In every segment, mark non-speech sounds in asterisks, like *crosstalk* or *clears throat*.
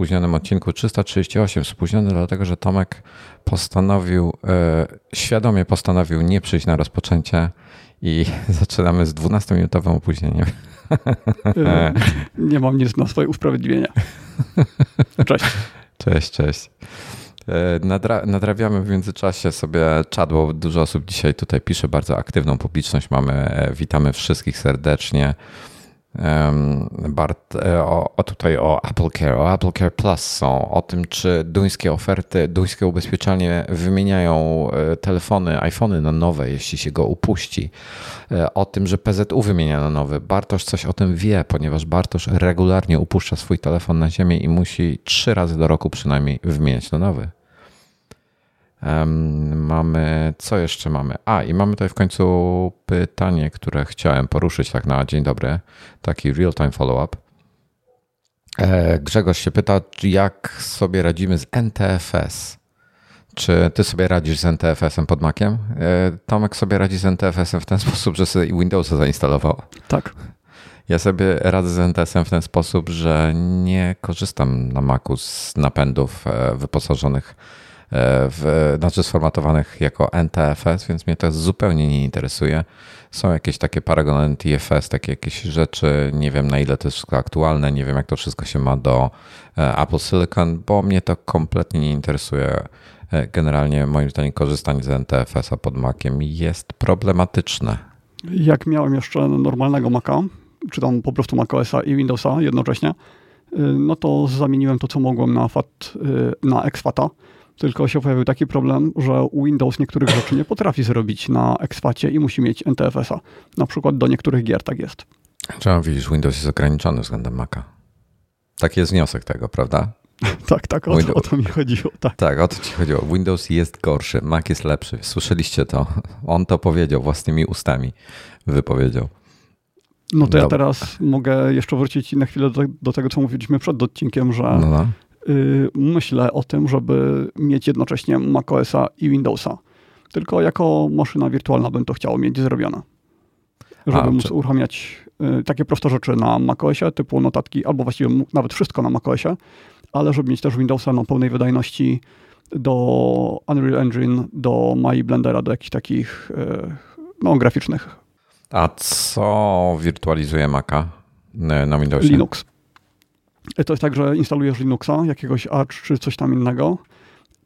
spóźnionym odcinku 338. Spóźniony dlatego, że Tomek postanowił, e, świadomie postanowił nie przyjść na rozpoczęcie i *laughs* zaczynamy z 12-minutowym opóźnieniem. E, *laughs* nie mam nic na swoje usprawiedliwienia. Cześć. Cześć, cześć. E, nadra nadrabiamy w międzyczasie sobie czat, bo dużo osób dzisiaj tutaj pisze, bardzo aktywną publiczność mamy. Witamy wszystkich serdecznie. Bart, e, o, o, tutaj o Apple Care, o Apple Care Plus są, o tym, czy duńskie oferty, duńskie ubezpieczalnie wymieniają e, telefony, iPhony na nowe, jeśli się go upuści. E, o tym, że PZU wymienia na nowy. Bartosz coś o tym wie, ponieważ Bartosz regularnie upuszcza swój telefon na ziemię i musi trzy razy do roku przynajmniej wymieniać na nowy. Mamy, co jeszcze mamy? A, i mamy tutaj w końcu pytanie, które chciałem poruszyć tak na dzień dobry, taki real-time follow-up. E, Grzegorz się pyta, jak sobie radzimy z NTFS. Czy ty sobie radzisz z NTFS-em pod Maciem? E, Tomek sobie radzi z NTFS-em w ten *laughs* sposób, że sobie Windowsa zainstalował. Tak. Ja sobie radzę z NTS-em w ten sposób, że nie korzystam na Macu z napędów e, wyposażonych w, znaczy sformatowanych jako NTFS, więc mnie to zupełnie nie interesuje. Są jakieś takie Paragon NTFS, takie jakieś rzeczy, nie wiem na ile to jest wszystko aktualne, nie wiem jak to wszystko się ma do e, Apple Silicon, bo mnie to kompletnie nie interesuje. E, generalnie moim zdaniem korzystanie z NTFS-a pod Maciem jest problematyczne. Jak miałem jeszcze normalnego Maca, czy tam po prostu macOSa i Windowsa jednocześnie, no to zamieniłem to, co mogłem na, FAT, na exFATA tylko się pojawił taki problem, że Windows niektórych rzeczy nie potrafi zrobić na exfacie i musi mieć NTFS-a. Na przykład do niektórych gier tak jest. Czemu widzisz, Windows jest ograniczony względem Maca. Taki jest wniosek tego, prawda? *laughs* tak, tak, o, Windows... o, to mi chodziło. Tak. tak, o to ci chodziło. Windows jest gorszy, Mac jest lepszy. Słyszeliście to? On to powiedział własnymi ustami, wypowiedział. No to Dobra. ja teraz mogę jeszcze wrócić na chwilę do, do, tego, co mówiliśmy przed odcinkiem, że no, no. Y, myślę o tym, żeby mieć jednocześnie macOSa i Windowsa. Tylko jako maszyna wirtualna bym to chciał mieć zrobione. Żeby A, móc czy... uruchamiać y, takie proste rzeczy na macOSie, typu notatki, albo właściwie nawet wszystko na macOSie, ale żeby mieć też Windowsa na pełnej wydajności do Unreal Engine, do My Blendera, do jakichś takich y, no, graficznych. A co wirtualizuje Maca na Windowsie? Linux. To jest tak, że instalujesz Linuxa, jakiegoś Arch czy coś tam innego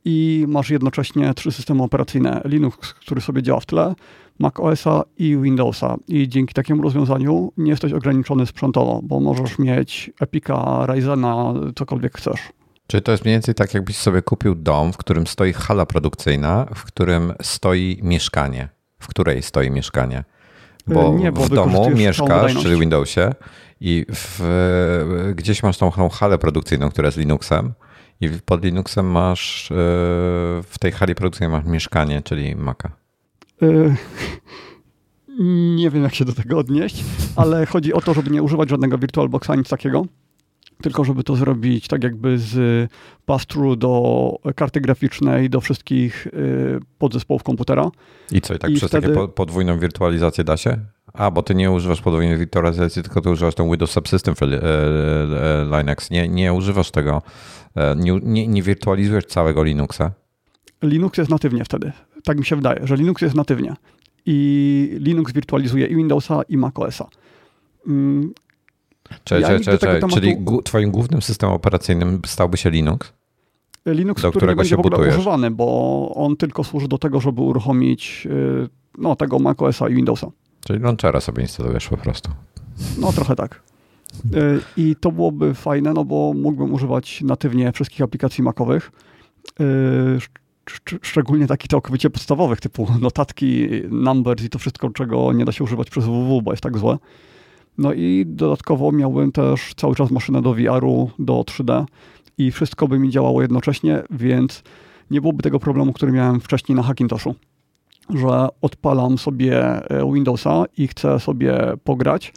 i masz jednocześnie trzy systemy operacyjne. Linux, który sobie działa w tle, Mac OSa i Windowsa. I dzięki takiemu rozwiązaniu nie jesteś ograniczony sprzętowo, bo możesz mieć Epica, Ryzena, cokolwiek chcesz. Czyli to jest mniej więcej tak, jakbyś sobie kupił dom, w którym stoi hala produkcyjna, w którym stoi mieszkanie. W której stoi mieszkanie? Bo, nie, bo w domu mieszkasz, czyli w Windowsie, i w, gdzieś masz tą, halę produkcyjną, która jest Linuxem i pod Linuxem masz, e, w tej hali produkcyjnej masz mieszkanie, czyli Maca. E, *laughs* nie wiem, jak się do tego odnieść, ale chodzi o to, żeby nie używać żadnego VirtualBoxa, nic takiego, tylko żeby to zrobić tak jakby z pass-through do karty graficznej, do wszystkich e, podzespołów komputera. I co, i tak I przez wtedy... takie podwójną wirtualizację da się? A, bo ty nie używasz podwójnej wirtualizacji, tylko ty używasz ten Windows Subsystem for e, e, Linux. Nie, nie używasz tego, e, nie, nie, nie wirtualizujesz całego Linuxa. Linux jest natywnie wtedy. Tak mi się wydaje, że Linux jest natywnie. I Linux wirtualizuje i Windowsa, i macOSa. Cześć, ja cześć, cześć. Tematu... Czyli twoim głównym systemem operacyjnym stałby się Linux? Linux, do który będzie się w ogóle używany, bo on tylko służy do tego, żeby uruchomić no, tego macOSa i Windowsa. Czyli launchera sobie instalujesz po prostu. No trochę tak. Y, I to byłoby fajne, no bo mógłbym używać natywnie wszystkich aplikacji makowych, y, szczególnie takich całkowicie podstawowych, typu notatki, numbers i to wszystko, czego nie da się używać przez www, bo jest tak złe. No i dodatkowo miałbym też cały czas maszynę do VR-u, do 3D i wszystko by mi działało jednocześnie, więc nie byłoby tego problemu, który miałem wcześniej na Hackintoshu że odpalam sobie e, Windowsa i chcę sobie pograć,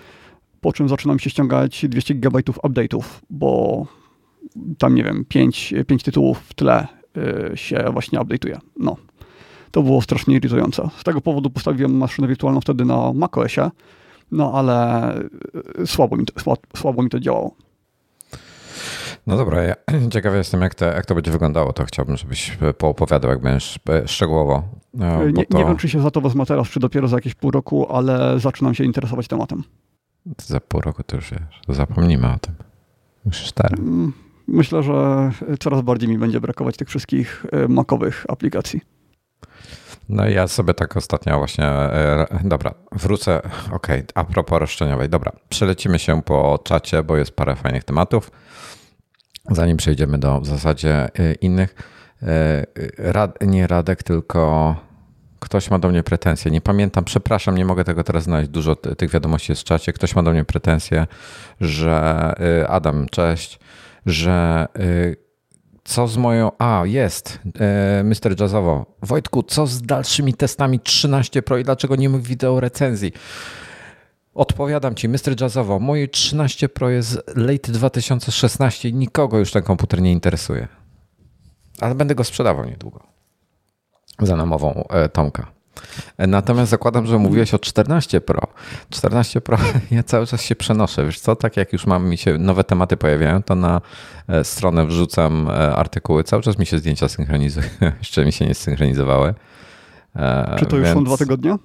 po czym zaczynam się ściągać 200 GB update'ów, bo tam, nie wiem, 5, 5 tytułów w tle e, się właśnie update'uje. No, to było strasznie irytujące. Z tego powodu postawiłem maszynę wirtualną wtedy na macOSie, no ale e, słabo mi to, słabo mi to działało. No dobra, ja *clears throat* ciekawy jestem, jak, te, jak to będzie wyglądało. To chciałbym, żebyś poopowiadał, jak będziesz szczegółowo. No, nie, to... nie, wiem, czy się za to wezmę teraz, czy dopiero za jakieś pół roku, ale zaczynam się interesować tematem. Za pół roku to już wiesz, zapomnimy o tym. Już cztery. Mm, myślę, że coraz bardziej mi będzie brakować tych wszystkich e, makowych aplikacji. No ja sobie tak ostatnio właśnie, e, dobra, wrócę, okej, okay, a propos roszczeniowej, dobra, przelecimy się po czacie, bo jest parę fajnych tematów, zanim przejdziemy do w zasadzie e, innych. Rad, nie Radek, tylko ktoś ma do mnie pretensje. Nie pamiętam, przepraszam, nie mogę tego teraz znaleźć. Dużo tych wiadomości jest w czacie. Ktoś ma do mnie pretensje, że Adam, cześć, że co z moją. A, jest. E, Mr. Jazzowo. Wojtku, co z dalszymi testami 13 Pro i dlaczego nie mówi wideo recenzji? Odpowiadam ci, Mr. Jazzowo. Moje 13 Pro jest late 2016 i nikogo już ten komputer nie interesuje. Ale będę go sprzedawał niedługo. Za namową e, Tomka. Natomiast zakładam, że mówiłeś o 14 Pro. 14 Pro, *laughs* ja cały czas się przenoszę. Wiesz co, tak jak już mam mi się nowe tematy pojawiają, to na e, stronę wrzucam e, artykuły. Cały czas mi się zdjęcia synchronizują. *laughs* Jeszcze mi się nie synchronizowały. E, Czy to już Więc... są dwa tygodnie?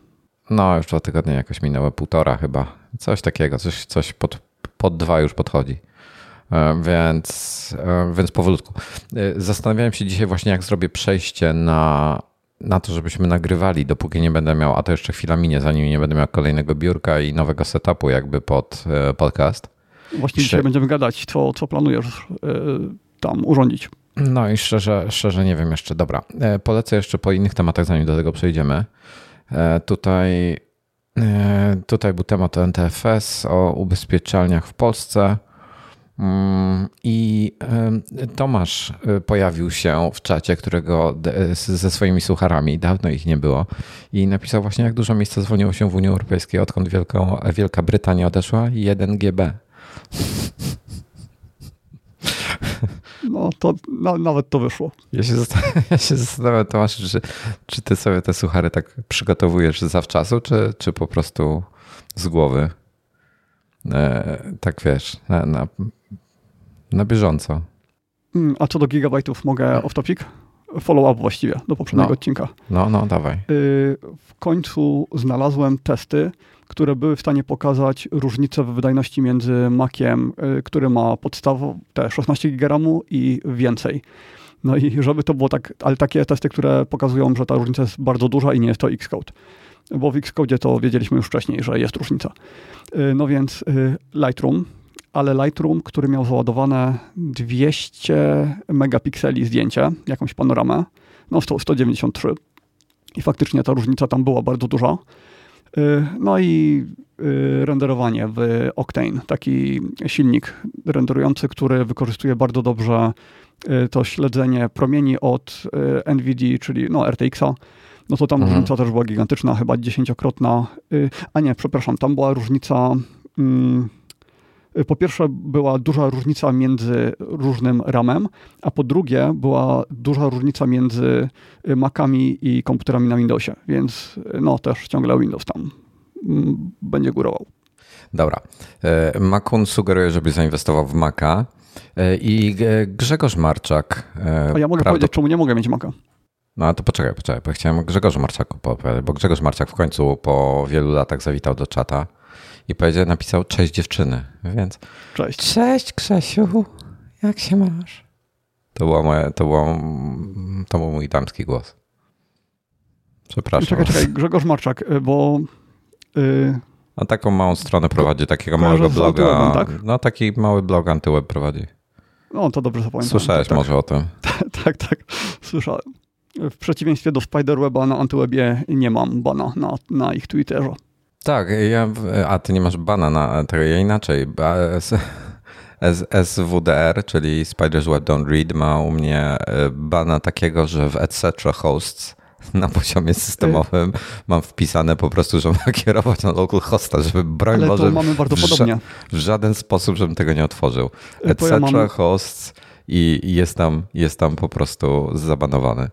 No, już dwa tygodnie jakoś minęły, półtora chyba. Coś takiego, coś, coś pod, pod dwa już podchodzi. Więc, więc powolutku. Zastanawiałem się dzisiaj właśnie, jak zrobię przejście na na to, żebyśmy nagrywali, dopóki nie będę miał, a to jeszcze chwila minie, zanim nie będę miał kolejnego biurka i nowego setupu jakby pod e, podcast. Właśnie dzisiaj będziemy gadać, co, co planujesz e, tam urządzić. No i szczerze, szczerze nie wiem jeszcze. Dobra, e, polecę jeszcze po innych tematach, zanim do tego przejdziemy. Tutaj, tutaj był temat o NTFS, o ubezpieczalniach w Polsce. Mm, I Tomasz y, pojawił się w czacie, którego ze swoimi sucharami, dawno ich nie było, i napisał właśnie, jak dużo miejsca zwolniło się w Unii Europejskiej, odkąd Wielką, Wielka Brytania odeszła, 1 GB. No to no, nawet to wyszło. Ja się, zastanawiam, *laughs* ja się zastanawiam, Tomasz, czy, czy ty sobie te suchary tak przygotowujesz zawczasu, czy, czy po prostu z głowy? E, tak wiesz, na, na na bieżąco. Mm, a co do gigabajtów, mogę off topic? Follow-up właściwie do poprzedniego no. odcinka. No, no, dawaj. Y, w końcu znalazłem testy, które były w stanie pokazać różnicę w wydajności między Maciem, y, który ma podstawę te 16 GB i więcej. No i żeby to było tak, ale takie testy, które pokazują, że ta różnica jest bardzo duża i nie jest to Xcode. Bo w Xcode to wiedzieliśmy już wcześniej, że jest różnica. Y, no więc Lightroom ale Lightroom, który miał załadowane 200 megapikseli zdjęcie, jakąś panoramę, no 100, 193 i faktycznie ta różnica tam była bardzo duża. Y, no i y, renderowanie w Octane, taki silnik renderujący, który wykorzystuje bardzo dobrze y, to śledzenie promieni od NVD, czyli no RTX-a, no to tam mhm. różnica też była gigantyczna, chyba dziesięciokrotna. A nie, przepraszam, tam była różnica mm, po pierwsze była duża różnica między różnym ramem, a po drugie była duża różnica między Macami i komputerami na Windowsie, więc no też ciągle Windows tam mm, będzie górował. Dobra. E, Makun sugeruje, żebyś zainwestował w Maca e, i Grzegorz Marczak. E, a ja mogę powiedzieć, czemu nie mogę mieć Maca. No to poczekaj, poczekaj, bo chciałem Grzegorzu Marczaku opowiadać, bo Grzegorz Marczak w końcu po wielu latach zawitał do czata i powiedział, napisał cześć dziewczyny, więc cześć. Cześć Krzesiu, jak się masz? To, było moje, to, było, to był mój damski głos. Przepraszam. Czekaj, czekaj, Grzegorz Marczak, y, bo... Yy... A taką małą stronę prowadzi, takiego małego bloga. tak? No taki mały blog antyweb prowadzi. No to dobrze zapamiętam. Słyszałeś tak, może o tym? *laughs* tak, tak, słyszałem. W przeciwieństwie do Spiderweba na Antywebie nie mam bana na, na ich Twitterze. Tak, ja, a ty nie masz bana na tego, ja inaczej. SWDR, czyli Spiders Web Don't Read, ma u mnie e, bana takiego, że w etc. hosts na poziomie systemowym mam wpisane po prostu, że ma *laughs* kierować na local hosta, żeby broń Ale może mamy bardzo w, podobnie. w żaden sposób, żebym tego nie otworzył. Etc. Ja mam... hosts i jest tam, jest tam po prostu zabanowany.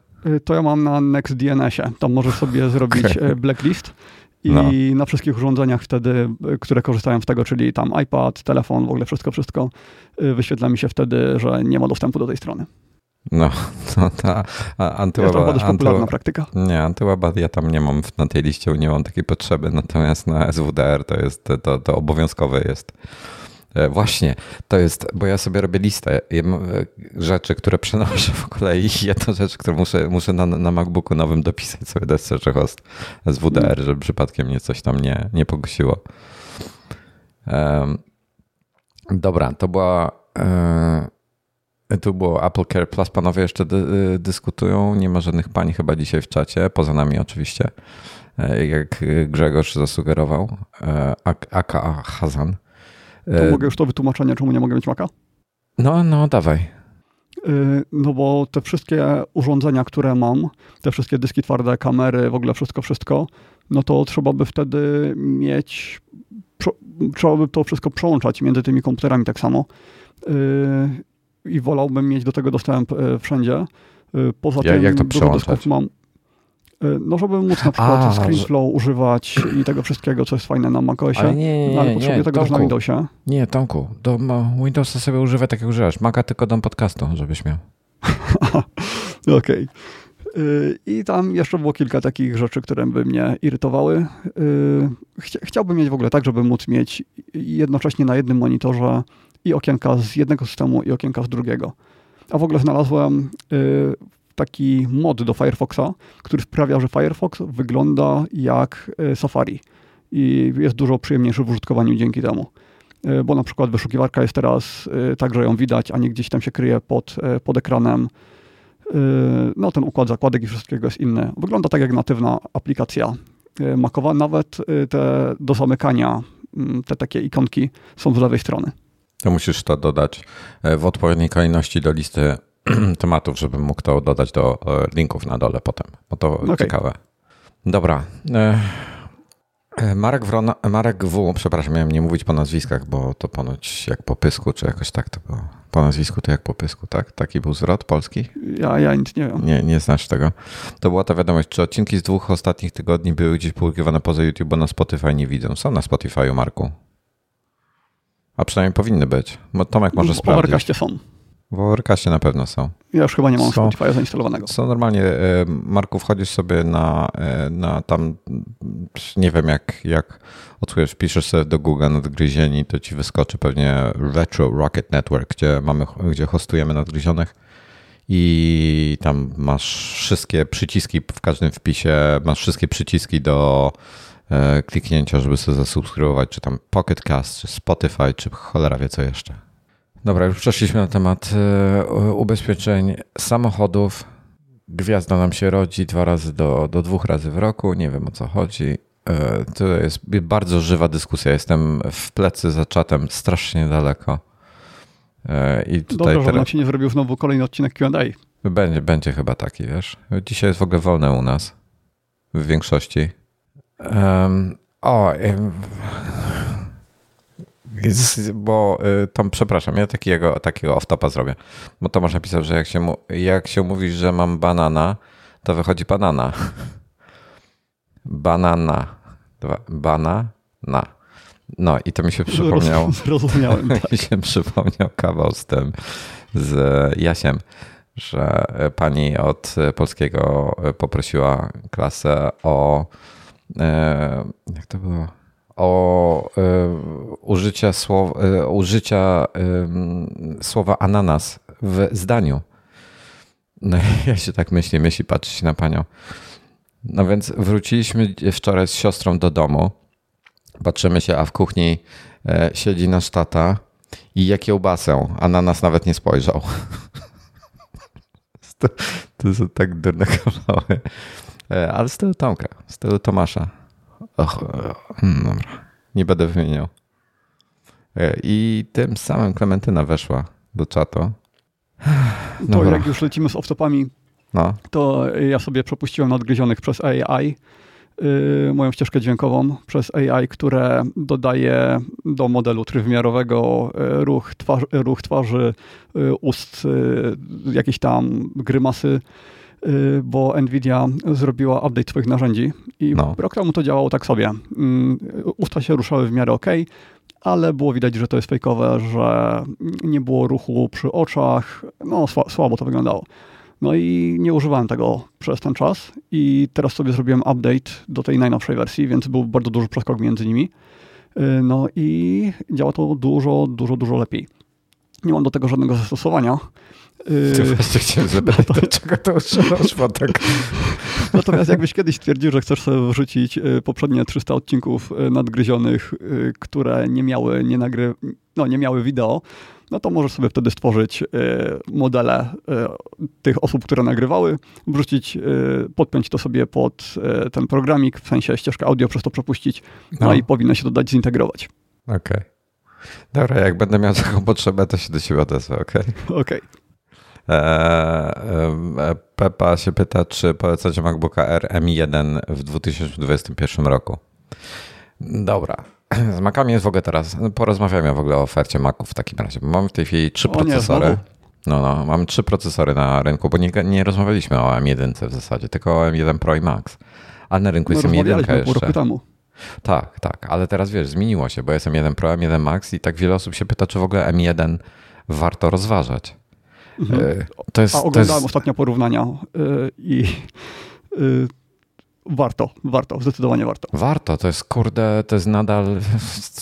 To ja mam na NextDNS-ie. Tam możesz sobie zrobić okay. blacklist I No. na wszystkich urządzeniach wtedy, które korzystają z tego, czyli tam iPad, telefon, w ogóle wszystko, wszystko, y, wyświetla mi się wtedy, że nie ma dostępu do tej strony. No, to *laughs* ta a- Jest to popularna praktyka. nie, antyweba ja tam nie mam na tej liście, nie mam takiej potrzeby, natomiast na SWDR to jest, to, to obowiązkowe jest. E, Właśnie, to jest, bo ja sobie robię listę e, rzeczy, które przenoszę w kolei i jedna rzecz, którą muszę, muszę na, na MacBooku nowym dopisać sobie do SC host SWDR, żeby przypadkiem mnie coś tam nie, nie pokusiło. Em, dobra, to była e, tu było Apple Care Plus. Panowie jeszcze dy, dyskutują. Nie ma żadnych pań chyba dzisiaj w czacie, poza nami oczywiście, jak Grzegorz zasugerował, ak- aka Hazan. To E, mogę już to wytłumaczenie, czemu nie mogę mieć Maca? No, no, dawaj. Y, No bo te wszystkie urządzenia, które mam, te wszystkie dyski twarde, kamery, w ogóle wszystko, wszystko, no to trzeba by wtedy mieć, trzeba by to wszystko przełączać między tymi komputerami tak samo. Y, I wolałbym mieć do tego dostęp wszędzie. Poza Jak- tym jak to przełączać? mam. Y, No, żeby móc na przykład A, ScreenFlow używać i tego wszystkiego, co jest fajne na macOSie. Ale nie, nie, no, ale potrzebuję nie, tego też na Tomku, Windowsie. nie, Tomku, do Windowsa sobie używaj tak jak używasz. Maca tylko dom podcastu, żebyś miał. *laughs* Okej. Y, I tam jeszcze było kilka takich rzeczy, które by mnie irytowały. Y, chcia- Chciałbym mieć w ogóle tak, żeby móc mieć jednocześnie na jednym monitorze i okienka z jednego systemu, i okienka z drugiego. A w ogóle znalazłem y, taki mod do Firefoxa, który sprawia, że Firefox wygląda jak y, Safari i jest dużo przyjemniejszy w użytkowaniu dzięki temu. Y, Bo na przykład wyszukiwarka jest teraz y, tak, że ją widać, a nie gdzieś tam się kryje pod, pod ekranem. No, ten układ zakładek i wszystkiego jest inny. Wygląda tak jak natywna aplikacja Macowa. Nawet te do zamykania, mm, te takie ikonki są z lewej strony. To musisz to dodać e, w odpowiedniej kolejności do listy *clears throat* tematów, żebym mógł to dodać do e, linków na dole potem. Bo to Okej. ciekawe. Dobra. E, e, Marek, Wrona, Marek W, przepraszam, miałem nie mówić po nazwiskach, bo to ponoć jak po pysku, czy jakoś tak to było. Po nazwisku to jak po pysku, tak? Taki był zwrot polski? Ja, ja nic nie wiem. Nie, nie znasz tego. To była ta wiadomość, czy odcinki z dwóch ostatnich tygodni były gdzieś publikowane poza YouTube, bo na Spotify nie widzę. Są na Spotify'u, Marku. A przynajmniej powinny być. Bo Tomek może sprawdzić. Overcastie są. W Overcastie na pewno są. Ja już chyba nie mam Są. Spotify'a zainstalowanego. Są normalnie, e, Marku, wchodzisz sobie na, e, na tam, nie wiem jak, jak odsłujesz, wpiszesz sobie do Google nadgryzieni, to ci wyskoczy pewnie Retro Rocket Network, gdzie mamy, gdzie hostujemy nadgryzionych i tam masz wszystkie przyciski w każdym wpisie, masz wszystkie przyciski do e, kliknięcia, żeby sobie zasubskrybować, czy tam Pocket Cast, czy Spotify, czy cholera wie co jeszcze. Dobra, już przeszliśmy na temat e, ubezpieczeń samochodów. Gwiazda nam się rodzi dwa razy do, do dwóch razy w roku. Nie wiem o co chodzi. E, To jest bardzo żywa dyskusja. Jestem w plecy za czatem strasznie daleko. E, I tutaj Dobrze, że teraz nam się nie zrobił znowu kolejny odcinek Q&A. będzie, będzie chyba taki, wiesz. Dzisiaj jest w ogóle wolne u nas. W większości. Em, o, *laughs* bo y, tam, przepraszam, ja takiego, takiego off-topa zrobię. Bo Tomasz napisał, że jak się, jak się mówi, że mam banana, to wychodzi banana. Banana. Banana. No i to mi się przypomniał. *laughs* Zrozumiałem. *laughs* tak. mi się przypomniał kawał z tym, z Jasiem, że pani od polskiego poprosiła klasę o e, jak to było? O e, użycie, słow, e, użycia słowa ananas w zdaniu. No *laughs* ja się tak myślę, myśli, patrzy się na panią. No więc wróciliśmy wczoraj z siostrą do domu. Patrzymy się, a w kuchni e, siedzi nasz tata i je kiełbasę, a na nas nawet nie spojrzał. *laughs* to, to są tak durne kawały. Ale z tyłu Tomka, z tyłu Tomasza. Och, hmm, dobra, nie będę wymieniał. E, I tym samym Klementyna weszła do czatu. To Dobra. jak już lecimy z off-topami, No, to ja sobie przepuściłem nadgryzionych przez AI yy, moją ścieżkę dźwiękową przez AI, które dodaje do modelu trójwymiarowego yy, ruch, twarz, ruch twarzy, yy, ust, yy, jakieś tam grymasy, y, bo Nvidia zrobiła update swoich narzędzi i No. rok temu to działało tak sobie. Mm, Usta się ruszały w miarę ok, ale było widać, że to jest fejkowe, że nie było ruchu przy oczach, no sła- słabo to wyglądało. No i nie używałem tego przez ten czas i teraz sobie zrobiłem update do tej najnowszej wersji, więc był bardzo duży przeskok między nimi. Y, No i działa to dużo, dużo, dużo lepiej. Nie mam do tego żadnego zastosowania. Y, Ty właśnie chciałem *laughs* zapytać, dlaczego to używasz fotek? *laughs* Natomiast jakbyś kiedyś stwierdził, że chcesz sobie wrzucić y, poprzednie 300 odcinków y, nadgryzionych, y, które nie miały, nie, nagry, no, nie miały wideo, no to możesz sobie wtedy stworzyć modele tych osób, które nagrywały, wrzucić, podpiąć to sobie pod ten programik, w sensie ścieżkę audio przez to przepuścić, no, No. i powinno się to dać zintegrować. Okej. Dobra, jak będę miał taką potrzebę, to się do ciebie odezwę, okej? Okej. Eee, e, Pepa się pyta, czy polecacie MacBooka R M1 w 2021 roku. Dobra. *clears throat* Z Macami jest w ogóle teraz, porozmawiamy w ogóle o ofercie Maców w takim razie. bo Mam w tej chwili trzy O procesory. No, no, mam trzy procesory na rynku, bo nie, nie rozmawialiśmy o M1 w zasadzie, tylko o M1 Pro i Max. A na rynku No, jest M1 rozmawialiśmy pół roku jeszcze. temu. Tak, tak, ale teraz wiesz, zmieniło się, bo jest M1 Pro, M1 Max i tak wiele osób się pyta, czy w ogóle M1 warto rozważać. Mhm. To jest, A oglądałem jest, ostatnio porównania y, i y, warto, warto, zdecydowanie warto. Warto, to jest kurde, to jest nadal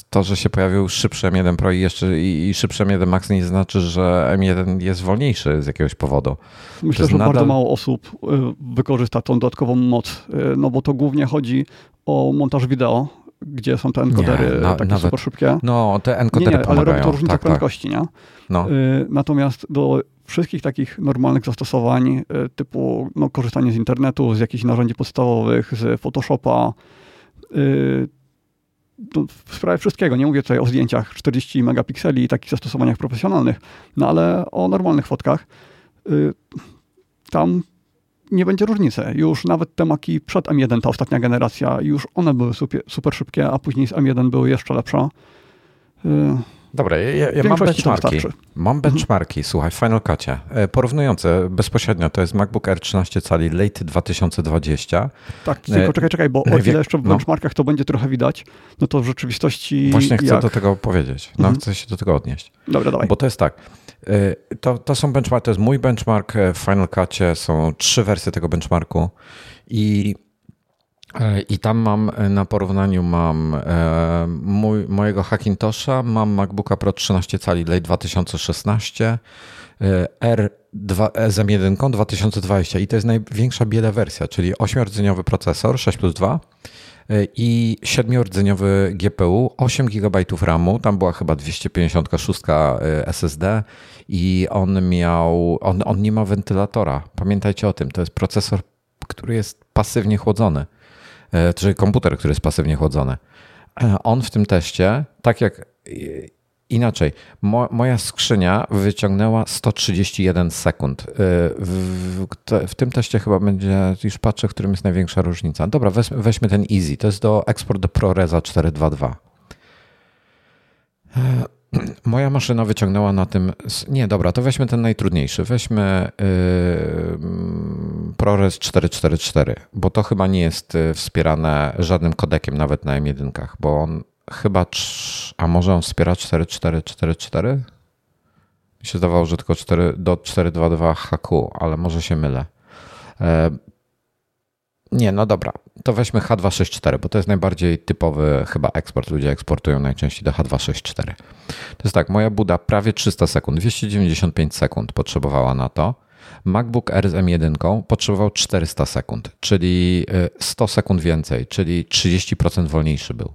to, że się pojawił szybszy M1 Pro i jeszcze i, i szybszy M1 Max nie znaczy, że M1 jest wolniejszy z jakiegoś powodu. Myślę, że nadal- bardzo mało osób y, wykorzysta tą dodatkową moc, no bo to głównie chodzi o montaż wideo, gdzie są te encodery Nie, na- takie nawet- super szybkie. No, te Nie, encodery nie, ale robi to różnicę tak, tak. prędkości, nie? No. Y, Natomiast do wszystkich takich normalnych zastosowań, y, typu no, korzystanie z internetu, z jakichś narzędzi podstawowych, z Photoshopa, y, no, w sprawie wszystkiego. Nie mówię tutaj o zdjęciach 40 megapikseli i takich zastosowaniach profesjonalnych, no ale o normalnych fotkach. y, Tam nie będzie różnicy. Już nawet te maki przed M1, ta ostatnia generacja, już one były super, super szybkie, a później z M1 były jeszcze lepsze. Dobra, ja, ja mam benchmarki. Mam benchmarki, słuchaj, w Final Cutie. E, Porównujące bezpośrednio, to jest MacBook Air 13 cali late 2020. Tak, tylko E, czekaj, czekaj, bo o najwiek- ile jeszcze w no. benchmarkach to będzie trochę widać, no to w rzeczywistości Właśnie chcę jak... do tego powiedzieć. No, Mhm. chcę się do tego odnieść. Dobra, dawaj. Bo to jest tak. y, To, to są benchmarki, to jest mój benchmark e, w Final Cutie, są trzy wersje tego benchmarku i, e, i tam mam e, na porównaniu mam e, mój, mojego Hackintosha, mam MacBooka Pro 13 cali late 2016, e, R2 z M1 2020 i to jest największa bieda wersja, czyli 8-rdzeniowy procesor 6 plus 2 y, i 7-rdzeniowy GPU, 8 GB RAMu, tam była chyba 256 y, SSD i on miał, on, on nie ma wentylatora. Pamiętajcie o tym, to jest procesor, który jest pasywnie chłodzony, y, czyli komputer, który jest pasywnie chłodzony. E, On w tym teście, tak jak inaczej, mo, moja skrzynia wyciągnęła 131 sekund. Y, W, w, w tym teście chyba będzie, już patrzę, w którym jest największa różnica. Dobra, weźmy, weźmy ten Easy, to jest do eksport do ProResa 422. *clears throat* Moja maszyna wyciągnęła na tym. Nie, dobra, to weźmy ten najtrudniejszy. Weźmy yy, ProRes 444, bo to chyba nie jest y, wspierane żadnym kodekiem, nawet na M1, bo on chyba. A może on wspiera 4444? Mi się zdawało, że tylko 4, do 422 HQ, ale może się mylę. E, nie, no dobra, to weźmy H264, bo to jest najbardziej typowy chyba eksport. Ludzie eksportują najczęściej do H264. To jest tak, moja buda prawie 300 sekund, 295 sekund potrzebowała na to. MacBook Air z M1 potrzebował 400 sekund, czyli y, 100 sekund więcej, czyli 30% wolniejszy był.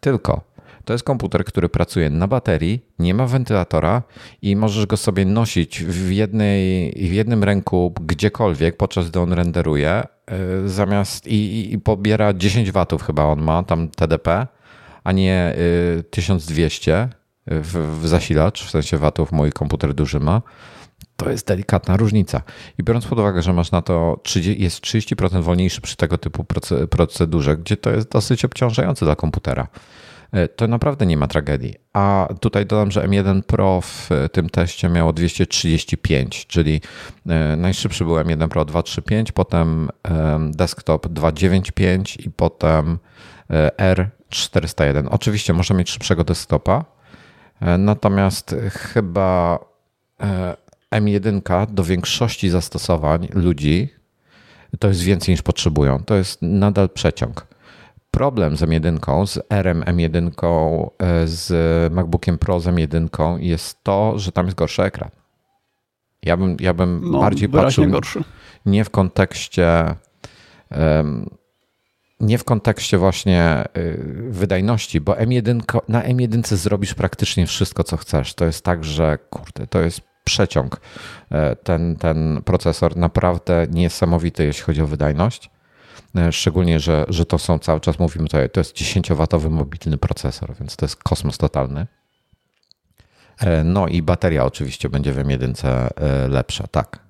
Tylko to jest komputer, który pracuje na baterii, nie ma wentylatora i możesz go sobie nosić w, jednej, w jednym ręku gdziekolwiek, podczas gdy on renderuje, y, zamiast i, i, pobiera 10 watów chyba on ma, tam TDP, a nie y, 1200 w, w zasilacz, w sensie watów mój komputer duży ma. To jest delikatna różnica. I biorąc pod uwagę, że masz na to 30, jest 30% wolniejszy przy tego typu proce- procedurze, gdzie to jest dosyć obciążające dla komputera. To naprawdę nie ma tragedii. A tutaj dodam, że M1 Pro w tym teście miało 235, czyli najszybszy był M1 Pro 235, potem desktop 295 i potem R401. Oczywiście można mieć szybszego desktopa, natomiast chyba M1 do większości zastosowań ludzi to jest więcej niż potrzebują. To jest nadal przeciąg. Problem z M1, z RM M1, e, z MacBookiem Pro z M1 jest to, że tam jest gorszy ekran. Ja bym, ja bym no, bardziej patrzył gorszy. nie w kontekście nie w kontekście właśnie y, wydajności, bo M1, na M1 zrobisz praktycznie wszystko, co chcesz. To jest tak, że kurde, to jest przeciąg. E, ten, ten procesor naprawdę niesamowity, jeśli chodzi o wydajność. E, szczególnie, że, że to są cały czas, mówimy tutaj, to jest 10-watowy mobilny procesor, więc to jest kosmos totalny. E, no i bateria oczywiście będzie w M1 lepsza, tak.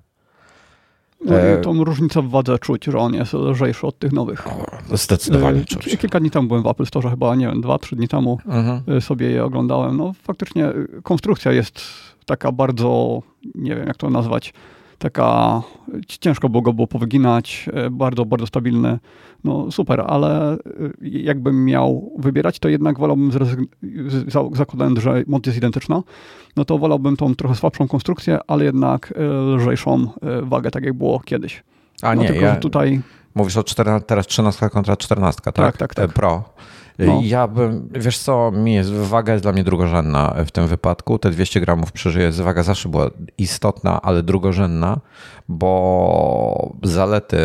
No i tą różnicę w wadze czuć, że on jest lżejszy od tych nowych. Zdecydowanie czuć. Kilka dni temu byłem w Apple Store, chyba, nie wiem, dwa, trzy dni temu mhm. sobie je oglądałem. No faktycznie konstrukcja jest taka bardzo, nie wiem jak to nazwać, taka ciężko było go było powyginać, e, bardzo, bardzo stabilny. No super, ale e, jakbym miał wybierać, to jednak wolałbym, zakładając, że moc jest identyczna, no to wolałbym tą trochę słabszą konstrukcję, ale jednak e, lżejszą wagę, tak jak było kiedyś. A no, nie, tylko, ja... tutaj... Mówisz o 14, teraz 13 kontra 14, tak? Tak, tak, tak. Pro. No. Ja bym, wiesz co, mi jest, waga jest dla mnie drugorzędna w tym wypadku. Te 200 gramów przeżyję, waga zawsze była istotna, ale drugorzędna, bo zalety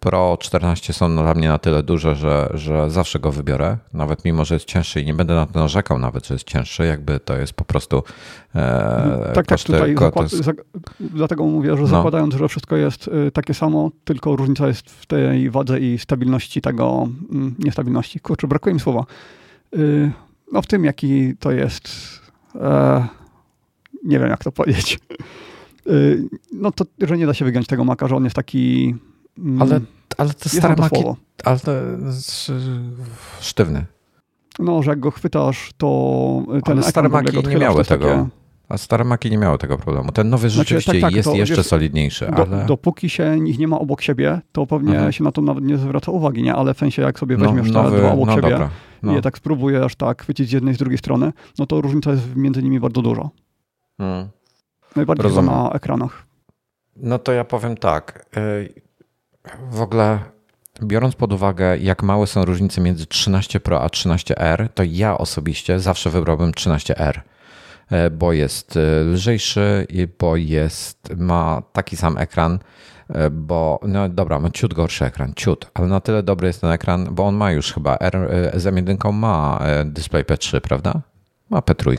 Pro 14 są dla mnie na tyle duże, że, że zawsze go wybiorę, nawet mimo, że jest cięższy i nie będę na to narzekał nawet, że jest cięższy, jakby to jest po prostu e, Tak, tak, tutaj zakład, jest... dlatego mówię, że no. zakładając, że wszystko jest y, takie samo, tylko różnica jest w tej wadze i stabilności tego, mm, niestabilności, kurczę, brakuje mi słowa, y, no w tym, jaki to jest, e, nie wiem jak to powiedzieć, Y, no to, że nie da się wygiąć tego maka, że on jest taki... Mm, ale, ale te stare maki, ale to sztywny. No, że jak go chwytasz, to ten ale stare maki nie miały tego. Takie... A stare maki nie miały tego problemu. Ten nowy znaczy, rzeczywiście znaczy, tak, tak, jest to, jeszcze wiesz, solidniejszy. Do, ale... Dopóki się ich nie ma obok siebie, to pewnie mhm. się na to nawet nie zwraca uwagi, nie? Ale w sensie jak sobie no, weźmiesz no, nowy, te dwa obok no, siebie dobra, no. i je tak spróbujesz tak chwycić z jednej z drugiej strony, no to różnica jest między nimi bardzo duża. Hmm. Najbardziej Rozumiem. na ekranach. No to ja powiem tak. Y, w ogóle biorąc pod uwagę, jak małe są różnice między 13 Pro a 13R, to ja osobiście zawsze wybrałbym 13R, y, bo jest y, lżejszy i bo jest, ma taki sam ekran, bo no dobra, ma ciut gorszy ekran, ciut, ale na tyle dobry jest ten ekran, bo on ma już chyba R, z M1 ma display P3, prawda? Ma P3.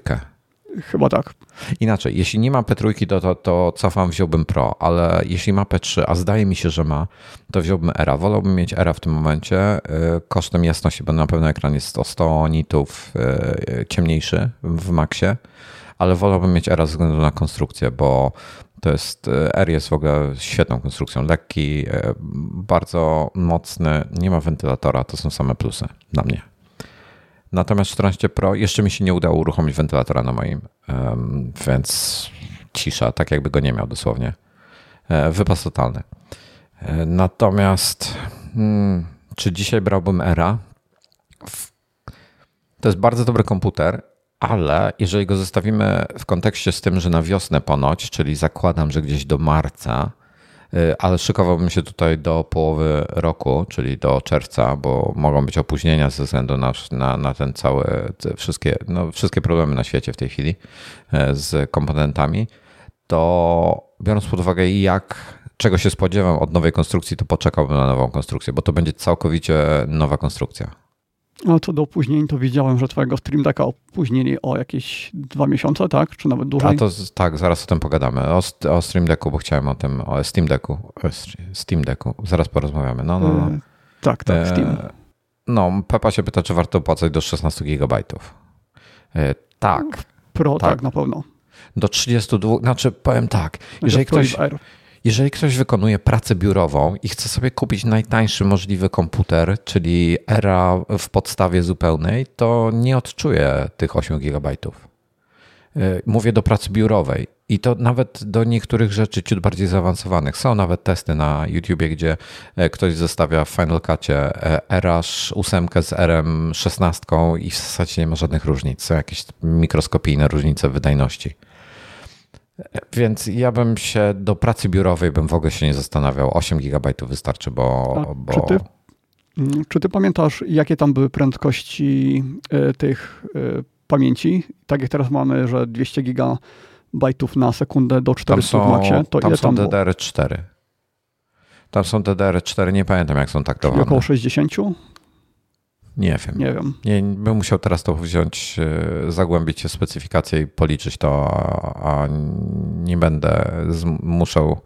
Chyba tak. Inaczej, jeśli nie ma P3, to, to, to cofam, wziąłbym Pro, ale jeśli ma P3, a zdaje mi się, że ma, to wziąłbym Era. Wolałbym mieć Era w tym momencie kosztem jasności, bo na pewno ekran jest o 100 nitów ciemniejszy w Maxie, ale wolałbym mieć Era ze względu na konstrukcję, bo to jest, y, R jest w ogóle świetną konstrukcją, lekki, bardzo mocny, nie ma wentylatora, to są same plusy dla mnie. Natomiast 14 Pro jeszcze mi się nie udało uruchomić wentylatora na moim, więc cisza, tak jakby go nie miał dosłownie. E, wypas totalny. E, natomiast hmm, czy dzisiaj brałbym Era? To jest bardzo dobry komputer, ale jeżeli go zostawimy w kontekście z tym, że na wiosnę ponoć, czyli zakładam, że gdzieś do marca, Y, ale szykowałbym się tutaj do połowy roku, czyli do czerwca, bo mogą być opóźnienia ze względu na, na, na ten cały, wszystkie, no, wszystkie problemy na świecie w tej chwili y, z komponentami, to biorąc pod uwagę jak czego się spodziewam od nowej konstrukcji, to poczekałbym na nową konstrukcję, bo to będzie całkowicie nowa konstrukcja. A co do opóźnień, to widziałem, że twojego Stream Decka opóźnili o jakieś dwa miesiące, tak? Czy nawet dłużej? A to tak, zaraz o tym pogadamy. O, o Stream Decku, bo chciałem o tym, o Steam Decku. Steam Decku. Zaraz porozmawiamy. No, no, no. E, tak, tak, Steam. No, Pepa się pyta, czy warto opłacać do 16 GB. E, tak. Pro, tak. tak, na pewno. Do 32, znaczy powiem tak, jeżeli ktoś, jeżeli ktoś wykonuje pracę biurową i chce sobie kupić najtańszy możliwy komputer, czyli era w podstawie zupełnej, to nie odczuje tych 8 GB. Y, mówię do pracy biurowej i to nawet do niektórych rzeczy ciut bardziej zaawansowanych. Są nawet testy na YouTubie, gdzie e, ktoś zostawia w Final Cutie RH 8 z RM 16 i w zasadzie nie ma żadnych różnic. Są jakieś mikroskopijne różnice wydajności. Więc ja bym się do pracy biurowej bym w ogóle się nie zastanawiał. 8 GB wystarczy, bo. bo... Czy, ty, mm, czy ty pamiętasz, jakie tam były prędkości y, tych y, pamięci? Tak jak teraz mamy, że 200 gigabajtów na sekundę do 400 tam są, w maksie, to tam ile są tam było? DDR4. Tam są DDR4, nie pamiętam jak są Czyli taktowane. około 60? Nie wiem. Nie wiem. Nie, bym musiał teraz to wziąć, e, zagłębić się w specyfikację i policzyć to, a a nie będę zmuszał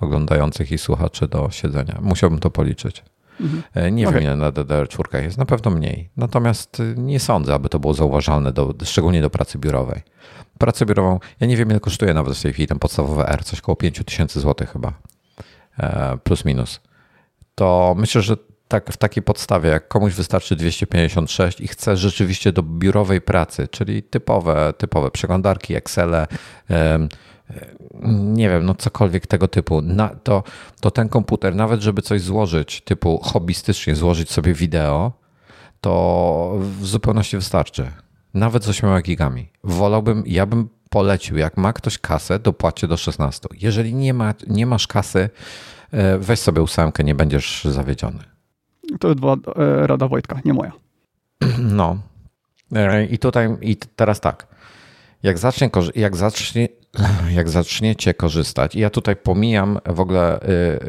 oglądających i słuchaczy do siedzenia. Musiałbym to policzyć. Mhm. E, Nie Okej. wiem, ile na DDR4 jest, na pewno mniej. Natomiast e, nie sądzę, aby to było zauważalne, do, szczególnie do pracy biurowej. Pracę biurową, ja nie wiem, ile kosztuje nawet w tej chwili ten podstawowy R, coś koło 5000 zł chyba, plus minus. To myślę, że tak, w takiej podstawie, jak komuś wystarczy 256 i chce rzeczywiście do biurowej pracy, czyli typowe, typowe przeglądarki, Excele, nie wiem, no cokolwiek tego typu, na, to, to ten komputer, nawet żeby coś złożyć, typu hobbystycznie złożyć sobie wideo, to w zupełności wystarczy. Nawet z 8 gigami. Wolałbym, ja bym polecił, jak ma ktoś kasę, dopłacie do 16. Jeżeli nie, ma, nie masz kasy, e, weź sobie ósemkę, nie będziesz zawiedziony. To jest była e, rada Wojtka, nie moja. *clears throat* No. E, I tutaj, i teraz tak. Jak, zacznie, jak, zacznie, *clears throat* jak zaczniecie korzystać, i ja tutaj pomijam w ogóle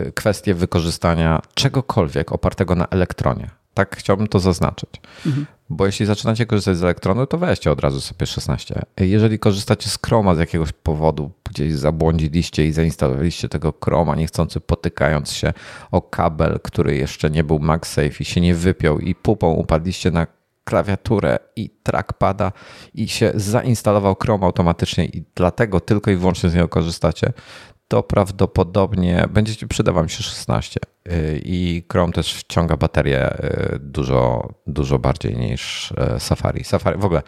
y, kwestię wykorzystania czegokolwiek opartego na elektronie. Tak chciałbym to zaznaczyć. Mhm. Bo jeśli zaczynacie korzystać z elektronu, to weźcie od razu sobie 16. Jeżeli korzystacie z Chroma z jakiegoś powodu, gdzieś zabłądziliście i zainstalowaliście tego Chroma, niechcący potykając się o kabel, który jeszcze nie był MagSafe i się nie wypiął i pupą upadliście na klawiaturę i trackpada i się zainstalował Chrome automatycznie i dlatego tylko i wyłącznie z niego korzystacie, to prawdopodobnie będziecie przyda wam się 16. Yy, I Chrome też wciąga baterię yy, dużo, dużo bardziej niż yy, Safari. Safari w ogóle,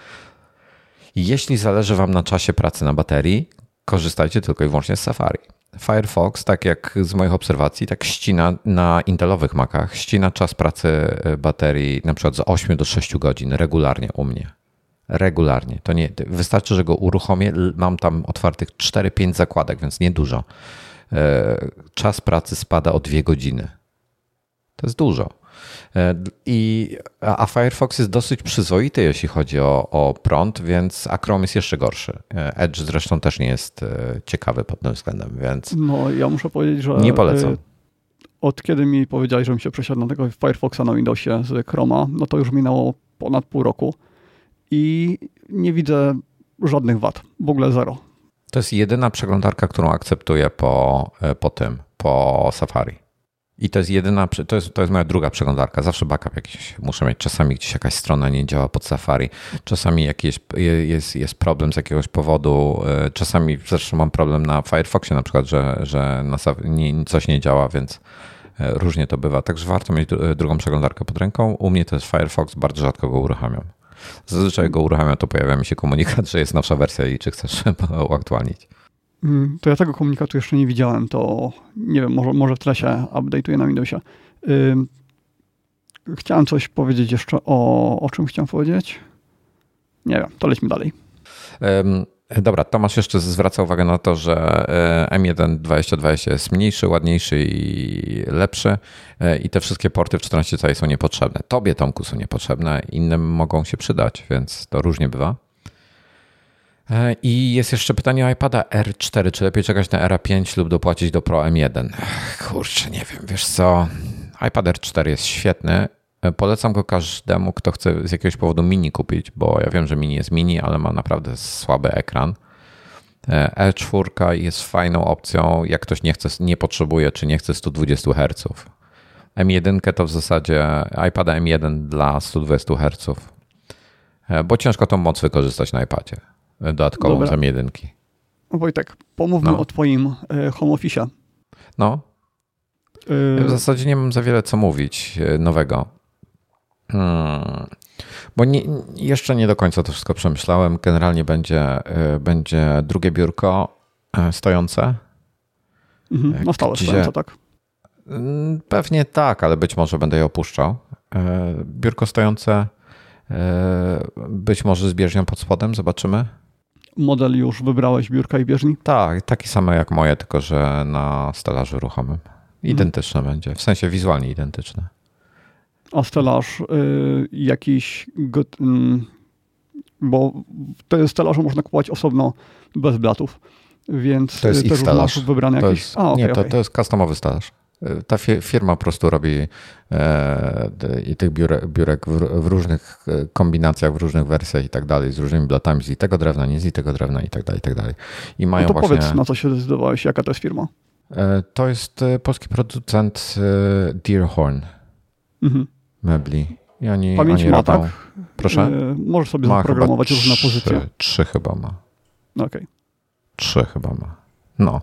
jeśli zależy wam na czasie pracy na baterii, korzystajcie tylko i wyłącznie z Safari. Firefox, tak jak z moich obserwacji, tak ścina na intelowych Macach, ścina czas pracy y, baterii na przykład z 8 do 6 godzin regularnie u mnie. Regularnie. To nie, wystarczy, że go uruchomię. Mam tam otwartych 4-5 zakładek, więc niedużo. E, Czas pracy spada o 2 godziny. To jest dużo. E, I, a Firefox jest dosyć przyzwoity, jeśli chodzi o, o prąd, więc a Chrome jest jeszcze gorszy. E, Edge zresztą też nie jest ciekawy pod tym względem, więc No, ja muszę powiedzieć, że Nie polecam. Od kiedy mi powiedziałeś, żebym się przesiadł na tego Firefoxa na Windowsie z Chroma, no to już minęło ponad pół roku i nie widzę żadnych wad, w ogóle zero. to jest jedyna przeglądarka, którą akceptuję po, e, po tym, po Safari. I to jest jedyna, to jest, to jest moja druga przeglądarka. Zawsze backup jakiś muszę mieć. Czasami gdzieś jakaś strona nie działa pod Safari. Czasami jakiś, jest, jest problem z jakiegoś powodu. e, Czasami zresztą mam problem na Firefoxie na przykład, że, że na, coś nie działa, więc e, różnie to bywa. Także warto mieć dru- drugą przeglądarkę pod ręką. U mnie to jest Firefox, bardzo rzadko go uruchamiam. Zazwyczaj go uruchamiam, to pojawia mi się komunikat, że jest nowsza wersja i czy chcesz *laughs* uaktualnić. Mm, To ja tego komunikatu jeszcze nie widziałem, to nie wiem, może, może w tle się update'uje na Windowsie. Chciałem coś powiedzieć jeszcze o, o czym chciałem powiedzieć. Nie wiem, to lećmy dalej. Dobra, Tomasz jeszcze zwraca uwagę na to, że e, M1 2020 jest mniejszy, ładniejszy i lepszy e, i te wszystkie porty w 14 cali są niepotrzebne. Tobie, Tomku, są niepotrzebne, innym mogą się przydać, więc to różnie bywa. E, I jest jeszcze pytanie o iPada R4. Czy lepiej czekać na R5 lub dopłacić do Pro M1? Ech, Kurczę, nie wiem, wiesz co? iPad R4 jest świetny. E, Polecam go każdemu, kto chce z jakiegoś powodu mini kupić, bo ja wiem, że mini jest mini, ale ma naprawdę słaby ekran. E, E4 jest fajną opcją, jak ktoś nie chce, nie potrzebuje, czy nie chce 120 Hz. M1 to w zasadzie iPada M1 dla 120 Hz, E, bo ciężko tą moc wykorzystać na iPadzie. e, Dodatkową Dobra. z M1. Wojtek, pomówmy No. o twoim e, home office. No. W zasadzie nie mam za wiele co mówić e, nowego. Hmm. Bo nie, jeszcze nie do końca to wszystko przemyślałem. Generalnie będzie, e, będzie drugie biurko e, stojące. Mhm, na stałe gdzie... stojące, tak? Mm, pewnie tak, ale być może będę je opuszczał. Biurko stojące, być może z bieżnią pod spodem, zobaczymy model już wybrałeś biurka i bieżni? Tak, taki sam jak moje, tylko że na stelażu ruchomym. Identyczne hmm. będzie, w sensie wizualnie identyczne. A stelaż y, jakiś, y, bo te stelaże można kupować osobno bez blatów, więc to jest też ich stelaż. wybrany to jakiś... Jest, A, okay, nie, to, okay. to jest customowy stelaż. Ta firma po prostu robi e, i tych biurek, biurek w, w, różnych e, kombinacjach, w różnych wersjach i tak dalej, z różnymi blatami z tego drewna, nie z tego drewna i tak dalej, i tak dalej. I mają no to właśnie... powiedz, na co się zdecydowałeś, jaka to jest firma? E, to jest polski producent Deerhorn mhm. Mebli. I oni, Pamięć oni ma, robią... tak? Proszę? Możesz sobie ma zaprogramować różne pozycje. Trzy chyba ma. Okej. Okay. Trzy chyba ma. No,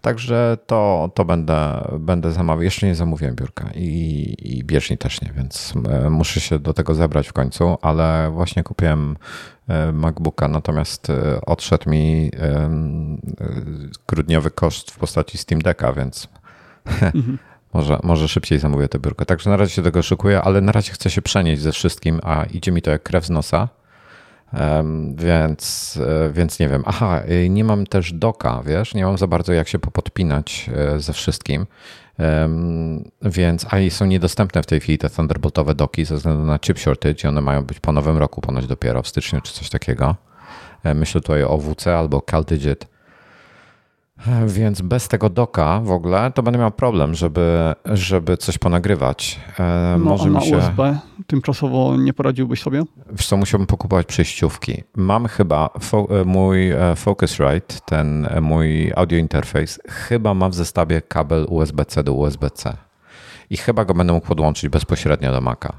także to, to będę, będę zamawiał. Jeszcze nie zamówiłem biurka i, i bieżni też nie, więc e, muszę się do tego zebrać w końcu, ale właśnie kupiłem e, MacBooka, natomiast odszedł mi grudniowy koszt w postaci Steam Decka, więc mhm. *laughs* może, może szybciej zamówię to biurko. Także na razie się tego szykuję, ale na razie chcę się przenieść ze wszystkim, a idzie mi to jak krew z nosa. Więc, e, więc nie wiem. Aha, nie mam też doka, wiesz, nie mam za bardzo jak się popodpinać e, ze wszystkim. Więc, a i są niedostępne w tej chwili te Thunderboltowe doki ze względu na chip shortage. One mają być po nowym roku, ponoć dopiero w styczniu czy coś takiego. E, myślę tutaj o WC albo CalDigit. Więc bez tego doka w ogóle to będę miał problem, żeby, żeby coś ponagrywać. E, no, Może na się... USB tymczasowo nie poradziłbyś sobie? Wiesz co, musiałbym pokupować przejściówki. Mam chyba fo e, mój e, Focusrite, ten mój audio interface, chyba ma w zestawie kabel USB-C do USB-C. I chyba go będę mógł podłączyć bezpośrednio do Maca.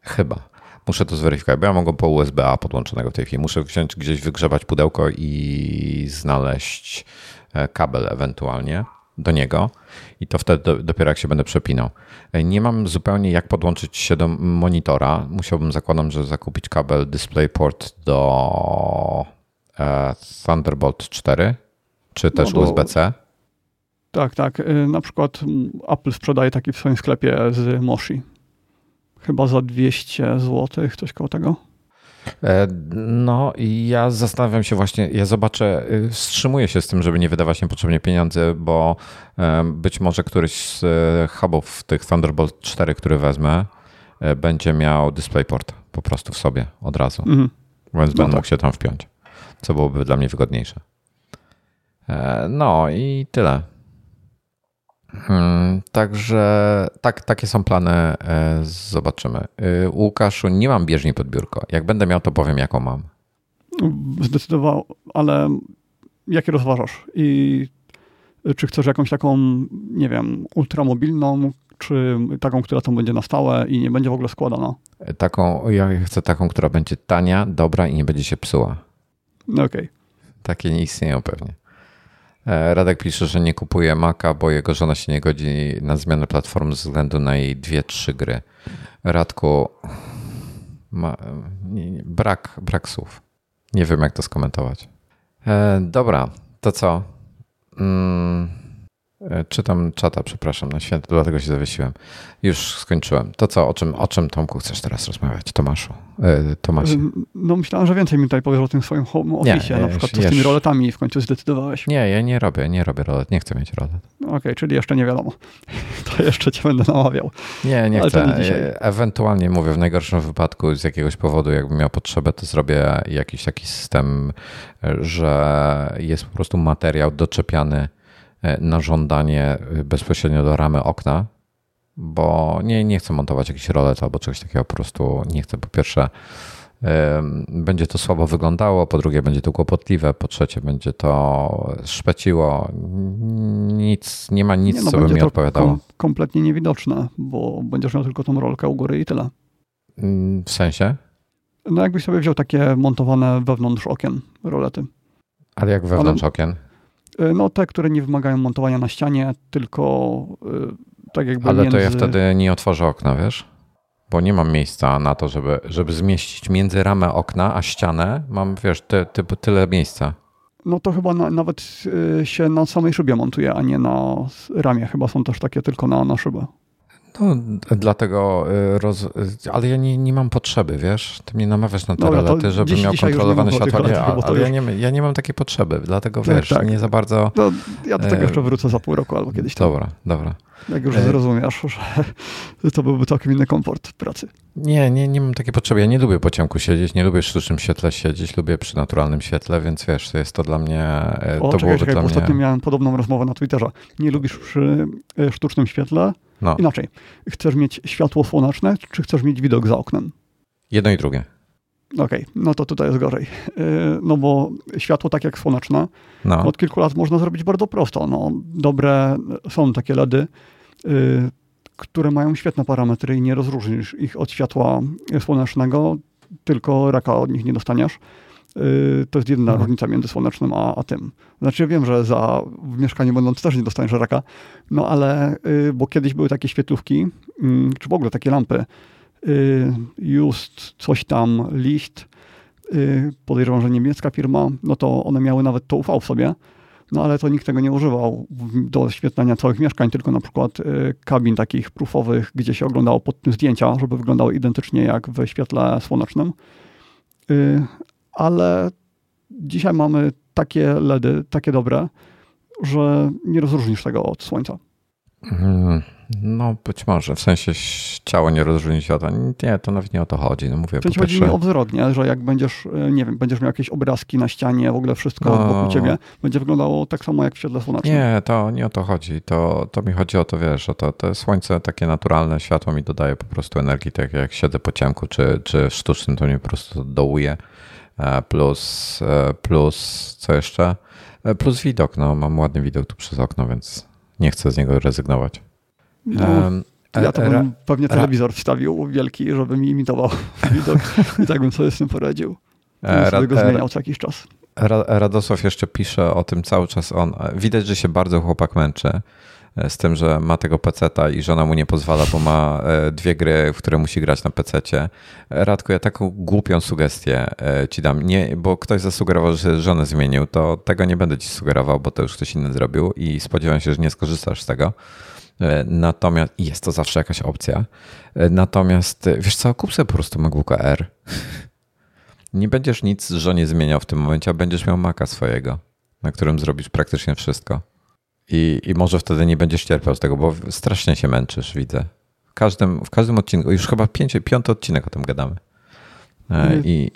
Chyba. Muszę to zweryfikować, bo ja mogę po USB-A podłączonego w tej chwili. Muszę wziąć gdzieś, wygrzebać pudełko i znaleźć E, kabel ewentualnie do niego i to wtedy dopiero jak się będę przepinał. E, nie mam zupełnie jak podłączyć się do monitora. Musiałbym, zakładam, że zakupić kabel DisplayPort do e, Thunderbolt 4 czy też no USB-C. Tak, tak. Na przykład Apple sprzedaje taki w swoim sklepie z Moshi. Chyba za 200 zł, coś koło tego. E, no i ja zastanawiam się właśnie, ja zobaczę, y, wstrzymuję się z tym, żeby nie wydawać niepotrzebnie pieniędzy, bo e, być może któryś z e, hubów tych Thunderbolt 4, który wezmę, będzie miał DisplayPort po prostu w sobie od razu. Mhm. Więc no będę tak. mógł się tam wpiąć, co byłoby dla mnie wygodniejsze. No i tyle. Hmm, także tak, takie są plany. E, zobaczymy. E, Łukaszu, nie mam bieżni pod biurko. Jak będę miał, to powiem, jaką mam. Zdecydował, ale jakie rozważasz? I czy chcesz jakąś taką, nie wiem, ultramobilną, czy taką, która tam będzie na stałe i nie będzie w ogóle składana? Taką, ja chcę taką, która będzie tania, dobra i nie będzie się psuła. Okej. Okay. Takie nie istnieją pewnie. E, Radek pisze, że nie kupuje Maca, bo jego żona się nie godzi na zmianę platform ze względu na jej dwie, trzy gry. Radku, ma, nie, nie, brak, brak słów. Nie wiem, jak to skomentować. E, dobra, to co? Mm. E, czytam czata, przepraszam, na święto, dlatego się zawiesiłem. Już skończyłem. To co, o czym, o czym Tomku chcesz teraz rozmawiać, Tomaszu? E, Tomasie. No myślałem, że więcej mi tutaj powiesz o tym swoim home office, na przykład co z tymi roletami w końcu zdecydowałeś. Nie, ja nie robię, nie robię rolet, nie chcę mieć rolet. Okej, okay, czyli jeszcze nie wiadomo. *laughs* To jeszcze cię będę namawiał. Nie, nie Ale chcę. Nie Ewentualnie mówię, w najgorszym wypadku z jakiegoś powodu, jakbym miał potrzebę, to zrobię jakiś taki system, że jest po prostu materiał doczepiany E, na żądanie e, bezpośrednio do ramy okna, bo nie, nie chcę montować jakichś rolet albo czegoś takiego, po prostu nie chcę. Po pierwsze, będzie to słabo wyglądało, po drugie będzie to kłopotliwe, po trzecie będzie to szpeciło. Nic, nie ma nic, nie, no co by mi odpowiadało. Kom kompletnie niewidoczne, bo będziesz miał tylko tą rolkę u góry i tyle. Mm, w sensie? No jakbyś sobie wziął takie montowane wewnątrz okien rolety. Ale jak wewnątrz Ale... okien? No te, które nie wymagają montowania na ścianie, tylko tak jakby Ale między... to ja wtedy nie otworzę okna, wiesz? Bo nie mam miejsca na to, żeby, żeby zmieścić między ramę okna a ścianę. Mam, wiesz, ty, ty, tyle miejsca. No to chyba na, nawet się na samej szybie montuje, a nie na ramię. Chyba są też takie tylko na, na szybę. No, dlatego, y, roz... ale ja nie, nie mam potrzeby, wiesz? Ty mnie namawiasz na te Dobra, rolety, żeby dziś, miał kontrolowane światło, nie, ale, ja, nie, ja nie mam takiej potrzeby, dlatego tak, wiesz, tak. nie za bardzo... No, ja do tego e, jeszcze wrócę za pół roku albo kiedyś tam. Dobra, dobra. Jak już e... zrozumiesz, że *laughs* to byłby całkiem inny komfort pracy. Nie, nie, nie mam takiej potrzeby. Ja nie lubię po ciemku siedzieć, nie lubię w sztucznym świetle siedzieć, lubię przy naturalnym świetle, więc wiesz, jest to dla mnie... E, o, to czekaj, czekaj, dla ostatnio miałem podobną rozmowę na Twitterze. Nie lubisz przy sztucznym świetle, no. Inaczej, chcesz mieć światło słoneczne, czy chcesz mieć widok za oknem? Jedno i drugie. Okej, okay, no to tutaj jest gorzej. E, no bo światło tak jak słoneczne, no. od kilku lat można zrobić bardzo prosto. No, dobre są takie LEDy, y, które mają świetne parametry i nie rozróżnisz ich od światła słonecznego, tylko raka od nich nie dostaniesz. Y, to jest jedna mhm. różnica między słonecznym a, a tym. Znaczy ja wiem, że za, w mieszkaniu będąc też nie dostaniesz raka, no ale, y, bo kiedyś były takie świetlówki, mm, czy w ogóle takie lampy, y, just coś tam, licht, podejrzewam, że niemiecka firma, no to one miały nawet to UV w sobie, no ale to nikt tego nie używał do oświetlenia całych mieszkań, tylko na przykład kabin takich proofowych, gdzie się oglądało pod tym zdjęcia, żeby wyglądały identycznie jak w świetle słonecznym ale dzisiaj mamy takie LEDy, takie dobre, że nie rozróżnisz tego od słońca. Hmm, no być może, w sensie ciało nie rozróżni światła. Nie, to nawet nie o to chodzi. No mówię, sensie chodzi mi o wzrok, nie? że jak będziesz, e, nie wiem, będziesz miał jakieś obrazki na ścianie, w ogóle wszystko no. wokół ciebie, będzie wyglądało tak samo jak w świetle słonecznym. Nie, to nie o to chodzi. To, to mi chodzi o to, wiesz, o to, to słońce takie naturalne, światło mi dodaje po prostu energii, tak jak siedzę po ciemku, czy, czy w sztucznym, to mnie po prostu dołuje. E, plus, e, plus co jeszcze? E, plus widok, no mam ładny widok tu przez okno, więc nie chcę z niego rezygnować. No, ja to bym pewnie telewizor wstawił wielki, żeby mi imitował *laughs* widok i tak bym sobie z tym poradził. Bym sobie go zmieniał co jakiś czas. Radosław jeszcze pisze o tym cały czas on. Widać, że się bardzo chłopak męczy. E, z tym, że ma tego peceta i żona mu nie pozwala, bo ma e, dwie gry, w które musi grać na pececie. Radku, ja taką głupią sugestię e, ci dam, nie, bo ktoś zasugerował, że żonę zmienił, to tego nie będę ci sugerował, bo to już ktoś inny zrobił i spodziewam się, że nie skorzystasz z tego. Natomiast jest to zawsze jakaś opcja. Natomiast wiesz co, kup sobie po prostu MacBooka R. *laughs* Nie będziesz nic żonie zmieniał w tym momencie, a będziesz miał Maca swojego, na którym zrobisz praktycznie wszystko. I, I może wtedy nie będziesz cierpiał z tego, bo strasznie się męczysz, widzę. W każdym, w każdym odcinku, już chyba pięć, piąty odcinek o tym gadamy. E, I...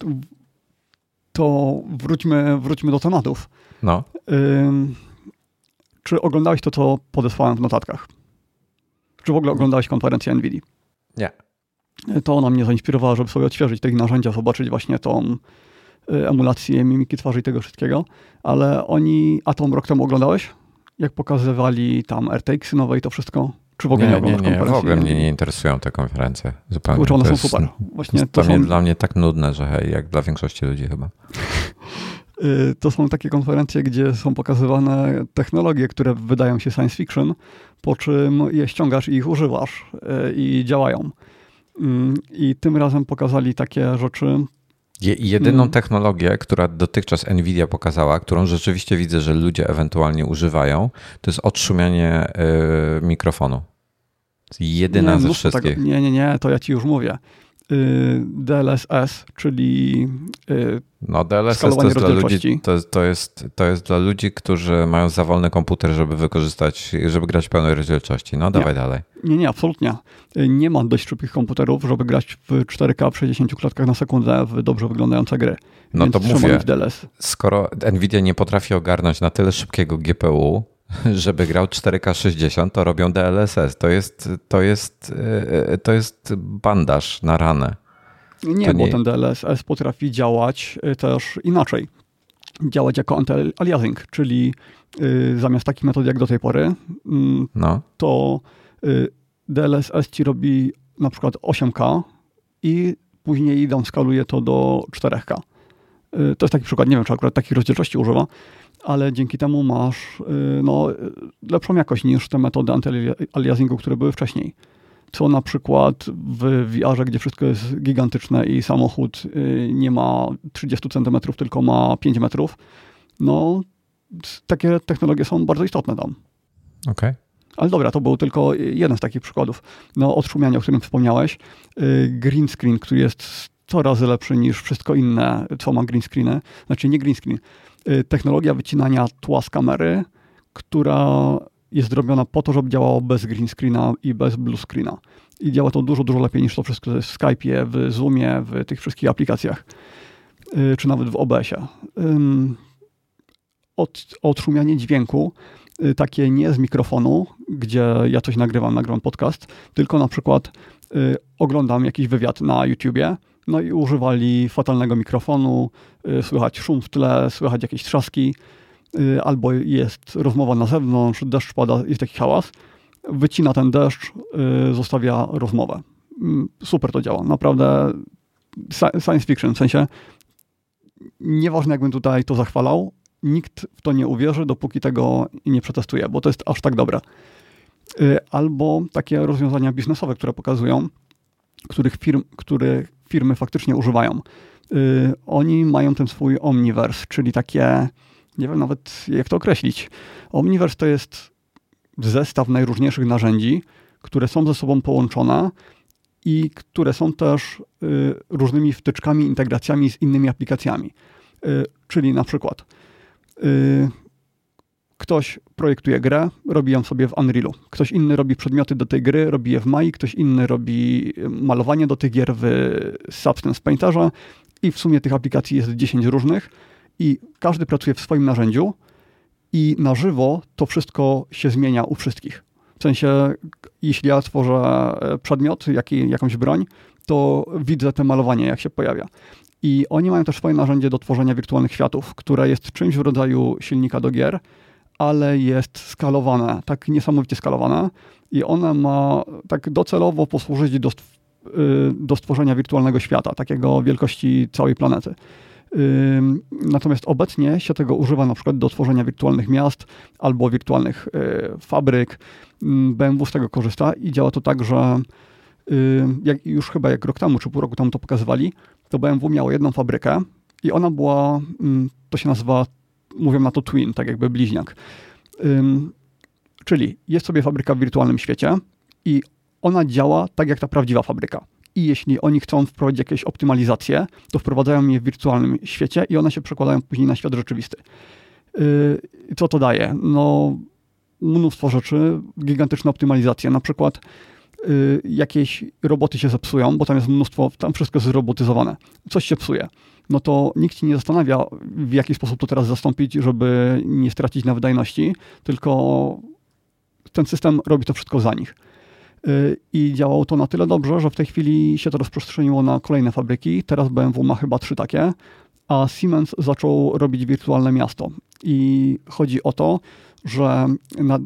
To wróćmy, wróćmy do tematów. No. czy oglądałeś to, co podesłałem w notatkach? Czy w ogóle oglądałeś konferencję NVIDIA? Nie. To ona mnie zainspirowała, żeby sobie odświeżyć te narzędzia, zobaczyć właśnie tą y, emulację mimiki twarzy i tego wszystkiego. Ale oni, a tą rok temu oglądałeś? Jak pokazywali tam RTX nowe i to wszystko? Czy w ogóle nie, nie, nie, nie w ogóle mnie nie interesują te konferencje. Zupełnie. Kurczę, one to są jest, super. Właśnie to, to są... dla mnie tak nudne, że hej, jak dla większości ludzi chyba. *laughs* Y, to są takie konferencje, gdzie są pokazywane technologie, które wydają się science fiction, po czym je ściągasz i ich używasz y, i działają. Mm, I tym razem pokazali takie rzeczy, Jedyną mm. technologię, która dotychczas Nvidia pokazała, którą rzeczywiście widzę, że ludzie ewentualnie używają, to jest odszumianie y, mikrofonu. Jedyna nie, ze wszystkich. nie, nie, nie, to ja ci już mówię. Y, DLSS, czyli y, no, DLSS to jest, dla ludzi, to, to, jest, to jest dla ludzi, którzy mają za wolny komputer, żeby wykorzystać, żeby grać w pełnej rozdzielczości. No dawaj nie. dalej. Nie, nie, absolutnie. Y, nie ma dość szybkich komputerów, żeby grać w 4K w 60 klatkach na sekundę w dobrze wyglądające gry. No Więc to mówię, skoro Nvidia nie potrafi ogarnąć na tyle szybkiego GPU, *laughs* żeby grał 4K 60, to robią DLSS. To jest, to jest, e, to jest bandaż na ranę. Nie, bo ten DLSS potrafi działać e, też inaczej. Działać jako anti-aliasing, czyli zamiast takich metod jak do tej pory, y, no. to DLSS ci robi na przykład 8K i później downskaluje to do 4K. To jest taki przykład, nie wiem, czy akurat takiej rozdzielczości używa, ale dzięki temu masz no, lepszą jakość niż te metody antyaliasingu, które były wcześniej. Co na przykład w VR-ze, gdzie wszystko jest gigantyczne i samochód nie ma 30 cm, tylko ma 5 metrów, no takie technologie są bardzo istotne tam. Okej. Okay. Ale dobra, to był tylko jeden z takich przykładów. No, odszumianie, o którym wspomniałeś. Y, green screen, który jest 100 razy lepszy niż wszystko inne, co ma green screeny. Znaczy nie green screen. Y, technologia wycinania tła z kamery, która jest zrobiona po to, żeby działało bez green screena i bez blue screena. I działa to dużo, dużo lepiej niż to wszystko w Skype'ie, w Zoomie, w tych wszystkich aplikacjach, y, czy nawet w OBS-ie. Od, odszumianie dźwięku Y, takie nie z mikrofonu, gdzie ja coś nagrywam, nagrywam podcast, tylko na przykład oglądam jakiś wywiad na YouTubie, no i używali fatalnego mikrofonu, y, słychać szum w tle, słychać jakieś trzaski, y, albo jest rozmowa na zewnątrz, deszcz pada, jest taki hałas, wycina ten deszcz, y, zostawia rozmowę. Mm, super to działa, naprawdę science fiction, w sensie nieważne jakbym tutaj to zachwalał, nikt w to nie uwierzy, dopóki tego nie przetestuje, bo to jest aż tak dobre. Albo takie rozwiązania biznesowe, które pokazują, których, firm, których firmy faktycznie używają. Y, oni mają ten swój omniverse, czyli takie, nie wiem nawet jak to określić. Omniverse to jest zestaw najróżniejszych narzędzi, które są ze sobą połączone i które są też y, różnymi wtyczkami, integracjami z innymi aplikacjami. Czyli na przykład Y, ktoś projektuje grę, robi ją sobie w Unrealu. Ktoś inny robi przedmioty do tej gry, robi je w Mai, ktoś inny robi malowanie do tych gier w Substance Painterze i w sumie tych aplikacji jest 10 różnych i każdy pracuje w swoim narzędziu i na żywo to wszystko się zmienia u wszystkich. W sensie, jeśli ja tworzę e, przedmiot, jaki, jakąś broń, to widzę te malowanie, jak się pojawia. I oni mają też swoje narzędzie do tworzenia wirtualnych światów, które jest czymś w rodzaju silnika do gier, ale jest skalowane, tak niesamowicie skalowane i ona ma tak docelowo posłużyć do, y, do stworzenia wirtualnego świata, takiego wielkości całej planety. Natomiast obecnie się tego używa na przykład do tworzenia wirtualnych miast albo wirtualnych y, fabryk. BMW z tego korzysta i działa to tak, że jak już chyba jak rok temu czy pół roku temu to pokazywali, to BMW miało jedną fabrykę i ona była, to się nazywa, mówią na to twin, tak jakby bliźniak. Czyli jest sobie fabryka w wirtualnym świecie i ona działa tak jak ta prawdziwa fabryka. I jeśli oni chcą wprowadzić jakieś optymalizacje, to wprowadzają je w wirtualnym świecie i one się przekładają później na świat rzeczywisty. Y, co to daje? No, mnóstwo rzeczy, gigantyczne optymalizacje. Na przykład Y, jakieś roboty się zepsują, bo tam jest mnóstwo, tam wszystko jest zrobotyzowane. Coś się psuje. No to nikt się nie zastanawia, w jaki sposób to teraz zastąpić, żeby nie stracić na wydajności, tylko ten system robi to wszystko za nich. Y, I działało to na tyle dobrze, że w tej chwili się to rozprzestrzeniło na kolejne fabryki. Teraz BMW ma chyba trzy takie, a Siemens zaczął robić wirtualne miasto. I chodzi o to, że na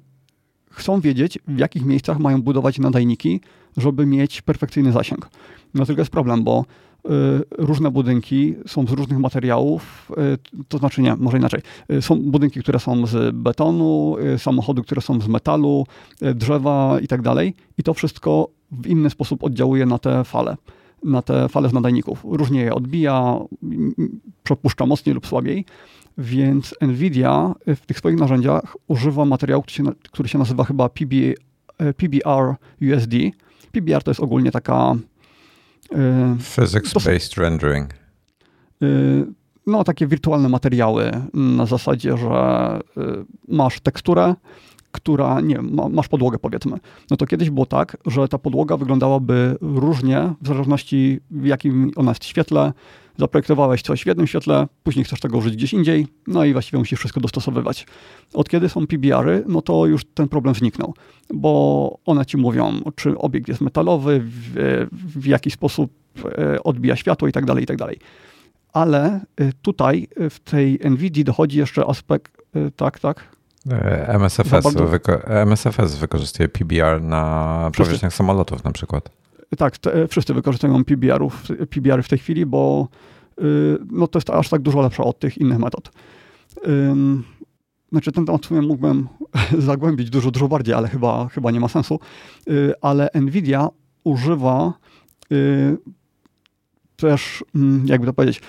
chcą wiedzieć, w jakich miejscach mają budować nadajniki, żeby mieć perfekcyjny zasięg. No tylko jest problem, bo różne budynki są z różnych materiałów, y, to znaczy nie, może inaczej. Y, są budynki, które są z betonu, samochody, które są z metalu, drzewa i tak dalej. I to wszystko w inny sposób oddziałuje na te fale, na te fale z nadajników. Różnie je odbija, przepuszcza mocniej lub słabiej. Więc NVIDIA w tych swoich narzędziach używa materiału, który się, który się nazywa chyba PB, PBR USD. PBR to jest ogólnie taka... E, Physics-based rendering. E, no, takie wirtualne materiały na zasadzie, że masz teksturę, która, nie masz podłogę powiedzmy. No to kiedyś było tak, że ta podłoga wyglądałaby różnie w zależności w jakim ona jest świetle, zaprojektowałeś coś w jednym świetle, później chcesz tego użyć gdzieś indziej, no i właściwie musisz wszystko dostosowywać. Od kiedy są PBR-y, no to już ten problem zniknął, bo one ci mówią, czy obiekt jest metalowy, w, w jaki sposób e, odbija światło i tak dalej, i tak dalej. Ale e, tutaj e, w tej NVIDII dochodzi jeszcze aspekt, tak, tak, MSFS, wyko MSFS wykorzystuje PBR na powierzchniach samolotów na przykład. Tak, te, wszyscy wykorzystują PBR-ów, PBR w tej chwili, bo y, no, to jest aż tak dużo lepsze od tych innych metod. znaczy ten temat w sumie mógłbym *laughs* zagłębić dużo, dużo bardziej, ale chyba, chyba nie ma sensu, y, ale Nvidia używa y, też, mm, jakby to powiedzieć,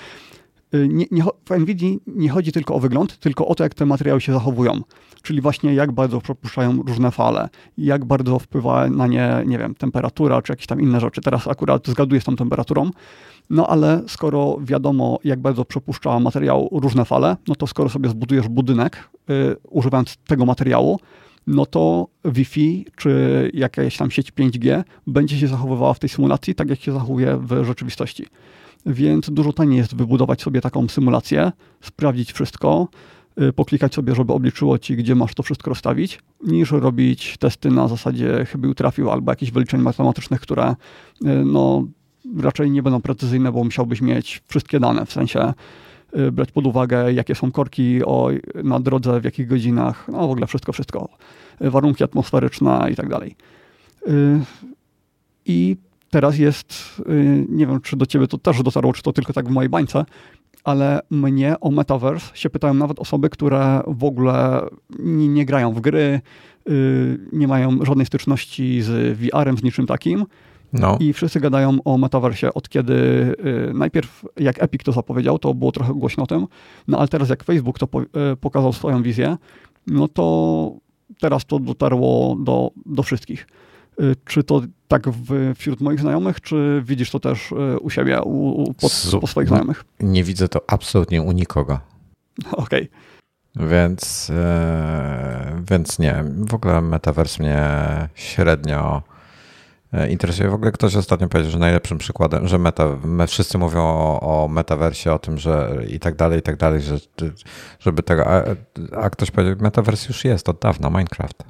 nie, nie, w NVIDIA nie chodzi tylko o wygląd, tylko o to, jak te materiały się zachowują. Czyli właśnie jak bardzo przepuszczają różne fale, jak bardzo wpływa na nie, nie wiem, temperatura czy jakieś tam inne rzeczy. Teraz akurat zgaduję z tą temperaturą, no ale skoro wiadomo, jak bardzo przepuszcza materiał różne fale, no to skoro sobie zbudujesz budynek y, używając tego materiału, no to Wi-Fi czy jakaś tam sieć 5G będzie się zachowywała w tej symulacji tak, jak się zachowuje w rzeczywistości. Więc dużo taniej jest wybudować sobie taką symulację, sprawdzić wszystko, y, poklikać sobie, żeby obliczyło ci, gdzie masz to wszystko rozstawić, niż robić testy na zasadzie chybił trafił albo jakichś wyliczeń matematycznych, które y, no, raczej nie będą precyzyjne, bo musiałbyś mieć wszystkie dane, w sensie y, brać pod uwagę, jakie są korki o, na drodze, w jakich godzinach, no w ogóle wszystko, wszystko. Warunki atmosferyczne i tak dalej. I teraz jest, nie wiem, czy do ciebie to też dotarło, czy to tylko tak w mojej bańce, ale mnie o Metaverse się pytają nawet osoby, które w ogóle nie, nie grają w gry, nie mają żadnej styczności z VR-em, z niczym takim, no. I wszyscy gadają o metaversie od kiedy y, najpierw jak Epic to zapowiedział, to było trochę głośno o tym, no ale teraz jak Facebook to po, y, pokazał swoją wizję, no to teraz to dotarło do, do wszystkich. Y, czy to tak w, wśród moich znajomych, czy widzisz to też y, u siebie, u, u po, po, swoich znajomych? Nie widzę to absolutnie u nikogo. *laughs* Okej. Okay. Więc, yy, więc nie, w ogóle metaverse mnie średnio E, interesuje. W ogóle ktoś ostatnio powiedział, że najlepszym przykładem, że meta, my wszyscy mówią o, o metaversie, o tym, że i tak dalej, i tak dalej, że, żeby tego, a, a ktoś powiedział, metavers już jest od dawna, Minecraft.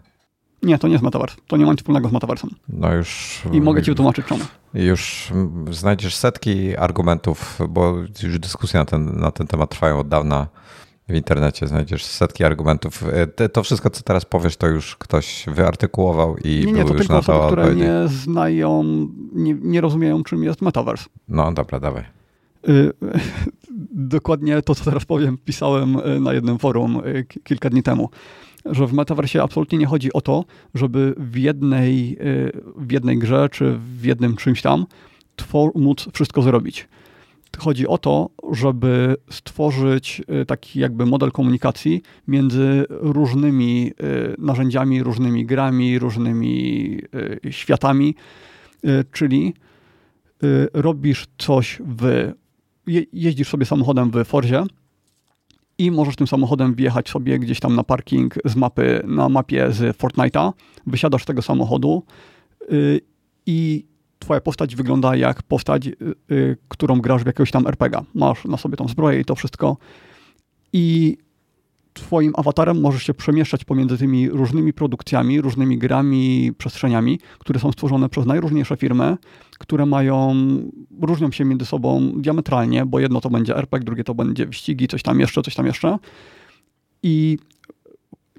Nie, to nie jest metavers. To nie ma nic wspólnego z metaversem. No już... I mogę ci wytłumaczyć czemu. Już znajdziesz setki argumentów, bo już dyskusje na ten, na ten temat trwają od dawna w internecie znajdziesz setki argumentów. To wszystko, co teraz powiesz, to już ktoś wyartykułował i nie, nie, to już tylko osoby, które nie znają, nie, nie rozumieją, czym jest metaverse. No dobra, dawaj. Y, *laughs* dokładnie to, co teraz powiem, pisałem y, na jednym forum y, kilka dni temu, że w metaversie absolutnie nie chodzi o to, żeby w jednej, w jednej grze czy w jednym czymś tam móc wszystko zrobić. Chodzi o to, żeby stworzyć y, taki jakby model komunikacji między różnymi y, narzędziami, różnymi grami, różnymi y, światami, czyli robisz coś w, jeździsz sobie samochodem w Forzie i możesz tym samochodem wjechać sobie gdzieś tam na parking z mapy, na mapie z Fortnite'a, wysiadasz z tego samochodu i twoja postać wygląda jak postać, y, y, którą grasz w jakiegoś tam RPG. Masz na sobie tą zbroję i to wszystko. I twoim awatarem możesz się przemieszczać pomiędzy tymi różnymi produkcjami, różnymi grami, przestrzeniami, które są stworzone przez najróżniejsze firmy, które mają, różnią się między sobą diametralnie, bo jedno to będzie RPG, drugie to będzie wyścigi, coś tam jeszcze, coś tam jeszcze. I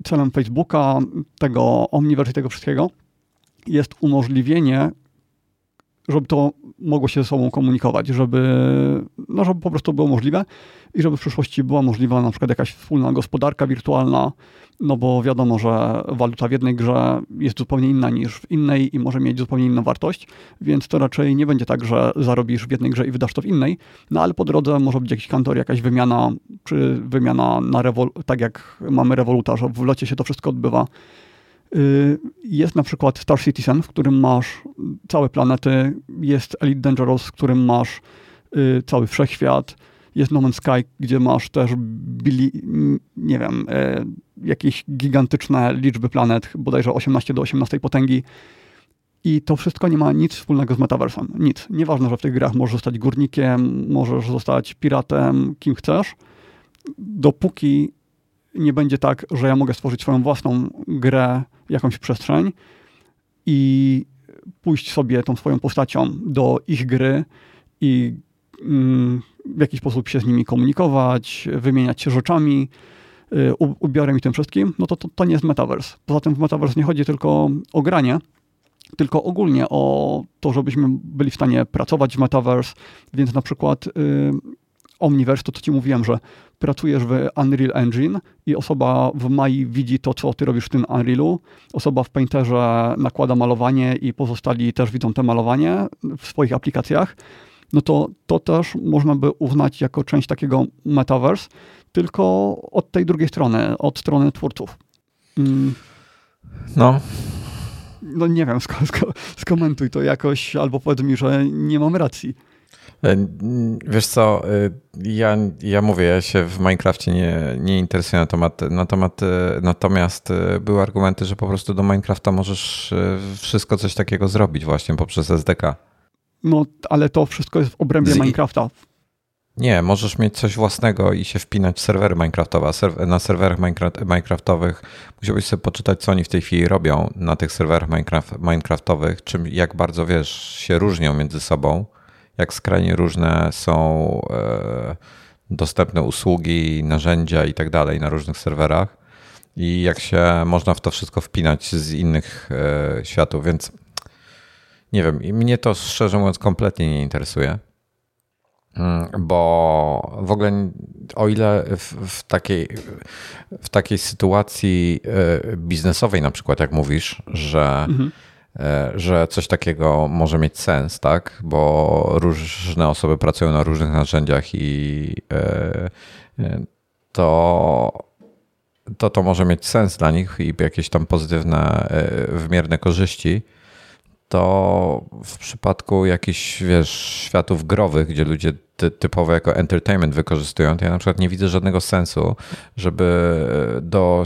celem Facebooka, tego Omniverse i tego wszystkiego jest umożliwienie żeby to mogło się ze sobą komunikować, żeby, no, żeby po prostu było możliwe i żeby w przyszłości była możliwa na przykład jakaś wspólna gospodarka wirtualna, no bo wiadomo, że waluta w jednej grze jest zupełnie inna niż w innej i może mieć zupełnie inną wartość, więc to raczej nie będzie tak, że zarobisz w jednej grze i wydasz to w innej, no ale po drodze może być jakiś kantor, jakaś wymiana, czy wymiana na rewol, tak jak mamy rewoluta, że w locie się to wszystko odbywa jest na przykład Star Citizen, w którym masz całe planety, jest Elite Dangerous, w którym masz y, cały wszechświat, jest No Man's Sky, gdzie masz też bili, nie wiem, e, jakieś gigantyczne liczby planet, bodajże 18 do 18 potęgi. I to wszystko nie ma nic wspólnego z metaversem. Nic. Nieważne, że w tych grach możesz zostać górnikiem, możesz zostać piratem, kim chcesz. Dopóki nie będzie tak, że ja mogę stworzyć swoją własną grę, jakąś przestrzeń i pójść sobie tą swoją postacią do ich gry i mm, w jakiś sposób się z nimi komunikować, wymieniać się rzeczami, y, ubiorem i tym wszystkim, no to, to, to nie jest metaverse. Poza tym w metaverse nie chodzi tylko o granie, tylko ogólnie o to, żebyśmy byli w stanie pracować w metaverse, więc na przykład y, Omniverse, to co ci mówiłem, że pracujesz w Unreal Engine i osoba w Mai widzi to, co ty robisz w tym Unrealu, osoba w Painterze nakłada malowanie i pozostali też widzą te malowanie w swoich aplikacjach, no to to też można by uznać jako część takiego metaverse, tylko od tej drugiej strony, od strony twórców. Mm. No. No nie wiem, sk sk skomentuj to jakoś, albo powiedz mi, że nie mam racji. E, wiesz co, e, ja, ja mówię, ja się w Minecrafcie nie, nie interesuję na temat, na temat, e, natomiast były argumenty, że po prostu do Minecrafta możesz wszystko coś takiego zrobić właśnie poprzez SDK. No, ale to wszystko jest w obrębie Z... Minecrafta. Nie, możesz mieć coś własnego i się wpinać w serwery Minecraftowe. Na serwerach Minecraftowych musiałbyś sobie poczytać, co oni w tej chwili robią na tych serwerach Minecraft, Minecraftowych, czym, jak bardzo wiesz, się różnią między sobą, jak skrajnie różne są e, dostępne usługi, narzędzia i tak dalej na różnych serwerach i jak się można w to wszystko wpinać z innych e, światów, więc nie wiem, mnie to szczerze mówiąc kompletnie nie interesuje. Mm, bo w ogóle o ile w, w, takiej, w takiej sytuacji e, biznesowej na przykład, jak mówisz, że, mhm. E, że coś takiego może mieć sens, tak? Bo różne osoby pracują na różnych narzędziach i e, to to, to może mieć sens dla nich i jakieś tam pozytywne, wymierne korzyści to w przypadku jakichś, wiesz, światów growych, gdzie ludzie ty, typowo jako entertainment wykorzystują, to ja na przykład nie widzę żadnego sensu, żeby do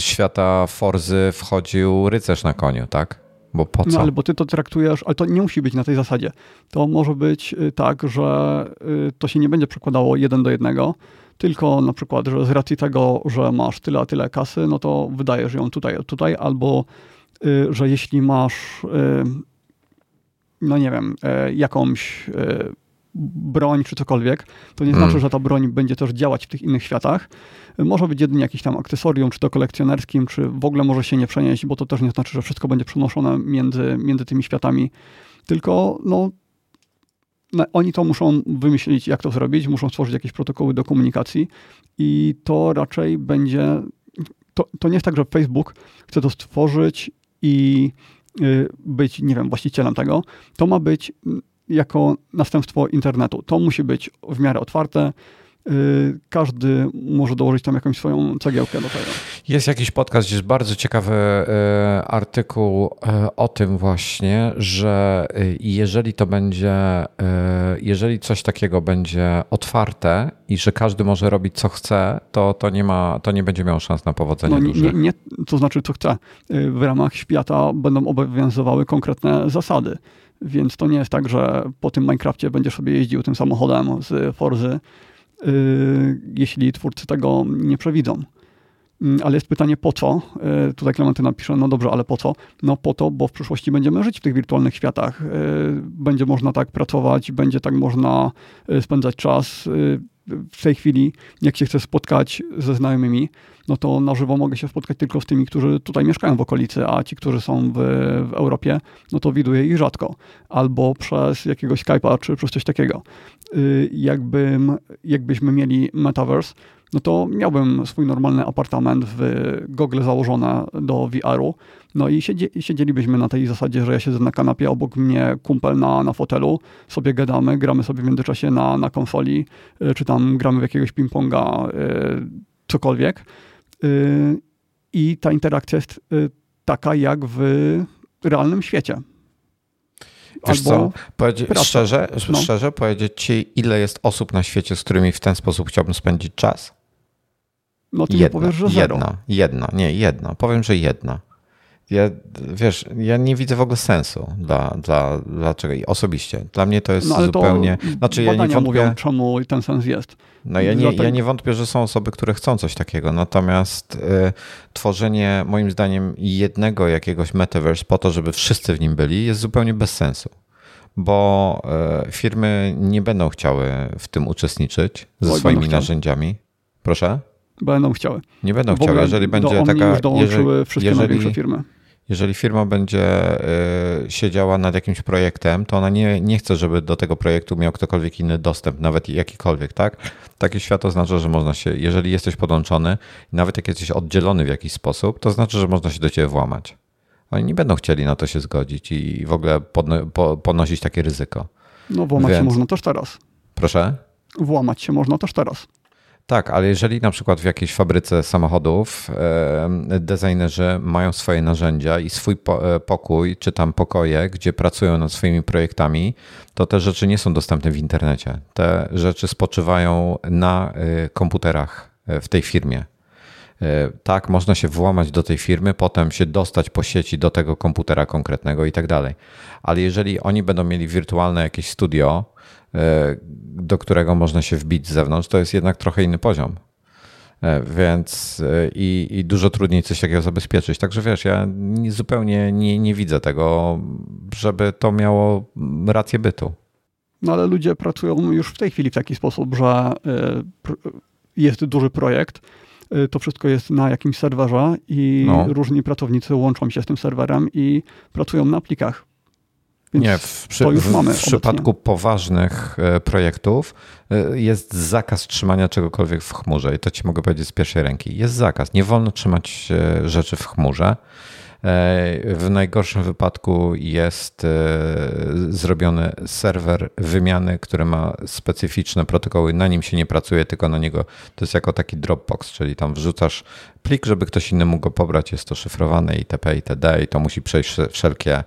świata Forzy wchodził rycerz na koniu, tak? Bo po no, co? No ale bo ty to traktujesz, ale to nie musi być na tej zasadzie. To może być y, tak, że y, to się nie będzie przekładało jeden do jednego, tylko na przykład, że z racji tego, że masz tyle a tyle kasy, no to wydajesz ją tutaj, tutaj, albo że jeśli masz, y, no nie wiem, y, jakąś broń czy cokolwiek, to nie znaczy, hmm. że ta broń będzie też działać w tych innych światach. Może być jedynie jakiś tam akcesorium, czy to kolekcjonerskim, czy w ogóle może się nie przenieść, bo to też nie znaczy, że wszystko będzie przenoszone między, między tymi światami. Tylko no, oni to muszą wymyślić, jak to zrobić, muszą stworzyć jakieś protokoły do komunikacji i to raczej będzie. To, to nie jest tak, że Facebook chce to stworzyć i y, być, nie wiem, właścicielem tego, to ma być mm, jako następstwo internetu. To musi być w miarę otwarte, każdy może dołożyć tam jakąś swoją cegiełkę do tego. Jest jakiś podcast, gdzie jest bardzo ciekawy y, artykuł y, o tym właśnie, że jeżeli to będzie, jeżeli coś takiego będzie otwarte i że każdy może robić co chce, to, to, nie, ma, to nie będzie miało szans na powodzenie. No, nie, nie, to znaczy co chce. W ramach świata będą obowiązywały konkretne zasady. Więc to nie jest tak, że po tym Minecrafcie będziesz sobie jeździł tym samochodem z Forzy Y, jeśli twórcy tego nie przewidzą. Mm, ale jest pytanie po co? Y, tutaj Klementyna pisze, no dobrze, ale po co? No po to, bo w przyszłości będziemy żyć w tych wirtualnych światach. Y, będzie można tak pracować, będzie tak można spędzać czas. W tej chwili, jak się chce spotkać ze znajomymi, no to na żywo mogę się spotkać tylko z tymi, którzy tutaj mieszkają w okolicy, a ci, którzy są w, w Europie, no to widuję ich rzadko. Albo przez jakiegoś Skype'a, czy przez coś takiego. Y, jakbym, jakbyśmy mieli metaverse, no to miałbym swój normalny apartament w Google założone do VR-u, no i siedzi, siedzielibyśmy na tej zasadzie, że ja siedzę na kanapie, obok mnie kumpel na, na fotelu, sobie gadamy, gramy sobie w międzyczasie na, na konsoli, y, czy tam gramy w jakiegoś ping-ponga, y, cokolwiek. I ta interakcja jest taka jak w realnym świecie. Wiesz co, Powiedz, szczerze, no. szczerze powiedzieć ci, ile jest osób na świecie, z którymi w ten sposób chciałbym spędzić czas? No ty jedno, powiesz, że zero. Jedno, jedno, nie, jedno. Powiem, że jedno. Ja, wiesz, ja nie widzę w ogóle sensu dla, dla, dlaczego osobiście. Dla mnie to jest no, zupełnie. To znaczy, ja nie wątpię, mówią, czemu ten sens jest. No ja nie, ja nie wątpię, że są osoby, które chcą coś takiego. Natomiast y, tworzenie moim zdaniem jednego jakiegoś metaverse po to, żeby wszyscy w nim byli, jest zupełnie bez sensu. Bo y, firmy nie będą chciały w tym uczestniczyć ze swoimi narzędziami. Proszę? Będą chciały. Nie będą chciały, jeżeli będzie taka. Już dołączyły jeżeli, wszystkie jeżeli, największe firmy jeżeli firma będzie y, siedziała nad jakimś projektem, to ona nie, nie chce, żeby do tego projektu miał ktokolwiek inny dostęp, nawet jakikolwiek, tak? Takie świat oznacza, że można się, jeżeli jesteś podłączony, nawet jak jesteś oddzielony w jakiś sposób, to znaczy, że można się do ciebie włamać. Oni nie będą chcieli na to się zgodzić i w ogóle podno, po, ponosić takie ryzyko. No włamać Więc... się można też teraz. Proszę? Włamać się można też teraz. Tak, ale jeżeli na przykład w jakiejś fabryce samochodów designerzy mają swoje narzędzia i swój e, pokój, czy tam pokoje, gdzie pracują nad swoimi projektami, to te rzeczy nie są dostępne w internecie. Te rzeczy spoczywają na e, komputerach e, w tej firmie. Tak, można się włamać do tej firmy, potem się dostać po sieci do tego komputera konkretnego i tak dalej. Ale jeżeli oni będą mieli wirtualne jakieś studio, do którego można się wbić z zewnątrz, to jest jednak trochę inny poziom. E, więc e, i, i dużo trudniej coś takiego zabezpieczyć. Także wiesz, ja zupełnie nie, nie widzę tego, żeby to miało rację bytu. No ale ludzie pracują już w tej chwili w taki sposób, że jest duży projekt, to wszystko jest na jakimś serwerze i no. różni pracownicy łączą się z tym serwerem i pracują na plikach. Więc nie, w, przy, w, w przypadku poważnych e, projektów e, jest zakaz trzymania czegokolwiek w chmurze i to ci mogę powiedzieć z pierwszej ręki. Jest zakaz. Nie wolno trzymać e, rzeczy w chmurze. W najgorszym wypadku jest zrobiony serwer wymiany, który ma specyficzne protokoły. Na nim się nie pracuje, tylko na niego to jest jako taki Dropbox, czyli tam wrzucasz plik, żeby ktoś inny mógł go pobrać. Jest to szyfrowane itp. itd. i to musi przejść wszelkie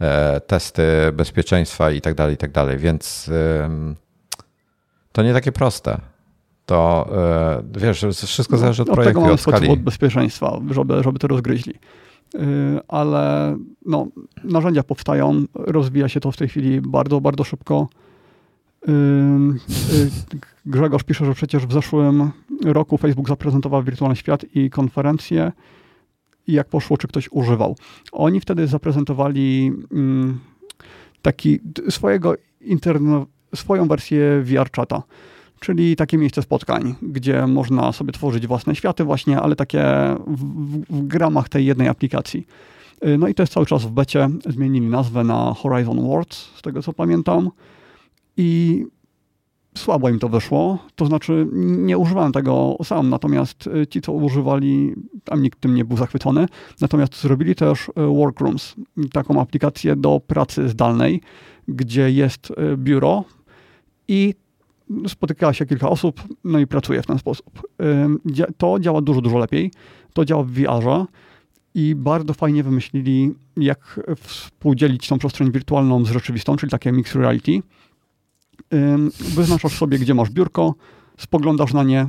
E, testy bezpieczeństwa i tak dalej, i tak dalej. Więc to nie takie proste. To e, wiesz, wszystko no, zależy od, od projektu tego i od skali. od bezpieczeństwa, żeby, żeby to rozgryźli. E, ale no, narzędzia powstają, rozwija się to w tej chwili bardzo, bardzo szybko. Grzegorz pisze, że przecież w zeszłym roku Facebook zaprezentował wirtualny świat i konferencję i jak poszło, czy ktoś używał. Oni wtedy zaprezentowali mm, taki swojego interno, swoją wersję VR chata, czyli takie miejsce spotkań, gdzie można sobie tworzyć własne światy właśnie, ale takie w, w, w gramach tej jednej aplikacji. Y, no i to jest cały czas w becie. Zmienili nazwę na Horizon Worlds, z tego co pamiętam. I słabo im to wyszło, to znaczy nie używałem tego sam, natomiast y, ci, co używali, tam nikt tym nie był zachwycony, natomiast zrobili też y, Workrooms, taką aplikację do pracy zdalnej, gdzie jest biuro i spotyka się kilka osób, no i pracuje w ten sposób. To działa dużo, dużo lepiej. To działa w VR-ze i bardzo fajnie wymyślili, jak współdzielić tą przestrzeń wirtualną z rzeczywistą, czyli takie mixed reality wyznaczasz sobie, gdzie masz biurko, spoglądasz na nie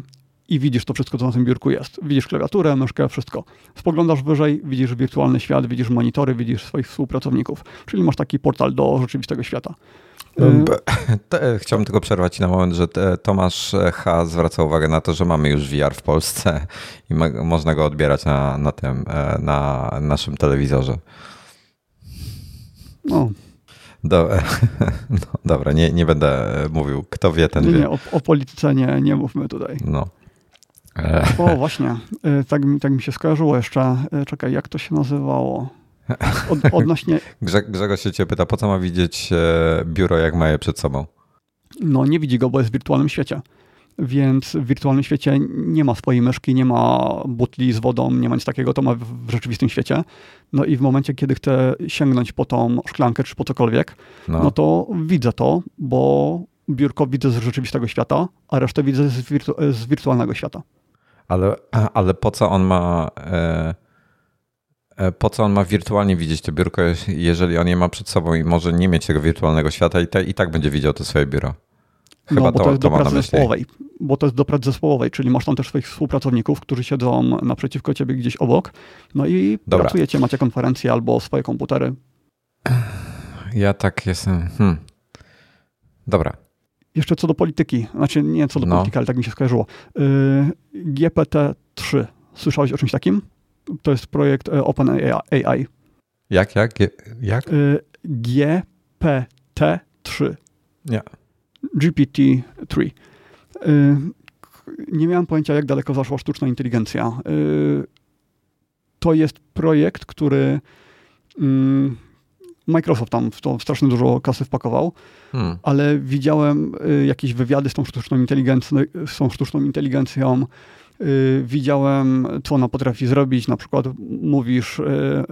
i widzisz to wszystko, co na tym biurku jest. Widzisz klawiaturę, myszkę, wszystko. Spoglądasz wyżej, widzisz wirtualny świat, widzisz monitory, widzisz swoich współpracowników. Czyli masz taki portal do rzeczywistego świata. Chciałbym tylko przerwać na moment, że Tomasz H. zwraca uwagę na to, że mamy już VR w Polsce i można go odbierać na, na tym, e, na naszym telewizorze. No, do, *laughs* no, dobra, nie, nie będę mówił. Kto wie, ten nie, wie. Nie, o, o polityce nie, nie mówmy tutaj. No. O, właśnie. E, tak, tak mi się skojarzyło jeszcze. E, czekaj, jak to się nazywało? *laughs* Od, odnośnie... Grzegorz się cię pyta, po co ma widzieć e, biuro, jak ma je przed sobą? No, nie widzi go, bo jest w wirtualnym świecie więc w wirtualnym świecie nie ma swojej myszki, nie ma butli z wodą, nie ma nic takiego, to ma w rzeczywistym świecie. No i w momencie, kiedy chcę sięgnąć po tą szklankę czy po cokolwiek, no, no to widzę to, bo biurko widzę z rzeczywistego świata, a resztę widzę z, wirtu z wirtualnego świata. Ale, ale po co on ma... E po co on ma wirtualnie widzieć to biurko, jeżeli on je ma przed sobą i może nie mieć tego wirtualnego świata i, te, i tak będzie widział to swoje biuro? Chyba no, bo to, to jest do pracy zespołowej. Bo to jest do pracy zespołowej, czyli masz tam też swoich współpracowników, którzy siedzą naprzeciwko ciebie gdzieś obok. No i Dobra. pracujecie, macie konferencje albo swoje komputery. Ja tak jestem. Hmm. Dobra. Jeszcze co do polityki, znaczy nie co do no. polityki, ale tak mi się skojarzyło. Yy, GPT-3. Słyszałeś o czymś takim? To jest projekt e, OpenAI. Jak, jak, jak? Yy, GPT-3. Nie. GPT-3. Y, nie miałem pojęcia, jak daleko zaszła sztuczna inteligencja. To jest projekt, który mm, Microsoft tam w to strasznie dużo kasy wpakował, hmm. ale widziałem jakieś wywiady z tą sztuczną inteligencją, z tą sztuczną inteligencją widziałem, co ona potrafi zrobić. Na przykład mówisz y,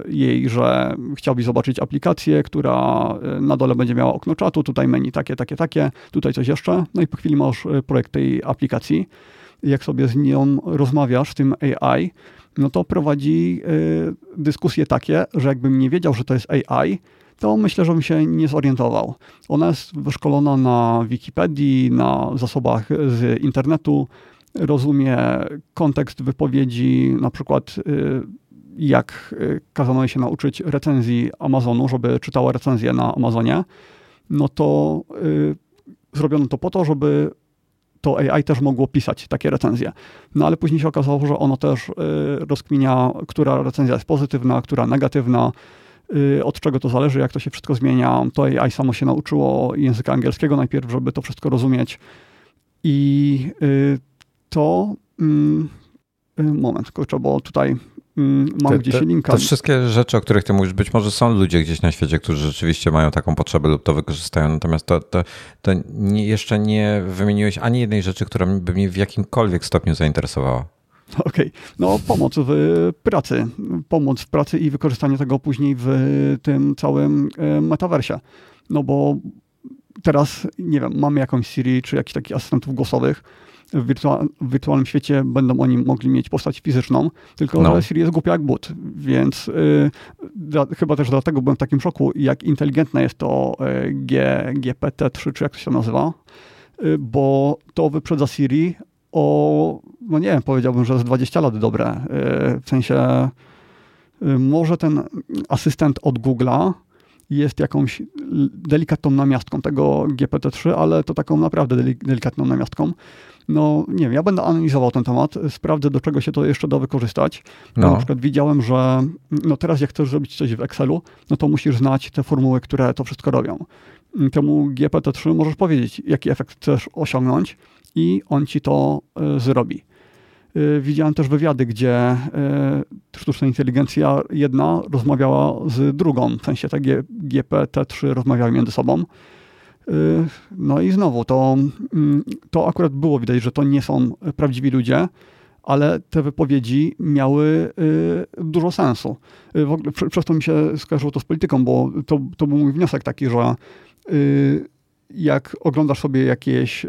jej, że chciałbyś zobaczyć aplikację, która na dole będzie miała okno czatu, tutaj menu takie, takie, takie, tutaj coś jeszcze. No i po chwili masz projekt tej aplikacji. Jak sobie z nią rozmawiasz, tym AI, no to prowadzi dyskusje takie, że jakbym nie wiedział, że to jest AI, to myślę, że bym się nie zorientował. Ona jest wyszkolona na Wikipedii, na zasobach z internetu, rozumie kontekst wypowiedzi, na przykład y, jak y, kazano jej się nauczyć recenzji Amazonu, żeby czytała recenzję na Amazonie, no to y, zrobiono to po to, żeby to AI też mogło pisać takie recenzje. No ale później się okazało, że ono też rozkminia, która recenzja jest pozytywna, która negatywna, od czego to zależy, jak to się wszystko zmienia. To AI samo się nauczyło języka angielskiego najpierw, żeby to wszystko rozumieć. I to. Mm, y, moment, kurczę, bo tutaj mm, mam te, gdzieś te, linka. Te wszystkie rzeczy, o których ty mówisz, być może są ludzie gdzieś na świecie, którzy rzeczywiście mają taką potrzebę lub to wykorzystają, natomiast to, to, to nie, jeszcze nie wymieniłeś ani jednej rzeczy, która by mnie w jakimkolwiek stopniu zainteresowała. Okej, okay. no pomoc w pracy. Pomoc w pracy i wykorzystanie tego później w tym całym e, metaversie. No bo teraz, nie wiem, mamy jakąś Siri czy jakichś takich asystentów głosowych. W, wirtua w wirtualnym świecie będą oni mogli mieć postać fizyczną, tylko no. że Siri jest głupia jak but, więc y, da, chyba też dlatego byłem w takim szoku, jak inteligentne jest to y, G, GPT-3, czy jak to się nazywa, y, bo to wyprzedza Siri o, no nie wiem, powiedziałbym, że z 20 lat dobre. Y, w sensie, y, może ten asystent od Google'a jest jakąś delikatną namiastką tego GPT-3, ale to taką naprawdę delikatną namiastką. No nie wiem, ja będę analizował ten temat, sprawdzę do czego się to jeszcze da wykorzystać. No. Na przykład widziałem, że no teraz jak chcesz zrobić coś w Excelu, no to musisz znać te formuły, które to wszystko robią. Temu GPT-3 możesz powiedzieć, jaki efekt chcesz osiągnąć, i on ci to e, zrobi. E, widziałem też wywiady, gdzie e, sztuczna inteligencja jedna rozmawiała z drugą, w sensie te GPT-3 rozmawiały między sobą. No i znowu, to, mm, to akurat było widać, że to nie są prawdziwi ludzie, ale te wypowiedzi miały dużo sensu. W ogóle przez to mi się skojarzyło to z polityką, bo to, to był mój wniosek taki, że jak oglądasz sobie jakieś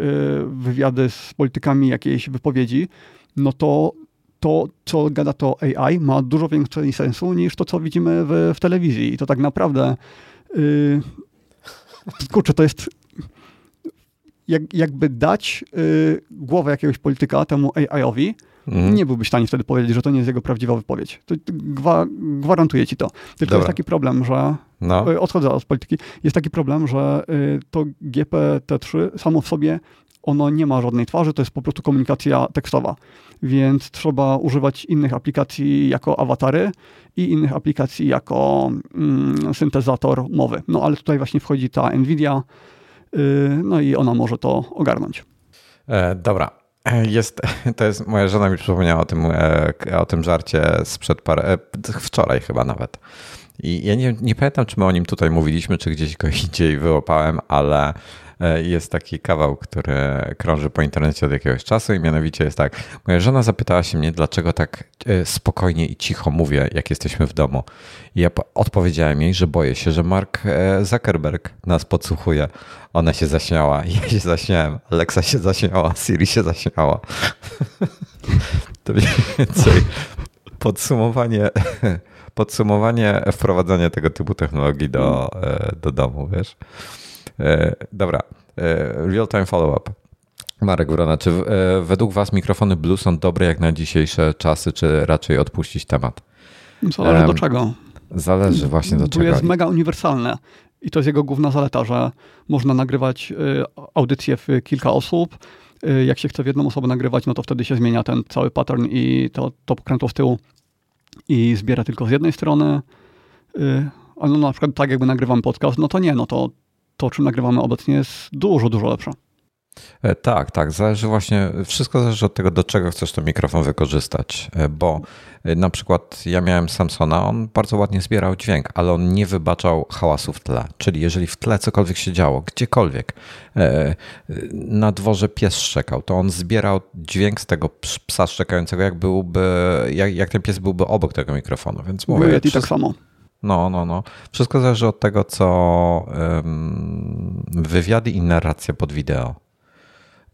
wywiady z politykami, jakieś wypowiedzi, no to to, co gada to AI, ma dużo więcej sensu niż to, co widzimy w, w telewizji. I to tak naprawdę, yy, *laughs* kurczę, to jest jak, jakby dać yy, głowę jakiegoś polityka temu AI-owi, mm. nie byłbyś w stanie wtedy powiedzieć, że to nie jest jego prawdziwa wypowiedź. To, gwa, gwarantuję ci to. Tylko Dobra. jest taki problem, że no. Y, odchodzę od polityki, jest taki problem, że y, to GPT-3 samo w sobie ono nie ma żadnej twarzy, to jest po prostu komunikacja tekstowa. Więc trzeba używać innych aplikacji jako awatary i innych aplikacji jako mm, syntezator mowy. No ale tutaj właśnie wchodzi ta NVIDIA, yy, no i ona może to ogarnąć. E, dobra. E, jest, *laughs* to jest, moja żona mi przypomniała o tym, e, o tym żarcie sprzed parę, e, wczoraj chyba nawet. I ja nie, nie pamiętam, czy my o nim tutaj mówiliśmy, czy gdzieś go *laughs* indziej wyłapałem, ale jest taki kawał, który krąży po internecie od jakiegoś czasu i mianowicie jest tak. Moja żona zapytała się mnie, dlaczego tak e, spokojnie i cicho mówię, jak jesteśmy w domu. I ja odpowiedziałem jej, że boję się, że Mark e, Zuckerberg nas podsłuchuje. Ona się zaśmiała, *laughs* ja się zaśmiałem, Alexa się zaśmiała, Siri się zaśmiała. *laughs* To mniej więcej podsumowanie *laughs* podsumowanie wprowadzania tego typu technologii do, e, do domu, wiesz. E, dobra, e, real-time follow-up. Marek Wrona, czy według Was mikrofony Blue są dobre jak na dzisiejsze czasy, czy raczej odpuścić temat? Zależy um, do czego. Zależy właśnie do czego. To jest mega uniwersalne i to jest jego główna zaleta, że można nagrywać audycje w kilka osób. Jak się chce w jedną osobę nagrywać, no to wtedy się zmienia ten cały pattern i to, to pokrętło z tyłu i zbiera tylko z jednej strony, y, no na przykład tak jakby nagrywam podcast, no to nie, no to to, czym nagrywamy obecnie jest dużo, dużo lepsze. E, tak, tak. Zależy właśnie, wszystko zależy od tego, do czego chcesz ten mikrofon wykorzystać, e, bo e, na przykład ja miałem Samsona, on bardzo ładnie zbierał dźwięk, ale on nie wybaczał hałasu w tle. Czyli jeżeli w tle cokolwiek się działo, gdziekolwiek, na dworze pies szczekał, to on zbierał dźwięk z tego psa szczekającego, jak byłby, jak, jak ten pies byłby obok tego mikrofonu. Więc mówię, i tak samo. No, no, no. Wszystko zależy od tego, co wywiady i narracja pod wideo.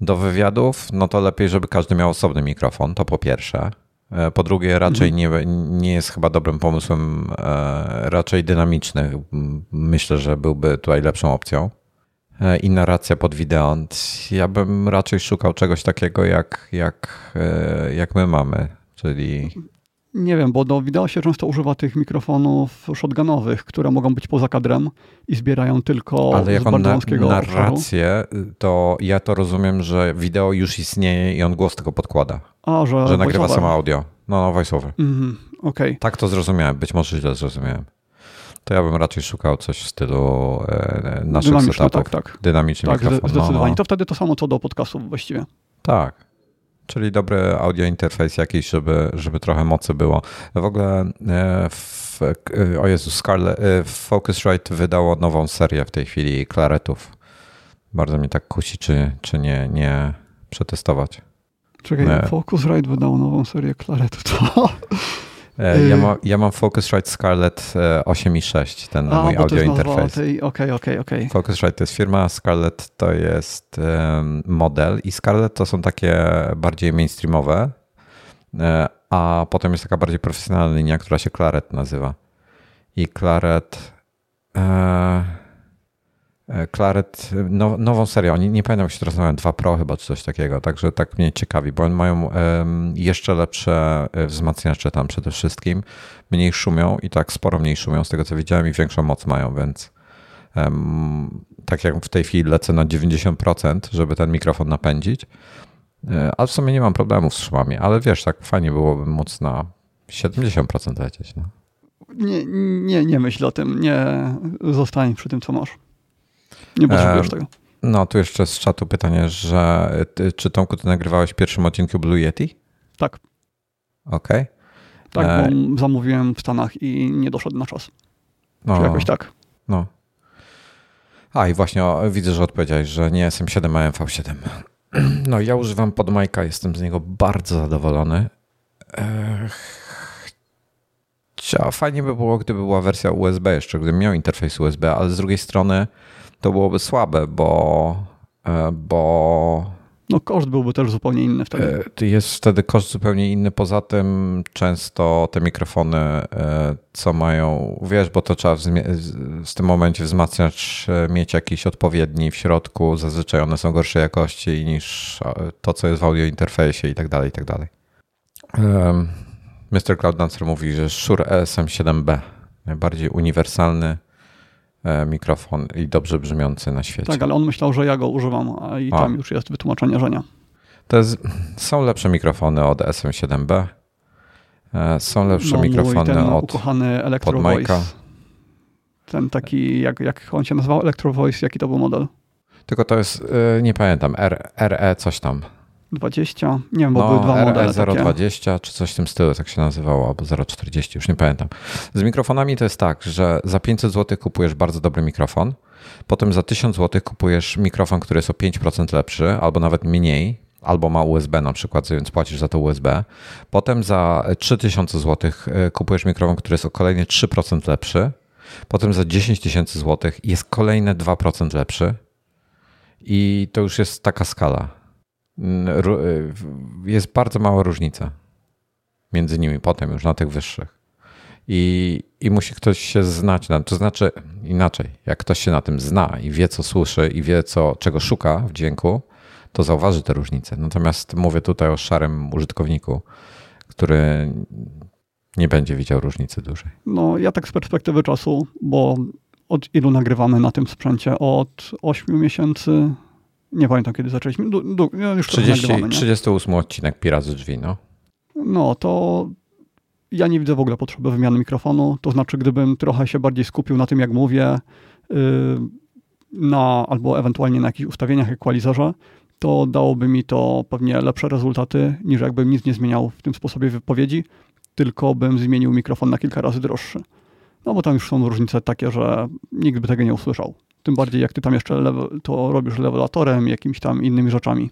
Do wywiadów, no to lepiej, żeby każdy miał osobny mikrofon, to po pierwsze. E, po drugie, raczej mhm. nie, nie jest chyba dobrym pomysłem, e, raczej dynamiczny. Myślę, że byłby tutaj lepszą opcją. E, I narracja pod wideo. Ja bym raczej szukał czegoś takiego, jak, jak, jak my mamy, czyli nie wiem, bo do wideo się często używa tych mikrofonów shotgunowych, które mogą być poza kadrem i zbierają tylko Ale jak on na, narrację, to ja to rozumiem, że wideo już istnieje i on głos tylko podkłada. A, że, że nagrywa samo audio. No, no voiceover. Mm, okay. Tak to zrozumiałem, być może źle zrozumiałem. To ja bym raczej szukał coś w stylu e, naszych setupów. Tak, tak. Dynamiczny tak, mikrofon. Zdecydowanie. No, no. To wtedy to samo co do podcastów właściwie. Tak. Czyli dobry audio interfejs jakiś, żeby, żeby trochę mocy było. W ogóle e, w, e, o Jezu, Scarlet, e, Focusrite wydało nową serię w tej chwili klaretów. Bardzo mnie tak kusi, czy, czy nie, nie przetestować. Czekaj, nie. Focusrite wydał nową serię klaretów. To... E, ja, ma, ja mam Focusrite Scarlett 8.6, ten A, mój audio interfejs. Okej, okej, okej. Okay. Focusrite to jest firma, Scarlett to jest model i Scarlett to są takie bardziej mainstreamowe, e, a potem jest taka bardziej profesjonalna linia, która się Claret nazywa. I Claret... E, E, Claret, now, nową serię. Oni nie pamiętam, jak się teraz nazywają 2 Pro chyba, czy coś takiego. Także tak mnie ciekawi, bo oni mają jeszcze lepsze e, wzmacniacze tam przede wszystkim. Mniej szumią i tak sporo mniej szumią z tego, co widziałem i większą moc mają, więc tak jak w tej chwili lecę na 90%, żeby ten mikrofon napędzić. E, a w sumie nie mam problemów z szumami, ale wiesz, tak fajnie byłoby móc na 70% lecieć. No. Nie, nie, nie myśl o tym. Nie zostań przy tym, co masz. Nie potrzebujesz e, tego. No, tu jeszcze z czatu pytanie, że ty, czy Tomku, ty nagrywałeś w pierwszym odcinku Blue Yeti? Tak. Okej. Okay. Tak, e... bo zamówiłem w Stanach i nie doszedł na czas. No, czy jakoś tak. No. A i właśnie o, widzę, że odpowiedziałeś, że nie SM7, a MV7. *clears throat* No, ja używam podmajka, jestem z niego bardzo zadowolony. Ech, fajnie by było, gdyby była wersja USB jeszcze, gdybym miał interfejs USB, ale z drugiej strony to byłoby słabe, bo, e, bo no koszt byłby też zupełnie inny wtedy. E, jest wtedy koszt zupełnie inny. Poza tym często te mikrofony, e, co mają, wiesz, bo to trzeba w, w tym momencie wzmacniacz mieć jakiś odpowiedni w środku. Zazwyczaj one są gorszej jakości niż to, co jest w audio interfejsie i tak dalej, i tak dalej. Mr. Cloud Dancer mówi, że Shure ESM7B najbardziej uniwersalny mikrofon i dobrze brzmiący na świecie. Tak, ale on myślał, że ja go używam, a i a. tam już jest wytłumaczenie, że nie. To jest, są lepsze mikrofony od SM7B. E, są lepsze no, mikrofony ten od ukochany Electro Voice. Ten taki, jak, jak on się nazywał? Electro Voice, jaki to był model? Tylko to jest, e, nie pamiętam, RE coś tam. 20? Nie wiem, bo no, były dwa modele. RE020 czy coś w tym stylu, tak się nazywało, albo 040, już nie pamiętam. Z mikrofonami to jest tak, że za 500 zł kupujesz bardzo dobry mikrofon, potem za 1000 zł kupujesz mikrofon, który jest o 5% lepszy, albo nawet mniej, albo ma USB na przykład, więc płacisz za to USB. Potem za 3000 zł e, kupujesz mikrofon, który jest o kolejne 3% lepszy. Potem za 10 tysięcy zł jest kolejne 2% lepszy. I to już jest taka skala. Y, jest bardzo mała różnica między nimi potem już na tych wyższych. I, I musi ktoś się znać na to znaczy inaczej, jak ktoś się na tym zna i wie, co słyszy i wie, co, czego szuka w dźwięku, to zauważy te różnice. Natomiast mówię tutaj o szarym użytkowniku, który nie będzie widział różnicy dużej. No, ja tak z perspektywy czasu, bo od ilu nagrywamy na tym sprzęcie? Od 8 miesięcy, nie pamiętam, kiedy zaczęliśmy. Du, du, już 30, 38 odcinek Pirat z drzwi, no. No, to ja nie widzę w ogóle potrzeby wymiany mikrofonu. To znaczy, gdybym trochę się bardziej skupił na tym, jak mówię, yy, na, albo ewentualnie na jakichś ustawieniach equalizerze, to dałoby mi to pewnie lepsze rezultaty, niż jakbym nic nie zmieniał w tym sposobie wypowiedzi, tylko bym zmienił mikrofon na kilka razy droższy. No bo tam już są różnice takie, że nikt by tego nie usłyszał. Tym bardziej jak ty tam jeszcze level, to robisz levelatorem, jakimiś tam innymi rzeczami.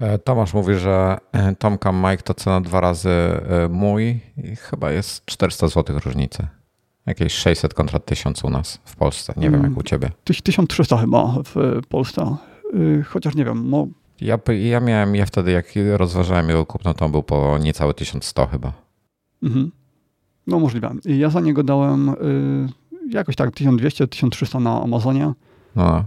E, Tomasz mówi, że e, Tomka Mike to cena dwa razy e, mój i chyba jest 400 zł różnicy. Jakieś 600 kontra 1000 u nas w Polsce. Nie wiem jak u Mm. ciebie. 1300 chyba w Polsce. Chociaż nie wiem, no, Ja, ja miałem, ja wtedy jak rozważałem jego kupno, to on był po niecałe 1100 chyba. mhm. no możliwe. Ja za niego dałem jakoś tak 1200-1300 na Amazonie. No,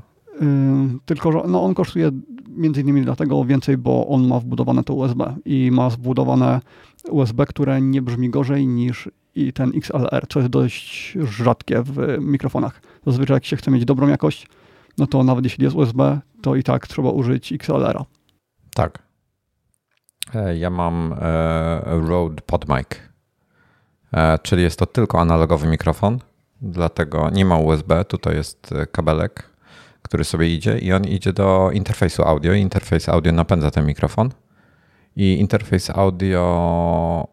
Tylko, że no on kosztuje między innymi dlatego więcej, bo on ma wbudowane to USB i ma wbudowane USB, które nie brzmi gorzej niż i ten XLR, co jest dość rzadkie w mikrofonach. Zazwyczaj jak się chce mieć dobrą jakość, no to nawet jeśli jest USB, to i tak trzeba użyć XLR-a. tak. E, Ja mam e, Rode PodMic, e, czyli jest to tylko analogowy mikrofon, dlatego nie ma USB, tutaj jest e, kabelek, który sobie idzie i on idzie do interfejsu audio. Interfejs audio napędza ten mikrofon i interfejs audio,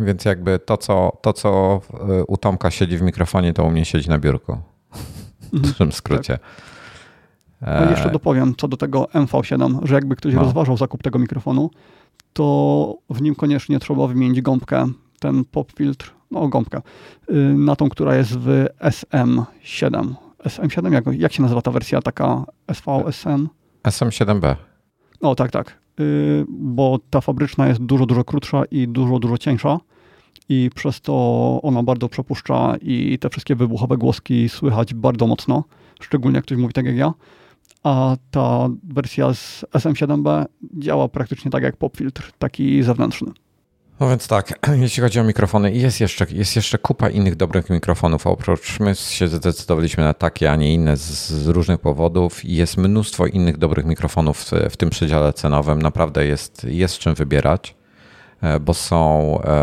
więc jakby to, co, to, co e, u Tomka siedzi w mikrofonie, to u mnie siedzi na biurku. *laughs* W Mhm. dużym skrócie. No i jeszcze dopowiem co do tego MV7, że jakby ktoś No. rozważał zakup tego mikrofonu, to w nim koniecznie trzeba wymienić gąbkę, ten pop filtr, no gąbkę, y, na tą, która jest w SM7. SM7, jak, jak się nazywa ta wersja taka SV, SM? SM7B. O tak, tak. Y, Bo ta fabryczna jest dużo, dużo krótsza i dużo, dużo cieńsza i przez to ona bardzo przepuszcza i te wszystkie wybuchowe głoski słychać bardzo mocno, szczególnie jak ktoś mówi tak jak ja. A ta wersja z SM7B działa praktycznie tak jak pop filtr, taki zewnętrzny. No więc tak, *clears throat* jeśli chodzi o mikrofony, jest jeszcze, jest jeszcze kupa innych dobrych mikrofonów. Oprócz my się zdecydowaliśmy na takie, a nie inne z, z różnych powodów. Jest mnóstwo innych dobrych mikrofonów w, w tym przedziale cenowym. Naprawdę jest, jest czym wybierać, e, bo są.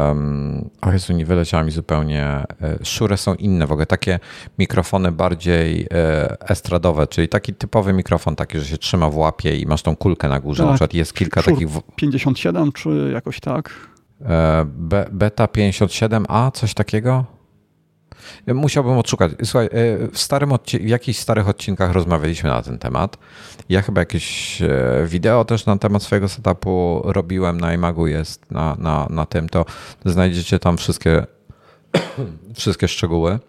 Um, o Jezu, nie wyleciała mi zupełnie. e, Shure są inne w ogóle. Takie mikrofony bardziej e, estradowe, czyli taki typowy mikrofon, taki, że się trzyma w łapie i masz tą kulkę na górze. Tak. Na przykład jest kilka Shure takich. w- 57 czy jakoś tak. E, Be, beta 57A, coś takiego? Musiałbym odszukać. Słuchaj, e, w, starym w jakichś starych odcinkach rozmawialiśmy na ten temat. Ja chyba jakieś e, wideo też na temat swojego setupu robiłem na iMagu jest na, na, na tym, to znajdziecie tam wszystkie, *clears throat* wszystkie szczegóły.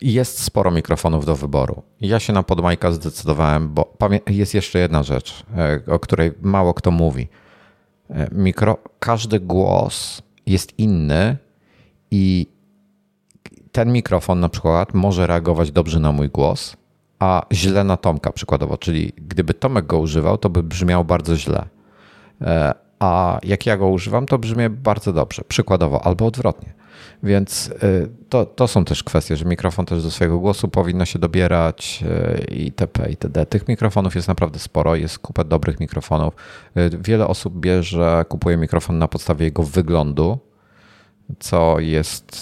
Jest sporo mikrofonów do wyboru. Ja się na podmajka zdecydowałem, bo jest jeszcze jedna rzecz, o której mało kto mówi. E, Mikro, każdy głos jest inny i ten mikrofon na przykład może reagować dobrze na mój głos, a źle na Tomka przykładowo. Czyli gdyby Tomek go używał, to by brzmiał bardzo źle. E, A jak ja go używam, to brzmi bardzo dobrze. Przykładowo, albo odwrotnie. Więc y, to, to są też kwestie, że mikrofon też do swojego głosu powinno się dobierać y, itp. itd. Tych mikrofonów jest naprawdę sporo, jest kupę dobrych mikrofonów. Y, Wiele osób bierze, kupuje mikrofon na podstawie jego wyglądu, co jest,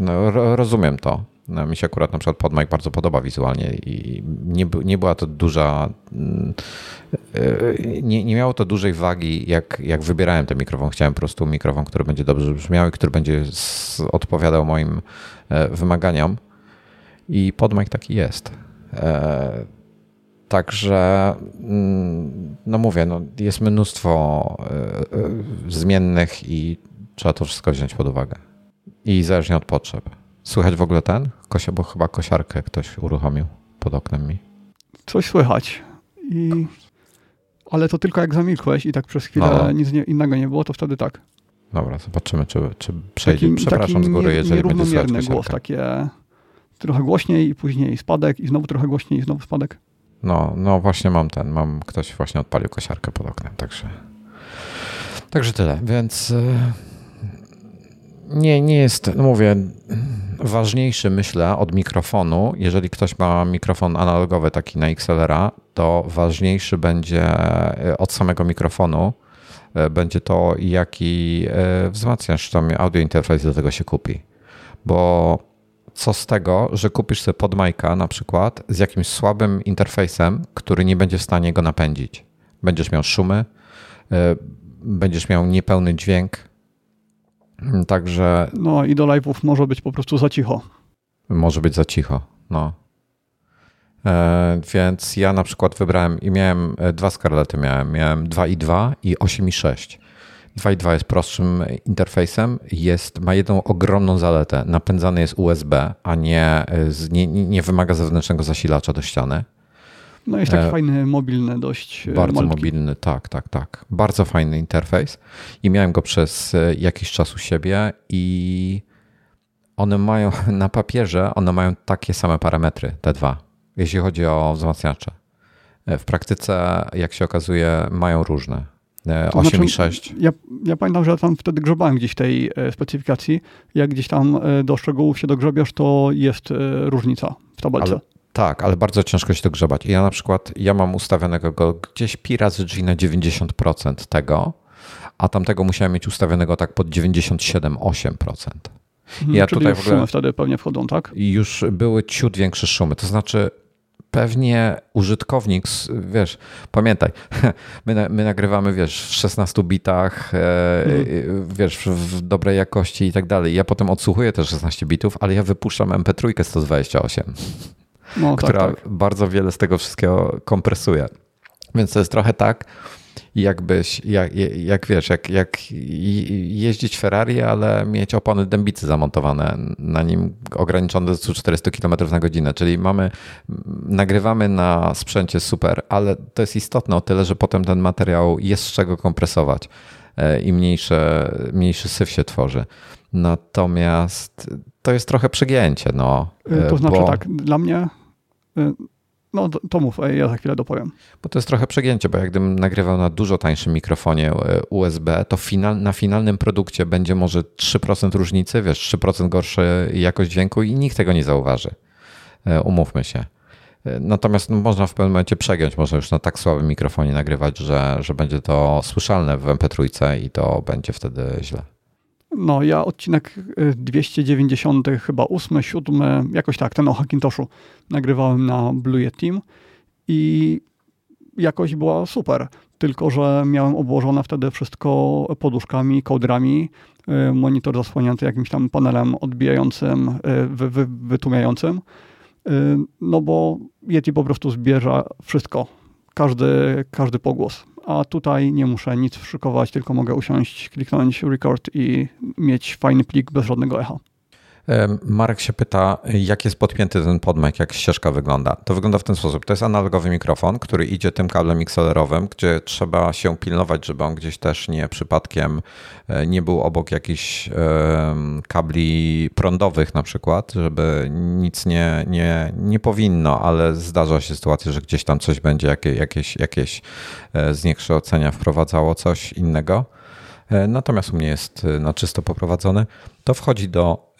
no, ro- rozumiem to. No, mi się akurat na przykład PodMic bardzo podoba wizualnie i nie, nie była to duża, mm, y, nie, nie miało to dużej wagi, jak, jak wybierałem ten mikrofon. Chciałem po prostu mikrofon, który będzie dobrze brzmiał i który będzie odpowiadał moim e, wymaganiom. I PodMic taki jest. E, Także, mm, no mówię, no jest mnóstwo e, e, zmiennych i trzeba to wszystko wziąć pod uwagę. I zależnie od potrzeb. Słychać w ogóle ten? Kosia, bo chyba kosiarkę ktoś uruchomił pod oknem mi. Coś słychać. I... Ale to tylko jak zamilkłeś i tak przez chwilę No. nic nie, innego nie było, to wtedy tak. Dobra, zobaczymy, czy, czy przejdzie. Przepraszam z góry, nie- jeżeli będzie słychać nierównomierny głos, kosiarkę. takie trochę głośniej i później spadek i znowu trochę głośniej i znowu spadek. No, no właśnie mam ten, mam, ktoś właśnie odpalił kosiarkę pod oknem, także także tyle, więc y, nie, nie jest, no mówię, ważniejszy myślę od mikrofonu, jeżeli ktoś ma mikrofon analogowy taki na XLR-a, to ważniejszy będzie y, od samego mikrofonu, y, będzie to jaki y, wzmacniacz, tam audio interfejs do tego się kupi, bo co z tego, że kupisz sobie podmajka na przykład z jakimś słabym interfejsem, który nie będzie w stanie go napędzić. Będziesz miał szumy, e, będziesz miał niepełny dźwięk, także... No i do live'ów może być po prostu za cicho. Może być za cicho, no. E, więc ja na przykład wybrałem i miałem e, dwa Scarlety, miałem, miałem 2.2 i 8.6. 2.2 jest prostszym interfejsem, jest, ma jedną ogromną zaletę. Napędzany jest USB, a nie, nie, nie wymaga zewnętrznego zasilacza do ściany. No jest taki e, fajny, mobilny dość. Bardzo malutki. mobilny, tak, tak, tak. Bardzo fajny interfejs i miałem go przez jakiś czas u siebie i one mają *laughs* na papierze, one mają takie same parametry, te dwa jeśli chodzi o wzmacniacze. E, w praktyce, jak się okazuje, mają różne. 8 e, znaczy, i 6. Ja, ja, pamiętam, że tam wtedy grzebałem gdzieś tej e, specyfikacji. Jak gdzieś tam do szczegółów się dogrzebiasz, to jest różnica w tabelce. Ale, tak, ale bardzo ciężko się dogrzebać. Ja na przykład, ja mam ustawionego go gdzieś pi razy G na 90% tego, a tamtego musiałem mieć ustawionego tak pod 97-8%. Mhm, ja Czyli tutaj w ogóle, szumy wtedy pewnie wchodzą, tak? Już były ciut większe szumy. To znaczy pewnie użytkownik, wiesz, pamiętaj, *laughs* my, my nagrywamy, wiesz, w 16 bitach, mm. wiesz, w dobrej jakości i tak dalej. Ja potem odsłuchuję te 16 bitów, ale ja wypuszczam MP3 128, no, tak, która tak, tak. bardzo wiele z tego wszystkiego kompresuje. Więc to jest trochę tak, jakbyś, jak, jak wiesz, jak, jak jeździć Ferrari, ale mieć opony dębicy zamontowane na nim ograniczone do 140 km na godzinę, czyli mamy, nagrywamy na sprzęcie super, ale to jest istotne o tyle, że potem ten materiał jest z czego kompresować e, i mniejsze, mniejszy syf się tworzy. Natomiast to jest trochę przegięcie. No, to e, znaczy bo... tak, dla mnie e, no to mów, ja za chwilę dopowiem. Bo to jest trochę przegięcie, bo jak gdybym nagrywał na dużo tańszym mikrofonie USB, to final, na finalnym produkcie będzie może 3% różnicy, wiesz, 3% gorsza jakość dźwięku i nikt tego nie zauważy. Umówmy się. Natomiast no, można w pewnym momencie przegiąć, można już na tak słabym mikrofonie nagrywać, że, że będzie to słyszalne w MP3 i to będzie wtedy źle. No, ja odcinek 290, y, chyba 8, 7, jakoś tak, ten o Hackintoshu nagrywałem na Blue Yeti i jakość była super. Tylko, że miałem obłożone wtedy wszystko poduszkami, kołdrami, y, monitor zasłonięty jakimś tam panelem odbijającym, y, wy, wy, wytłumiającym. No bo Yeti po prostu zbierze wszystko, każdy, każdy pogłos a tutaj nie muszę nic szykować, tylko mogę usiąść, kliknąć record i mieć fajny plik bez żadnego echa. Marek się pyta, jak jest podpięty ten podmic, jak ścieżka wygląda. To wygląda w ten sposób. To jest analogowy mikrofon, który idzie tym kablem XLR-owym, gdzie trzeba się pilnować, żeby on gdzieś też nie przypadkiem e, nie był obok jakichś kabli prądowych na przykład, żeby nic nie, nie, nie powinno, ale zdarza się sytuacja, że gdzieś tam coś będzie, jakieś, jakieś, jakieś zniekształcenia wprowadzało coś innego. E, natomiast u mnie jest e, na czysto poprowadzony. To wchodzi do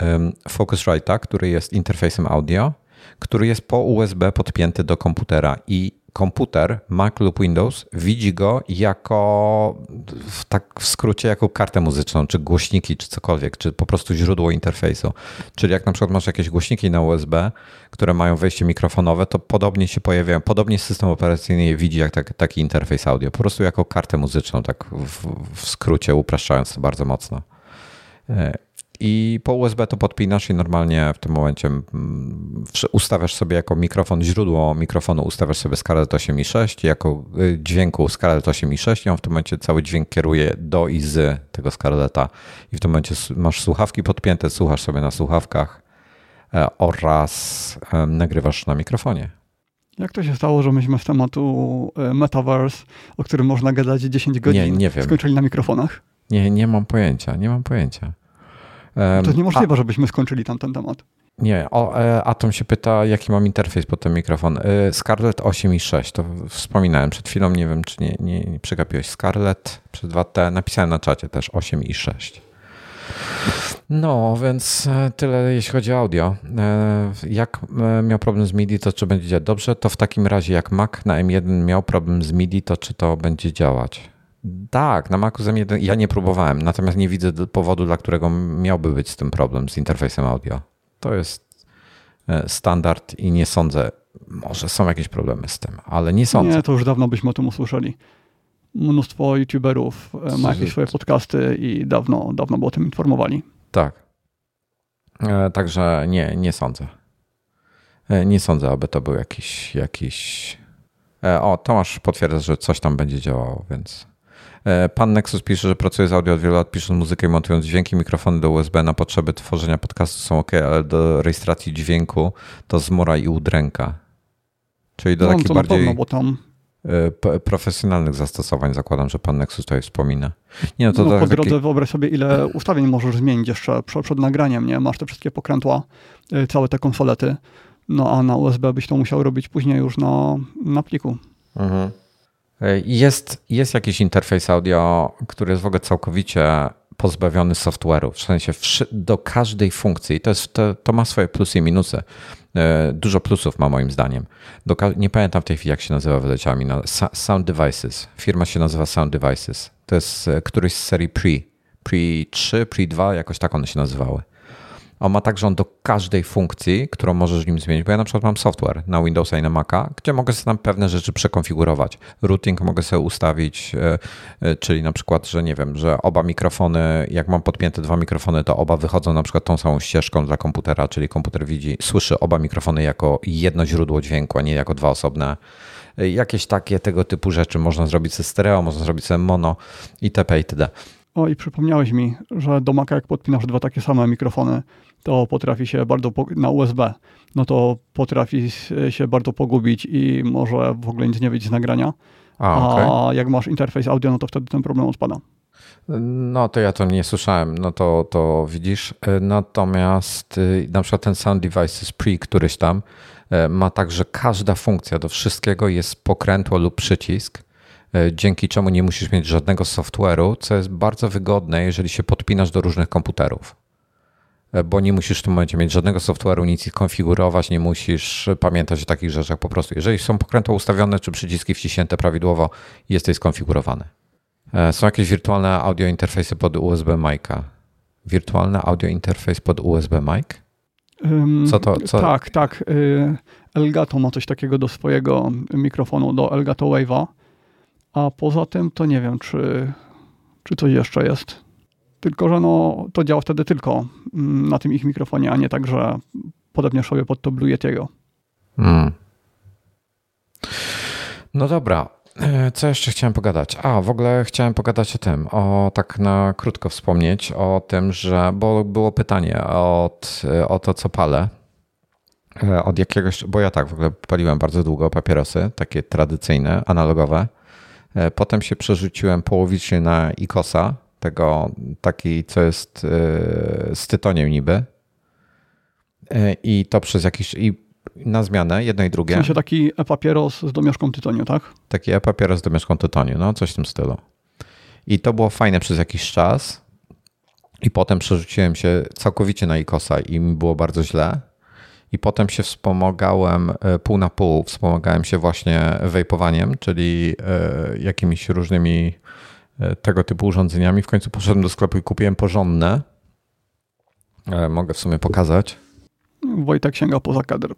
Focusrite'a, który jest interfejsem audio, który jest po USB podpięty do komputera i komputer, Mac lub Windows, widzi go jako, w, tak w skrócie, jako kartę muzyczną, czy głośniki, czy cokolwiek, czy po prostu źródło interfejsu. Czyli jak na przykład masz jakieś głośniki na USB, które mają wejście mikrofonowe, to podobnie się pojawiają, podobnie system operacyjny je widzi jak tak, taki interfejs audio, po prostu jako kartę muzyczną, tak w, w skrócie, upraszczając to bardzo mocno. I po USB to podpinasz i normalnie w tym momencie mm, ustawiasz sobie jako mikrofon, źródło mikrofonu ustawiasz sobie Scarlett 8.6, jako y, dźwięku Scarlett 8.6 i on w tym momencie cały dźwięk kieruje do i z tego Scarletta i w tym momencie masz słuchawki podpięte, słuchasz sobie na słuchawkach e, oraz nagrywasz na mikrofonie. Jak to się stało, że myśmy z tematu e, Metaverse, o którym można gadać 10 godzin, nie, nie wiem. skończyli na mikrofonach? Nie, nie mam pojęcia, nie mam pojęcia. To jest niemożliwe, A, żebyśmy skończyli tam ten temat. Nie, o, e, Atom się pyta, jaki mam interfejs pod ten mikrofon. E, Scarlett 8 i 6, to wspominałem przed chwilą, nie wiem, czy nie, nie, nie przegapiłeś. Scarlett przez 2T, napisałem na czacie też 8 i 6. No, więc e, tyle jeśli chodzi o audio. Jak miał problem z MIDI, to czy będzie działać dobrze? To w takim razie jak Mac na M1 miał problem z MIDI, to czy to będzie działać? Tak, na Macu M1 ja nie próbowałem, natomiast nie widzę powodu, dla którego miałby być z tym problem z interfejsem audio. To jest standard i nie sądzę, może są jakieś problemy z tym, ale nie sądzę. Nie, to już dawno byśmy o tym usłyszeli. Mnóstwo youtuberów ma jakieś swoje podcasty i dawno, dawno by o tym informowali. Tak. Także nie, nie sądzę. Nie sądzę, aby to był jakiś, jakiś E, o, Tomasz potwierdza, że coś tam będzie działało, więc. E, pan Nexus pisze, że pracuje z audio od wielu lat, pisząc muzykę i montując dźwięki, mikrofony do USB na potrzeby tworzenia podcastu są ok, ale do rejestracji dźwięku to zmora i udręka. Czyli do no, takich bardziej pewno, tam... E, profesjonalnych zastosowań zakładam, że pan Nexus tutaj wspomina. Nie, no to no, po drodze taki... wyobraź sobie, ile ustawień możesz zmienić jeszcze przed, przed nagraniem, nie? Masz te wszystkie pokrętła, całe te konsolety no a na USB byś to musiał robić później już na, na pliku. Mhm. Jest, jest jakiś interfejs audio, który jest w ogóle całkowicie pozbawiony software'u, w sensie do każdej funkcji. To, jest, to, to ma swoje plusy i minusy. E, dużo plusów ma moim zdaniem. Do, nie pamiętam w tej chwili, jak się nazywa, wyleciała Sound Devices. Firma się nazywa Sound Devices. To jest e, któryś z serii Pre. Pre 3, Pre 2, jakoś tak one się nazywały. On ma także on do każdej funkcji, którą możesz w nim zmienić, bo ja na przykład mam software na Windowsa i na Maca, gdzie mogę sobie tam pewne rzeczy przekonfigurować. Routing mogę sobie ustawić, e, e, czyli na przykład, że nie wiem, że oba mikrofony, jak mam podpięte dwa mikrofony, to oba wychodzą na przykład tą samą ścieżką dla komputera, czyli komputer widzi, słyszy oba mikrofony jako jedno źródło dźwięku, a nie jako dwa osobne. E, jakieś takie tego typu rzeczy można zrobić ze stereo, można zrobić ze mono itp. itd. O i przypomniałeś mi, że do Maca jak podpinasz dwa takie same mikrofony, to potrafi się bardzo na USB, no to potrafi się bardzo pogubić i może w ogóle nic nie wyjść z nagrania. A, okay. A jak masz interfejs audio, no to wtedy ten problem odpada. No to ja to nie słyszałem, no to, to widzisz. Natomiast y, na przykład ten Sound Devices Pre któryś tam y, ma tak, że każda funkcja do wszystkiego jest pokrętło lub przycisk E, dzięki czemu nie musisz mieć żadnego software'u, co jest bardzo wygodne, jeżeli się podpinasz do różnych komputerów. E, bo nie musisz w tym momencie mieć żadnego software'u, nic ich konfigurować, nie musisz pamiętać o takich rzeczach. Po prostu, jeżeli są pokrętło ustawione, czy przyciski wciśnięte prawidłowo, jesteś skonfigurowany. E, są jakieś wirtualne audio interfejsy pod USB Mic'a. Wirtualny audio interfejs pod USB mic? Co to? Co? Tak, tak. Elgato ma coś takiego do swojego mikrofonu, do Elgato Wave'a a poza tym to nie wiem, czy, czy coś jeszcze jest. Tylko, że no, to działa wtedy tylko mm, na tym ich mikrofonie, a nie tak, że podepniesz sobie pod to Blue Yetiego. Hmm. No dobra. E, co jeszcze chciałem pogadać? A, w ogóle chciałem pogadać o tym, o tak na krótko wspomnieć o tym, że, bo było pytanie od, e, o to, co palę. E, od jakiegoś, bo ja tak w ogóle paliłem bardzo długo papierosy, takie tradycyjne, analogowe. Potem się przerzuciłem połowicznie na Ikosa, tego taki, co jest e, z tytoniem niby. E, I to przez jakiś. I na zmianę, jedno i drugie. W sensie taki e-papieros z domieszką tytoniu, tak? Taki e-papieros z domieszką tytoniu, no coś w tym stylu. I to było fajne przez jakiś czas. I potem przerzuciłem się całkowicie na Ikosa i mi było bardzo źle i potem się wspomagałem e, pół na pół, wspomagałem się właśnie wejpowaniem, czyli e, jakimiś różnymi tego typu urządzeniami. W końcu poszedłem do sklepu i kupiłem porządne. Mogę w sumie pokazać. Wojtek sięga poza kadr.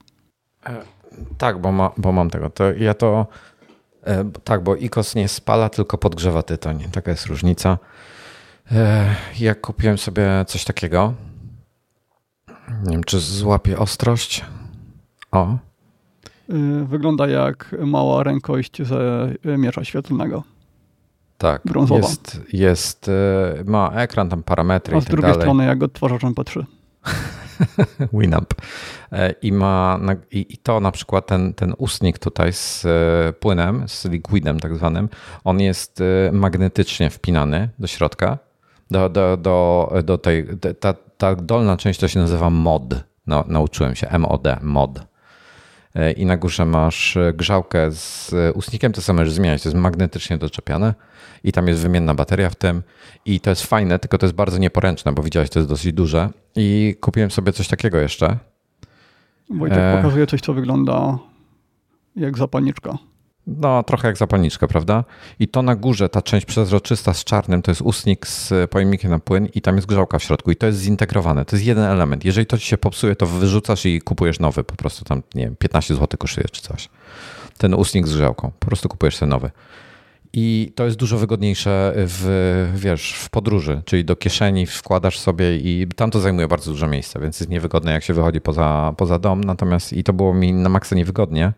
Tak, bo, ma, bo mam tego. To ja to. Tak, bo IKOS nie spala, tylko podgrzewa tytoń. Taka jest różnica. Jak kupiłem sobie coś takiego, nie wiem, czy złapie ostrość. O. Wygląda jak mała rękość ze miecza świetlnego. Tak, brązowa. Jest, jest, y, ma ekran, tam parametry A z drugiej dalej. strony jak odtwarzacz MP3. *laughs* Winamp. E, I ma, i, to na przykład ten, ten ustnik tutaj z e, płynem, z liquidem tak zwanym, on jest e, magnetycznie wpinany do środka, do, do, do, do tej, ta, ta dolna część to się nazywa mod. No, nauczyłem się MOD, mod. E, I na górze masz e, grzałkę z ustnikiem, to samo możesz zmieniać, to jest magnetycznie doczepiane i tam jest wymienna bateria w tym i to jest fajne, tylko to jest bardzo nieporęczne, bo widziałeś, to jest dosyć duże i kupiłem sobie coś takiego jeszcze. Wojtek e... pokazuje coś, co wygląda jak zapalniczka. No, trochę jak zapalniczka, prawda? I to na górze, ta część przezroczysta z czarnym, to jest ustnik z pojemnikiem na płyn i tam jest grzałka w środku i to jest zintegrowane. To jest jeden element. Jeżeli to ci się popsuje, to wyrzucasz i kupujesz nowy. Po prostu tam, nie wiem, 15 zł kosztuje czy coś. Ten ustnik z grzałką. Po prostu kupujesz ten nowy. I to jest dużo wygodniejsze w, wiesz, w podróży, czyli do kieszeni wkładasz sobie i tam to zajmuje bardzo dużo miejsca, więc jest niewygodne jak się wychodzi poza, poza dom. Natomiast i to było mi na maksa niewygodnie,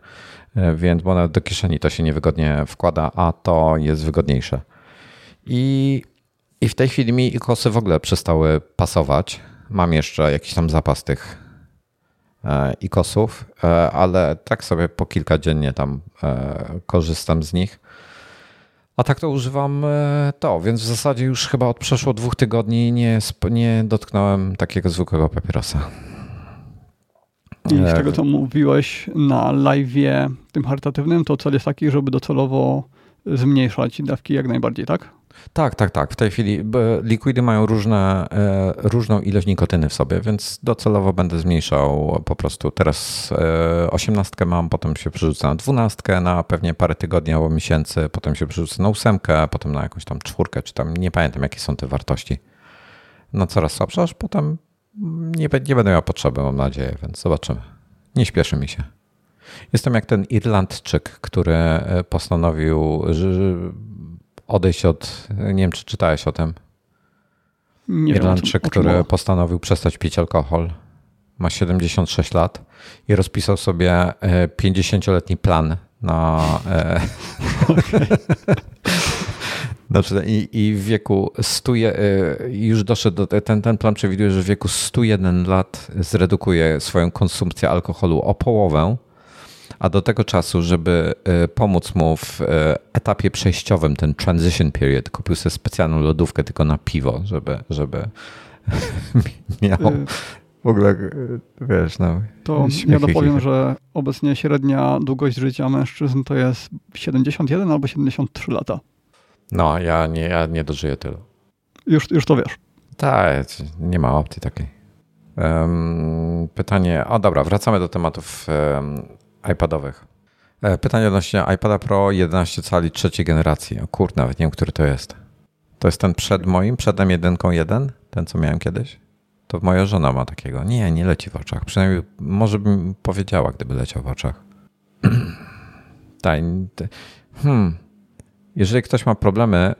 E, więc bo do kieszeni to się niewygodnie wkłada, a to jest wygodniejsze. I, i w tej chwili mi kosy w ogóle przestały pasować. Mam jeszcze jakiś tam zapas tych e, ikosów, e, ale tak sobie po kilka dziennie tam korzystam z nich. A tak to używam to, więc w zasadzie już chyba od przeszło dwóch tygodni nie, nie dotknąłem takiego zwykłego papierosa. I z tego, co mówiłeś na live tym charytatywnym, to cel jest taki, żeby docelowo zmniejszać dawki jak najbardziej, tak? Tak, tak, tak. W tej chwili likwidy mają różne, e, różną ilość nikotyny w sobie, więc docelowo będę zmniejszał po prostu. Teraz e, osiemnastkę mam, potem się przerzucę na dwunastkę na pewnie parę tygodni albo miesięcy, potem się przerzucę na ósemkę, potem na jakąś tam czwórkę, czy tam nie pamiętam jakie są te wartości. No coraz słabsze, aż potem nie, nie będę miał potrzeby, mam nadzieję, więc zobaczymy. Nie śpieszy mi się. Jestem jak ten Irlandczyk, który e, postanowił odejść od. Nie wiem, czy czytałeś o tym. Nie Irlandczyk, wiem, który postanowił przestać pić alkohol. Ma 76 lat i rozpisał sobie 50-letni e, plan na. E, *laughs* okay. Znaczy, i, i w wieku 100, y, już doszedł do, ten, ten plan przewiduje, że w wieku 101 lat zredukuje swoją konsumpcję alkoholu o połowę, a do tego czasu, żeby y, pomóc mu w y, etapie przejściowym, ten transition period, kupił sobie specjalną lodówkę tylko na piwo, żeby, żeby *laughs* miał w ogóle, wiesz, no. To ja dopowiem, że obecnie średnia długość życia mężczyzn to jest 71 albo 73 lata. No, ja nie, ja nie dożyję tylu. Już, już to wiesz. Tak, nie ma opcji takiej. Um, pytanie, o dobra, wracamy do tematów um, iPadowych. E, pytanie odnośnie iPada Pro 11 cali trzeciej generacji. O kurde, nawet nie wiem, który to jest. To jest ten przed moim, przed M1.1, ten co miałem kiedyś? To moja żona ma takiego. Nie, nie leci w oczach. Przynajmniej może bym powiedziała, gdyby leciał w oczach. *clears throat* tak. Hmm. Jeżeli ktoś ma problemy,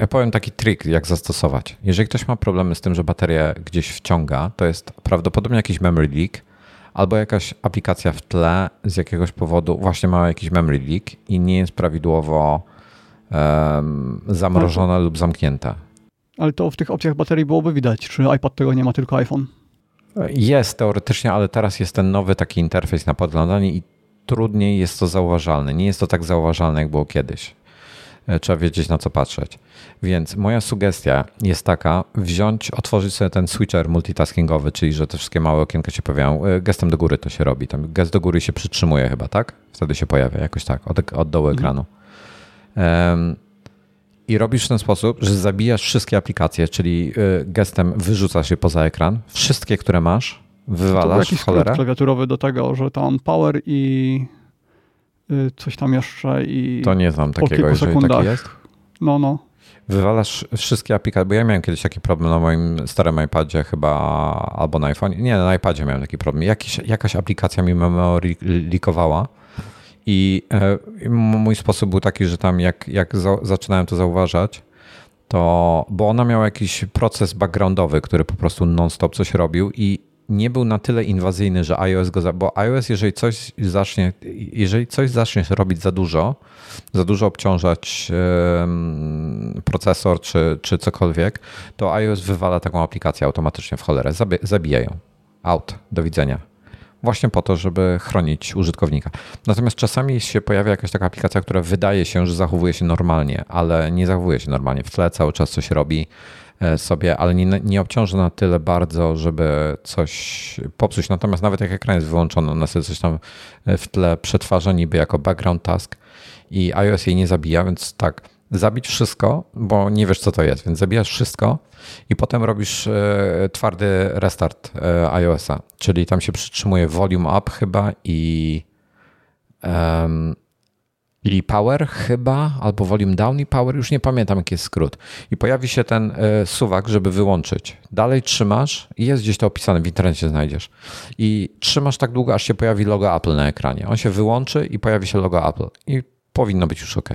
ja powiem taki trik, jak zastosować. Jeżeli ktoś ma problemy z tym, że bateria gdzieś wciąga, to jest prawdopodobnie jakiś memory leak albo jakaś aplikacja w tle z jakiegoś powodu właśnie ma jakiś memory leak i nie jest prawidłowo um, zamrożona lub zamknięta. Ale to w tych opcjach baterii byłoby widać, czy iPad tego nie ma, tylko iPhone? Jest teoretycznie, ale teraz jest ten nowy taki interfejs na podglądanie i trudniej jest to zauważalne. Nie jest to tak zauważalne, jak było kiedyś. E, trzeba wiedzieć na co patrzeć. Więc moja sugestia jest taka, wziąć, otworzyć sobie ten switcher multitaskingowy, czyli że te wszystkie małe okienka się pojawiają. E, gestem do góry to się robi. Tam gest do góry się przytrzymuje chyba, tak? Wtedy się pojawia jakoś tak, od, od dołu mhm. ekranu. Um, i robisz w ten sposób, że zabijasz wszystkie aplikacje, czyli e, gestem wyrzucasz je poza ekran. Wszystkie, które masz, wywalasz to w cholerę. klawiaturowy do tego, że tam power i coś tam jeszcze i. To nie znam takiego, jeżeli sekundach. taki jest. No, no. Wywalasz wszystkie aplikacje, bo ja miałem kiedyś taki problem na moim starym iPadzie chyba, albo na iPhone. Nie, na iPadzie miałem taki problem. Jakiś, jakaś aplikacja mi memory leakowała i e, mój sposób był taki, że tam jak, jak za, zaczynałem to zauważać, to, bo ona miała jakiś proces backgroundowy, który po prostu non-stop coś robił i nie był na tyle inwazyjny, że iOS go, za, bo iOS jeżeli coś zacznie, jeżeli coś zaczniesz robić za dużo, za dużo obciążać procesor czy, czy cokolwiek, to iOS wywala taką aplikację automatycznie w cholerę, zabija ją. Out, do widzenia. Właśnie po to, żeby chronić użytkownika. Natomiast czasami się pojawia jakaś taka aplikacja, która wydaje się, że zachowuje się normalnie, ale nie zachowuje się normalnie. W tle cały czas coś robi sobie, ale nie, nie obciąża na tyle bardzo, żeby coś popsuć. Natomiast nawet jak ekran jest wyłączony, ona sobie coś tam e, w tle przetwarza niby jako background task i iOS jej nie zabija, więc tak, zabić wszystko, bo nie wiesz co to jest, więc zabijasz wszystko i potem robisz e, twardy restart iOS-a, czyli tam się przytrzymuje volume up chyba i i power chyba, albo volume down i power, już nie pamiętam jaki jest skrót. I pojawi się ten y, suwak, żeby wyłączyć. Dalej trzymasz i jest gdzieś to opisane, w internecie znajdziesz. I trzymasz tak długo, aż się pojawi logo Apple na ekranie. On się wyłączy i pojawi się logo Apple. I powinno być już ok.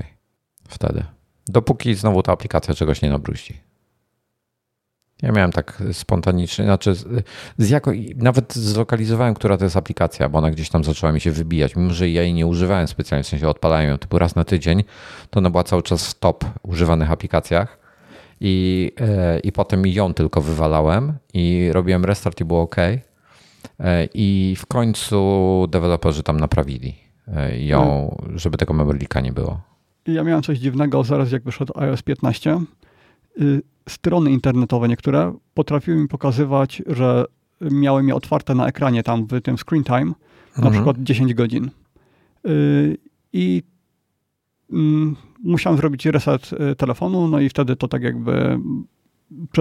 Wtedy. Dopóki znowu ta aplikacja czegoś nie nabruści. Ja miałem tak spontanicznie, znaczy z, jako, nawet zlokalizowałem, która to jest aplikacja, bo ona gdzieś tam zaczęła mi się wybijać, mimo że ja jej nie używałem specjalnie, w sensie odpalałem ją typu raz na tydzień, to ona była cały czas w top używanych aplikacjach i, e, i potem ją tylko wywalałem i robiłem restart i było ok. E, I w końcu deweloperzy tam naprawili e, ją, żeby tego memory nie było. Ja miałem coś dziwnego zaraz jak wyszedł iOS 15 strony internetowe niektóre potrafiły mi pokazywać, że miały je otwarte na ekranie tam w tym screen time, mhm. na przykład 10 godzin. Y, I mm, musiałem zrobić reset y, telefonu, no i wtedy to tak jakby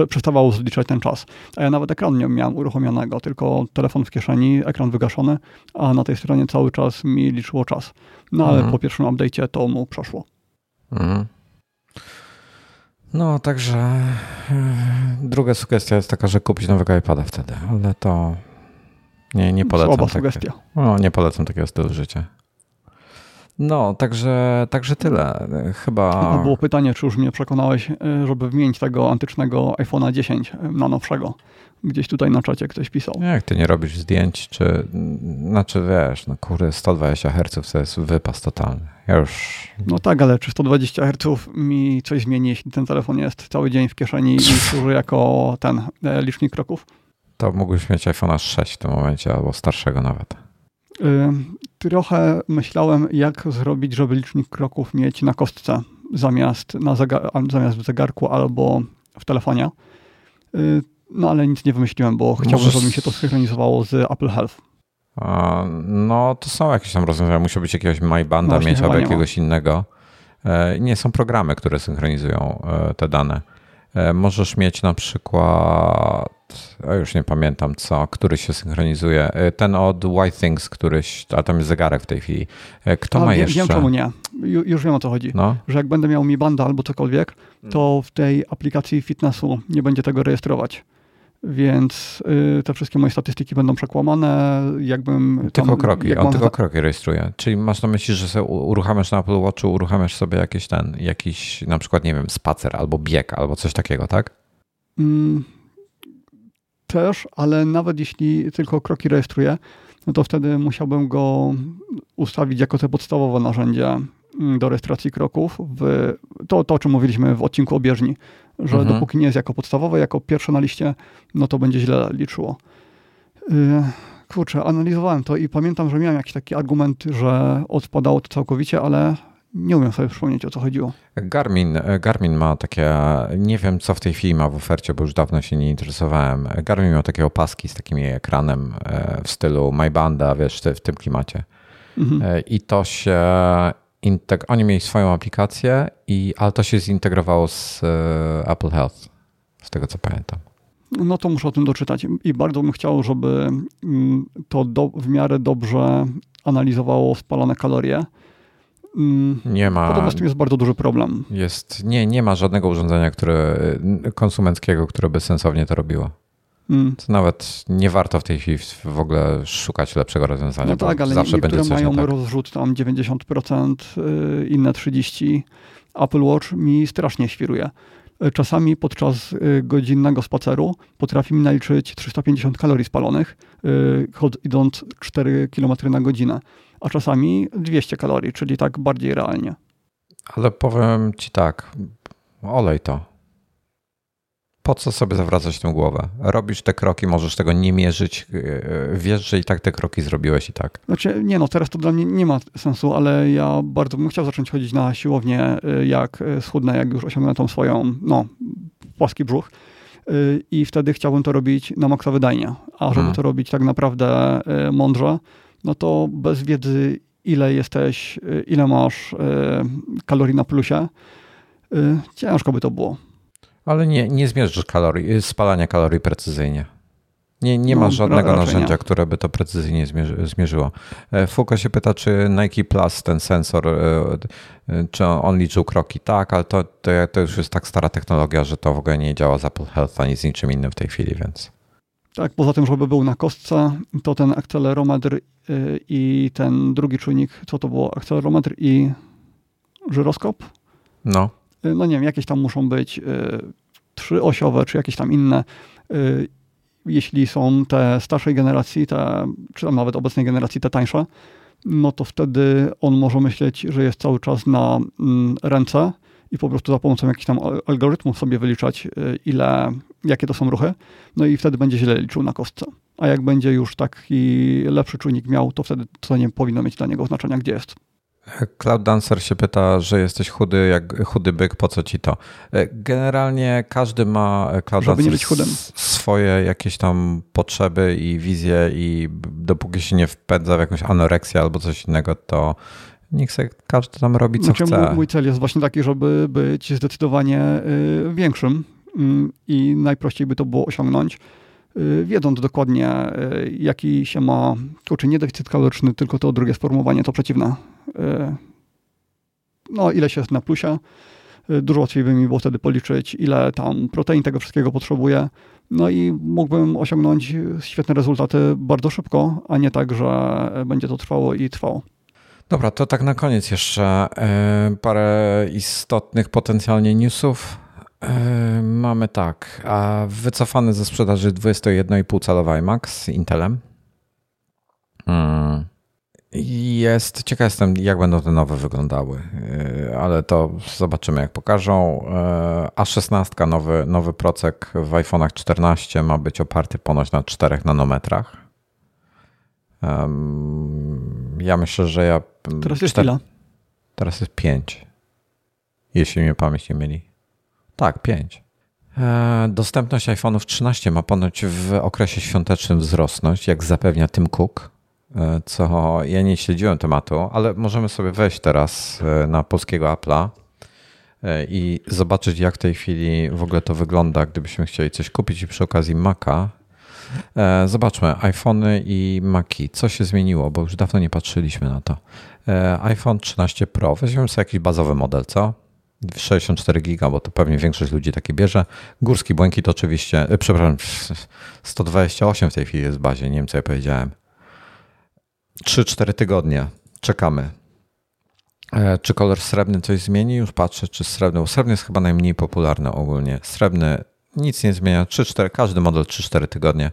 przestawało zliczać ten czas. A ja nawet ekran nie miałem uruchomionego, tylko telefon w kieszeni, ekran wygaszony, a na tej stronie cały czas mi liczyło czas. No ale mhm. po pierwszym update'cie to mu przeszło. Mhm. No, także e, druga sugestia jest taka, że kupić nowego iPada wtedy, ale to nie, nie polecam. Słaba sugestia. No, nie polecam takiego stylu życia. No, także, także tyle. Chyba. było pytanie, czy już mnie przekonałeś, e, żeby wymienić tego antycznego iPhone'a 10 e, na nowszego. Gdzieś tutaj na czacie ktoś pisał. Jak ty nie robisz zdjęć, czy. Znaczy wiesz, no kurde, 120 Hz to jest wypas totalny. Ja już. No tak, ale czy 120 Hz mi coś zmieni, jeśli ten telefon jest cały dzień w kieszeni i służy jako ten e, licznik kroków? To mógłbyś mieć iPhone'a 6 w tym momencie, albo starszego nawet. Trochę myślałem, jak zrobić, żeby licznik kroków mieć na kostce zamiast, na zegar zamiast w zegarku albo w telefonie. Y, no ale nic nie wymyśliłem, bo chciałbym, żeby mi się to synchronizowało z Apple Health. No, to są jakieś tam rozwiązania. Musi być jakiegoś MyBanda no mieć albo jakiegoś innego. E, nie, są programy, które synchronizują e, te dane. E, możesz mieć na przykład, już nie pamiętam co, który się synchronizuje. E, ten od White Things, któryś, a tam jest zegarek w tej chwili. E, kto a, ma wiem, jeszcze? Wiem czemu nie. Już wiem o co chodzi. No. Że jak będę miał Mi Banda albo cokolwiek, to w tej aplikacji fitnessu nie będzie tego rejestrować więc y, te wszystkie moje statystyki będą przekłamane, jakbym... Tam, tylko kroki, jak on tylko kroki rejestruje. Czyli masz na myśli, że sobie uruchamiasz na Apple Watchu, uruchamiasz sobie jakiś ten, jakiś na przykład, nie wiem, spacer albo bieg, albo coś takiego, tak? Mm, też, ale nawet jeśli tylko kroki rejestruję, no to wtedy musiałbym go ustawić jako te podstawowe narzędzie mm, do rejestracji kroków. W, to, to, o czym mówiliśmy w odcinku o bieżni, że mhm. dopóki nie jest jako podstawowe, jako pierwsze na liście, no to będzie źle liczyło. Yy, kurczę, analizowałem to i pamiętam, że miałem jakiś taki argument, że odpadało to całkowicie, ale nie umiem sobie przypomnieć, o co chodziło. Garmin, Garmin ma takie, nie wiem co w tej chwili ma w ofercie, bo już dawno się nie interesowałem. Garmin miał takie opaski z takim ekranem e, w stylu MyBanda, wiesz, w tym klimacie. Mhm. E, I to się integ- oni mieli swoją aplikację, i, ale to się zintegrowało z e, Apple Health, z tego co pamiętam. No to muszę o tym doczytać. I bardzo bym chciał, żeby mm, to do, w miarę dobrze analizowało spalone kalorie. Mm, nie ma. Podobno z tym jest bardzo duży problem. Jest, nie, nie ma żadnego urządzenia które, konsumenckiego, które by sensownie to robiło. Mm. To nawet nie warto w tej chwili w ogóle szukać lepszego rozwiązania. No tak, ale zawsze niektóre będzie mają tak. rozrzut tam 90%, y, inne 30%. Apple Watch mi strasznie świruje. Czasami podczas y, godzinnego spaceru potrafi mi naliczyć 350 kalorii spalonych, y, idąc 4 km na godzinę, a czasami 200 kalorii, czyli tak bardziej realnie. Ale powiem ci tak, olej to po co sobie zawracać tę głowę? Robisz te kroki, możesz tego nie mierzyć, e, wiesz, że i tak te kroki zrobiłeś i tak. Znaczy, nie no, teraz to dla mnie nie ma sensu, ale ja bardzo bym chciał zacząć chodzić na siłownię, e, jak schudnę, jak już osiągnę tą swoją, no, płaski brzuch. I wtedy chciałbym to robić na maksa wydajnie. A żeby hmm. to robić tak naprawdę mądrze, no to bez wiedzy, ile jesteś, ile masz kalorii na plusie, ciężko by to było. Ale nie, nie zmierzysz kalorii, spalania kalorii precyzyjnie. Nie, nie ma no, żadnego narzędzia, nie. które by to precyzyjnie zmierzyło. E, Fuko się pyta, czy Nike Plus, ten sensor, e, czy on liczył kroki? Tak, ale to, to, to już jest tak stara technologia, że to w ogóle nie działa z Apple Health ani z niczym innym w tej chwili, więc... Tak, poza tym, żeby był na kostce, to ten akcelerometr i ten drugi czujnik, co to było? Akcelerometr i żyroskop? No. No nie wiem, jakieś tam muszą być trzyosiowe, czy jakieś tam inne jeśli są te starszej generacji, te, czy tam nawet obecnej generacji, te tańsze, no to wtedy on może myśleć, że jest cały czas na mm, ręce i po prostu za pomocą jakichś tam algorytmów sobie wyliczać, y, ile, jakie to są ruchy, no i wtedy będzie źle liczył na kostce. A jak będzie już taki lepszy czujnik miał, to wtedy to nie powinno mieć dla niego znaczenia, gdzie jest. Cloud Dancer się pyta, że jesteś chudy jak chudy byk, po co ci to? E, generalnie każdy ma e, Cloud Żeby Dancer swoje jakieś tam potrzeby i wizje i dopóki się nie wpędza w jakąś anoreksję albo coś innego, to niech sobie każdy tam robi co znaczy, chce. Mój cel jest właśnie taki, żeby być zdecydowanie y, większym mm, i najprościej by to było osiągnąć Y, wiedząc dokładnie, y, jaki się ma, kurczę, nie deficyt kaloryczny, tylko to drugie sformułowanie, to przeciwne. Y, no, ile się jest na plusie. Dużo łatwiej by mi było wtedy policzyć, ile tam protein tego wszystkiego potrzebuje. No i mógłbym osiągnąć świetne rezultaty bardzo szybko, a nie tak, że będzie to trwało i trwało. Dobra, to tak na koniec jeszcze parę istotnych potencjalnie newsów. Mamy tak, a wycofany ze sprzedaży 21,5 calowy iMac z Intelem. Hmm. Jest, ciekaw jestem, jak będą te nowe wyglądały, yy, ale to zobaczymy, jak pokażą. Yy, A16, nowy, nowy procek w iPhone'ach 14 ma być oparty ponoć na 4 nanometrach. Ja myślę, że ja. Teraz jest 4, ile? Teraz jest 5. Jeśli mnie pamięć nie mieli. Tak, 5. E, dostępność iPhone'ów 13 ma ponoć w okresie świątecznym wzrosnąć, jak zapewnia Tim Cook, co ja nie śledziłem tematu, ale możemy sobie wejść teraz e, na polskiego Apple'a i zobaczyć, jak w tej chwili w ogóle to wygląda, gdybyśmy chcieli coś kupić i przy okazji Maca. Zobaczmy, iPhony i Maci. Co się zmieniło, bo już dawno nie patrzyliśmy na to. iPhone 13 Pro. Weźmiemy sobie jakiś bazowy model, co? 64 giga, bo to pewnie większość ludzi takie bierze. Górski błękit oczywiście, e, przepraszam, *laughs* 128 w tej chwili jest w bazie, nie wiem co ja powiedziałem. 3-4 tygodnie czekamy. E, czy kolor srebrny coś zmieni? Już patrzę, czy srebrny. Srebrny jest chyba najmniej popularny ogólnie. Srebrny nic nie zmienia. 3-4, każdy model 3-4 tygodnie.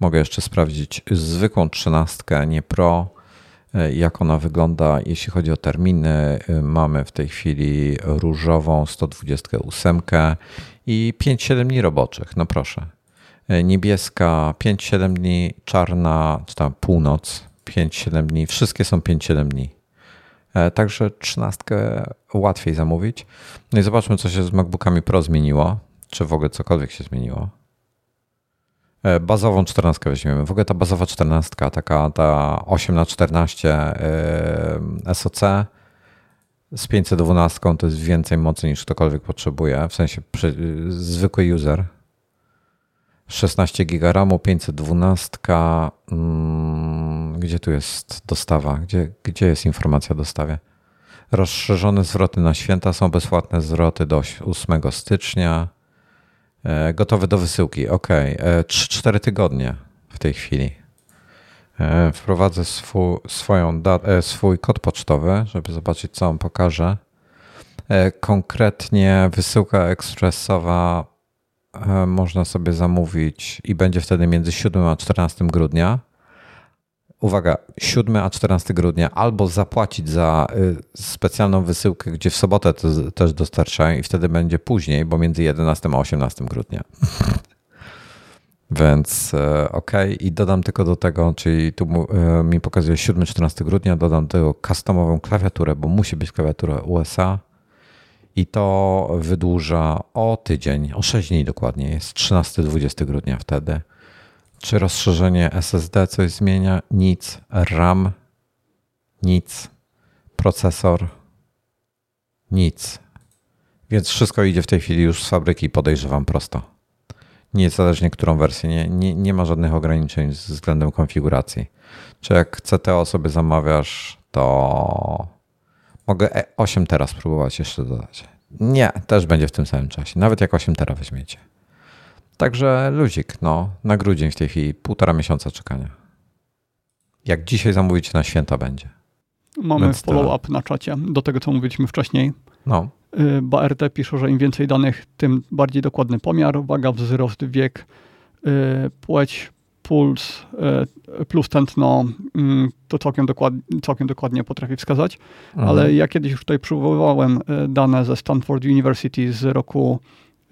Mogę jeszcze sprawdzić zwykłą trzynastkę, nie Pro E, jak ona wygląda, jeśli chodzi o terminy. E, mamy w tej chwili różową 128 i 5-7 dni roboczych. No proszę. Niebieska 5-7 dni, czarna, czy tam północ 5-7 dni. Wszystkie są 5-7 dni. Także 13 łatwiej zamówić. No i zobaczmy, co się z MacBookami Pro zmieniło. Czy w ogóle cokolwiek się zmieniło. E, bazową 14 weźmiemy. W ogóle ta bazowa 14, taka ta 8 na 14 e, SoC z 512 to jest więcej mocy niż ktokolwiek potrzebuje, w sensie zwykły user. 16 GB RAMu, 512. Hmm, gdzie tu jest dostawa? Gdzie, gdzie jest informacja o dostawie? Rozszerzone zwroty na święta są bezpłatne zwroty do 8 stycznia. E, gotowy do wysyłki. Ok, 3-4 tygodnie w tej chwili. E, wprowadzę swój, swoją e, swój kod pocztowy, żeby zobaczyć, co on pokaże. Konkretnie wysyłka ekspresowa można sobie zamówić i będzie wtedy między 7 a 14 grudnia uwaga, 7 a 14 grudnia albo zapłacić za y, specjalną wysyłkę, gdzie w sobotę też dostarczają i wtedy będzie później, bo między 11 a 18 grudnia. *laughs* Więc e, ok, i dodam tylko do tego, czyli tu e, mi pokazuje 7-14 grudnia, dodam do tego customową klawiaturę, bo musi być klawiatura USA i to wydłuża o tydzień, o 6 dni dokładnie, jest 13-20 grudnia wtedy. Czy rozszerzenie SSD coś zmienia? Nic. RAM? Nic. Procesor? Nic. Więc wszystko idzie w tej chwili już z fabryki, podejrzewam prosto. niezależnie którą wersję. Nie, nie, nie ma żadnych ograniczeń względem konfiguracji. Czy jak CTO sobie zamawiasz, to mogę 8 e teraz spróbować jeszcze dodać. Nie, też będzie w tym samym czasie. Nawet jak 8 tera weźmiecie. Także luzik, no, na grudzień w tej chwili, półtora miesiąca czekania. Jak dzisiaj zamówicie na święta będzie. Mamy follow-up na czacie do tego, co mówiliśmy wcześniej. No. Y, BRT pisze, że im więcej danych, tym bardziej dokładny pomiar, waga, wzrost, wiek, y, płeć, puls y, plus tętno, mm, to całkiem, dokładnie, całkiem dokładnie potrafi wskazać. Mhm. Ale ja kiedyś już tutaj przywoływałem dane ze Stanford University z roku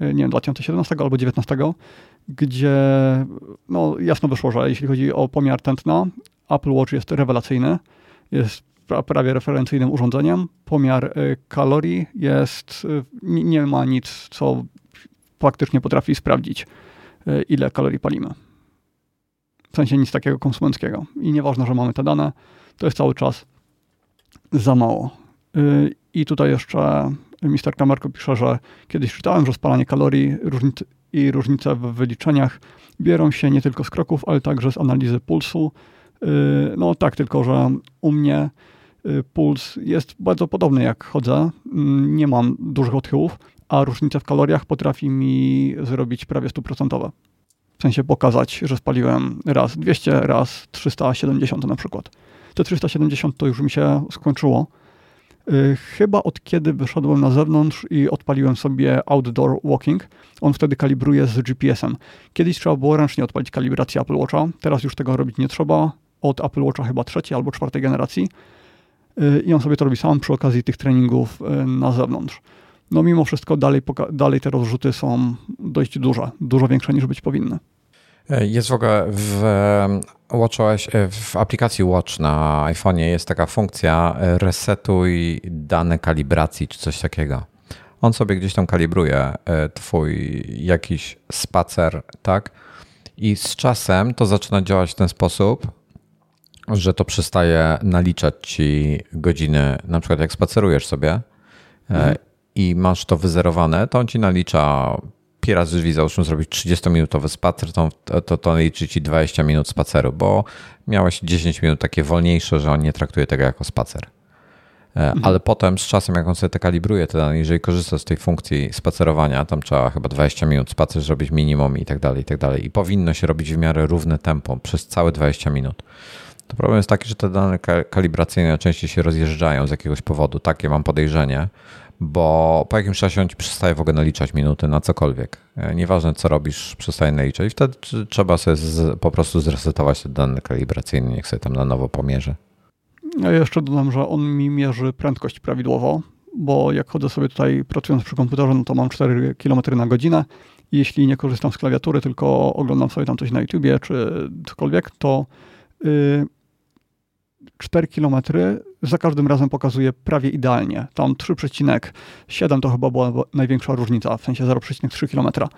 nie wiem, 2017 albo 2019, gdzie no, jasno wyszło, że jeśli chodzi o pomiar tętna, Apple Watch jest rewelacyjny. Jest prawie referencyjnym urządzeniem. Pomiar kalorii jest, nie ma nic, co faktycznie potrafi sprawdzić, ile kalorii palimy w sensie nic takiego konsumenckiego. I nieważne, że mamy te dane, to jest cały czas za mało. Y, I tutaj jeszcze Mister Kamerko pisze, że kiedyś czytałem, że spalanie kalorii różnic i różnice w wyliczeniach biorą się nie tylko z kroków, ale także z analizy pulsu. Y, no tak, tylko że u mnie y, puls jest bardzo podobny jak chodzę. Mm, nie mam dużych odchyłów, a różnica w kaloriach potrafi mi zrobić prawie 100% sensie pokazać, że spaliłem raz 200, raz 370 na przykład. Te 370 to już mi się skończyło. Y, chyba od kiedy wyszedłem na zewnątrz i odpaliłem sobie outdoor walking, on wtedy kalibruje z GPS-em. Kiedyś trzeba było ręcznie odpalić kalibrację Apple Watcha, teraz już tego robić nie trzeba. Od Apple Watcha chyba trzeciej albo czwartej generacji i on sobie to robi sam przy okazji tych treningów y, na zewnątrz. No mimo wszystko dalej, dalej te rozrzuty są dość duże, dużo większe niż być powinny. E, jest w ogóle w WatchOS, e, w aplikacji Watch na iPhone'ie jest taka funkcja e, resetuj dane kalibracji czy coś takiego. On sobie gdzieś tam kalibruje twój jakiś spacer, tak? I z czasem to zaczyna działać w ten sposób, że to przestaje naliczać ci godziny, na przykład jak spacerujesz sobie e, mhm. i masz to wyzerowane, to on ci nalicza pi razy drzwi, załóżmy zrobić 30-minutowy spacer, to, to, to liczy ci 20 minut spaceru, bo miałeś 10 minut takie wolniejsze, że on nie traktuje tego jako spacer. E, mhm. Ale potem z czasem, jak on sobie te kalibruje, to jeżeli korzysta z tej funkcji spacerowania, tam trzeba chyba 20 minut spacer zrobić minimum i tak dalej, i tak dalej. I powinno się robić w miarę równe tempo przez całe 20 minut. To problem jest taki, że te dane kalibracyjne częściej się rozjeżdżają z jakiegoś powodu. Takie mam podejrzenie, bo po jakimś czasie on ci przestaje w ogóle naliczać minuty na cokolwiek. E, nieważne co robisz, przestaje naliczać i wtedy trzeba sobie z, po prostu zresetować te dane kalibracyjne, niech sobie tam na nowo pomierzy. Ja jeszcze dodam, że on mi mierzy prędkość prawidłowo, bo jak chodzę sobie tutaj pracując przy komputerze, no to mam 4 km na godzinę. Jeśli nie korzystam z klawiatury, tylko oglądam sobie tam coś na YouTubie czy cokolwiek, to 4 km za każdym razem pokazuje prawie idealnie. Tam 3,7 to chyba była największa różnica, w sensie 0,3 km.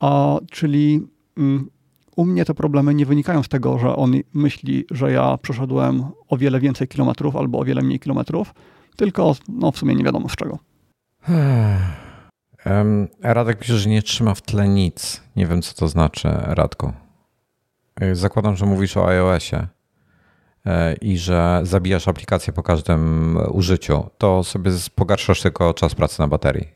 A czyli mm, u mnie te problemy nie wynikają z tego, że on myśli, że ja przeszedłem o wiele więcej kilometrów albo o wiele mniej kilometrów, tylko no, w sumie nie wiadomo z czego. Radek pisze, że nie trzyma w tle nic. Nie wiem, co to znaczy, Radku. Zakładam, że mówisz o iOSie i że zabijasz aplikację po każdym użyciu, to sobie pogarszasz tylko czas pracy na baterii.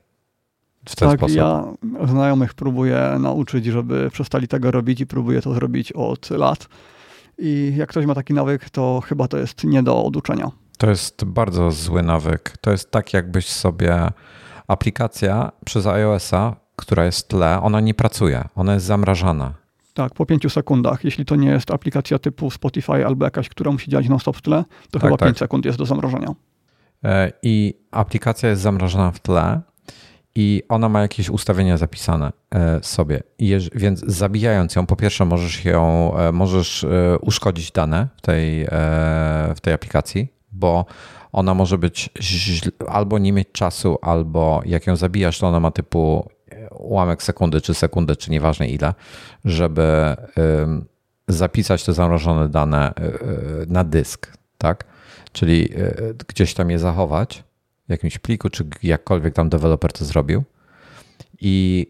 W ten tak, sposób. ja znajomych próbuję nauczyć, żeby przestali tego robić i próbuję to zrobić od lat. I jak ktoś ma taki nawyk, to chyba to jest nie do oduczenia. To jest bardzo zły nawyk. To jest tak, jakbyś sobie aplikacja przez iOS-a, która jest w tle, ona nie pracuje, ona jest zamrażana. Tak, po pięciu sekundach. Jeśli to nie jest aplikacja typu Spotify albo jakaś, która musi działać non-stop w tle, to tak, chyba tak. 5 sekund jest do zamrożenia. E, I aplikacja jest zamrożona w tle i ona ma jakieś ustawienia zapisane e, sobie. Więc zabijając ją, po pierwsze możesz ją, e, możesz uszkodzić dane w tej, w tej aplikacji, bo ona może być albo nie mieć czasu, albo jak ją zabijasz, to ona ma typu ułamek sekundy, czy sekundę, czy nieważne ile, żeby zapisać te zamrożone dane y, y, na dysk, tak? Czyli y, gdzieś tam je zachować w jakimś pliku, czy jakkolwiek tam deweloper to zrobił. I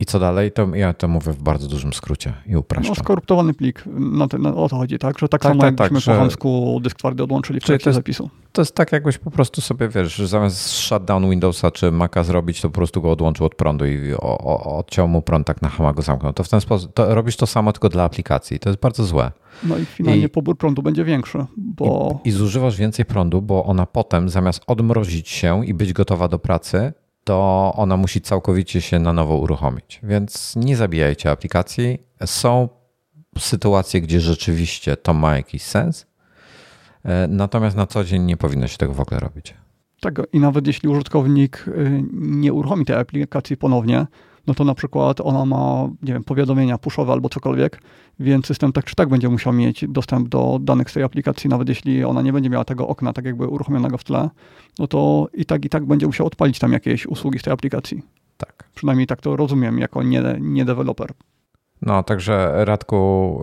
I co dalej? To ja to mówię w bardzo dużym skrócie i upraszczam. No, skoruptowany plik, na te, na, o to chodzi, tak? Że tak, tak samo tak, jakbyśmy tak, po hamsku dysk twardy odłączyli w trakcie zapisu. To jest tak, jakbyś po prostu sobie, wiesz, że zamiast shutdown Windowsa czy Maca zrobić, to po prostu go odłączył od prądu i o, o, odciął mu prąd, tak na hama go zamknął. To w ten sposób, to robisz to samo tylko dla aplikacji. To jest bardzo złe. No i finalnie I, pobór prądu będzie większy, bo... I, I zużywasz więcej prądu, bo ona potem zamiast odmrozić się i być gotowa do pracy, to ona musi całkowicie się na nowo uruchomić. Więc nie zabijajcie aplikacji. Są sytuacje, gdzie rzeczywiście to ma jakiś sens, e, natomiast na co dzień nie powinno się tego w ogóle robić. Tak, i nawet jeśli użytkownik y, nie uruchomi tej aplikacji ponownie, no to na przykład ona ma, nie wiem, powiadomienia puszowe albo cokolwiek, więc system tak czy tak będzie musiał mieć dostęp do danych z tej aplikacji, nawet jeśli ona nie będzie miała tego okna tak jakby uruchomionego w tle, no to i tak, i tak będzie musiał odpalić tam jakieś usługi z tej aplikacji. Tak. Przynajmniej tak to rozumiem jako nie, nie deweloper. No, także Radku,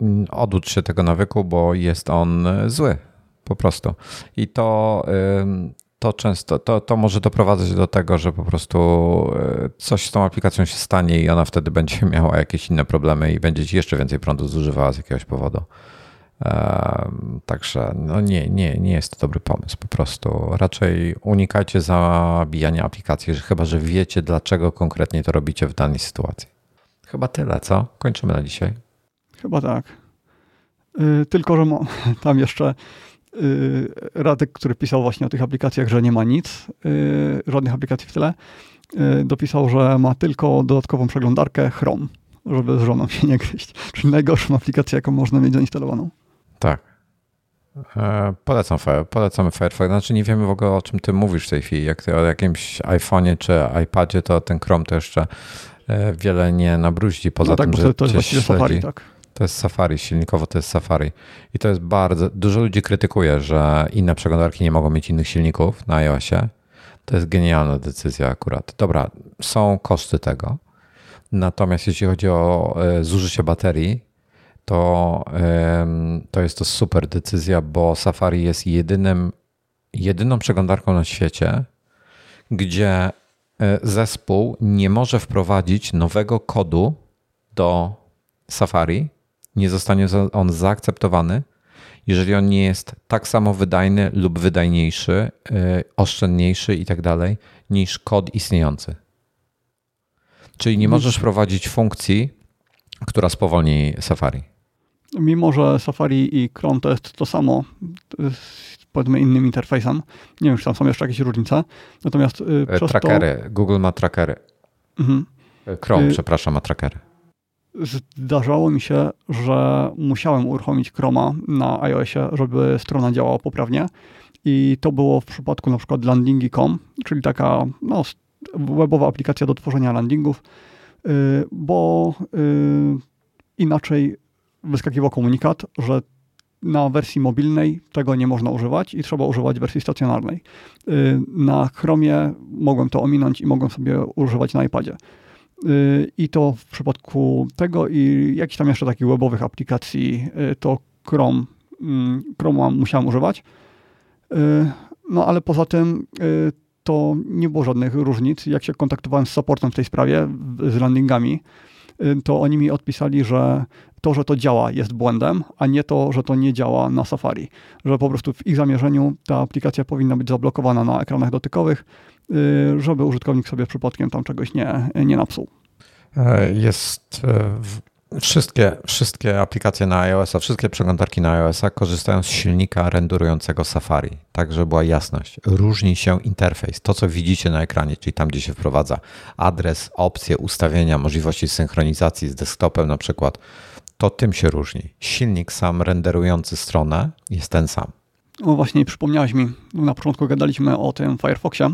yy, oducz się tego nawyku, bo jest on zły po prostu. I to to często, to, to może doprowadzać do tego, że po prostu e, coś z tą aplikacją się stanie i ona wtedy będzie *laughs* miała jakieś inne problemy i będzie ci jeszcze więcej prądu zużywała z jakiegoś powodu. Także no nie, nie, nie jest to dobry pomysł. Po prostu raczej unikajcie zabijania aplikacji, chyba że wiecie, dlaczego konkretnie to robicie w danej sytuacji. Chyba tyle, co? Kończymy na dzisiaj. Chyba tak. Yy, tylko, że *laughs* tam jeszcze Y, Radek, który pisał właśnie o tych aplikacjach, że nie ma nic, y, żadnych aplikacji w tyle, y, dopisał, że ma tylko dodatkową przeglądarkę Chrome, żeby z żoną się nie gryźć. *laughs* Czyli najgorszą aplikację, jaką można mieć zainstalowaną. Tak. E, polecam, polecamy Firefox. Znaczy nie wiemy w ogóle o czym ty mówisz w tej chwili. Jak ty o jakimś iPhone'ie czy iPadzie, to ten Chrome to jeszcze e, wiele nie nabruździ. Poza no tak, tym, że to jest właściwie śledzi. Safari, tak. To jest Safari, silnikowo to jest Safari. I to jest bardzo. Dużo ludzi krytykuje, że inne przeglądarki nie mogą mieć innych silników na iOSie. To jest genialna decyzja akurat. Dobra, są koszty tego. Natomiast jeśli chodzi o e, zużycie baterii, to, to jest to super decyzja, bo Safari jest jedynym, jedyną przeglądarką na świecie, gdzie e, zespół nie może wprowadzić nowego kodu do Safari, nie zostanie on zaakceptowany, jeżeli on nie jest tak samo wydajny lub wydajniejszy, yy, oszczędniejszy i tak dalej niż kod istniejący. Czyli nie możesz prowadzić funkcji, która spowolni Safari. Mimo, że Safari i Chrome to jest to samo, z powiedzmy innym interfejsem, nie wiem, czy tam są jeszcze jakieś różnice, natomiast yy, przez Trackery, to... Google ma trackery. Mhm. Chrome, yy, przepraszam, ma trackery zdarzało mi się, że musiałem uruchomić Chroma na iOSie, żeby strona działała poprawnie. I to było w przypadku na przykład landingi.com, czyli taka no, webowa aplikacja do tworzenia landingów, y, bo y, inaczej wyskakiwał komunikat, że na wersji mobilnej tego nie można używać i trzeba używać wersji stacjonarnej. Y, na Chromie mogłem to ominąć i mogłem sobie używać na iPadzie. I to w przypadku tego i jakichś tam jeszcze takich webowych aplikacji, y, to Chrome, mm, Chrome musiałem używać. Y, no ale poza tym y, to nie było żadnych różnic. Jak się kontaktowałem z supportem w tej sprawie, z landingami, to oni mi odpisali, że to, że to działa jest błędem, a nie to, że to nie działa na Safari. Że po prostu w ich zamierzeniu ta aplikacja powinna być zablokowana na ekranach dotykowych, Y, żeby użytkownik sobie przypadkiem tam czegoś nie, nie napsuł. E, jest e, wszystkie, wszystkie aplikacje na iOS-a, wszystkie przeglądarki na iOS-a korzystają z silnika renderującego Safari, tak żeby była jasność. Różni się interfejs, to co widzicie na ekranie, czyli tam, gdzie się wprowadza adres, opcje, ustawienia, możliwości synchronizacji z desktopem na przykład, to tym się różni. Silnik sam renderujący stronę jest ten sam. No właśnie, przypomniałeś mi, na początku gadaliśmy o tym Firefoxie,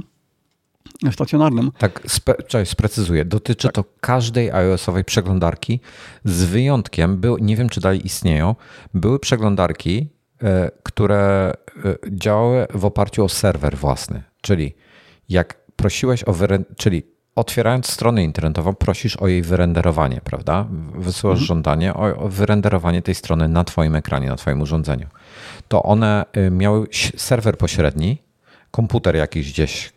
stacjonarnym. Tak, spe, cześć, sprecyzuję. Dotyczy tak. to każdej iOS-owej przeglądarki, z wyjątkiem, był, nie wiem czy dalej istnieją, były przeglądarki, e, które e, działały w oparciu o serwer własny. Czyli jak prosiłeś o czyli otwierając stronę internetową, prosisz o jej wyrenderowanie, prawda? Wysyłasz mhm. żądanie o wyrenderowanie tej strony na Twoim ekranie, na Twoim urządzeniu. To one e, miały serwer pośredni, komputer jakiś gdzieś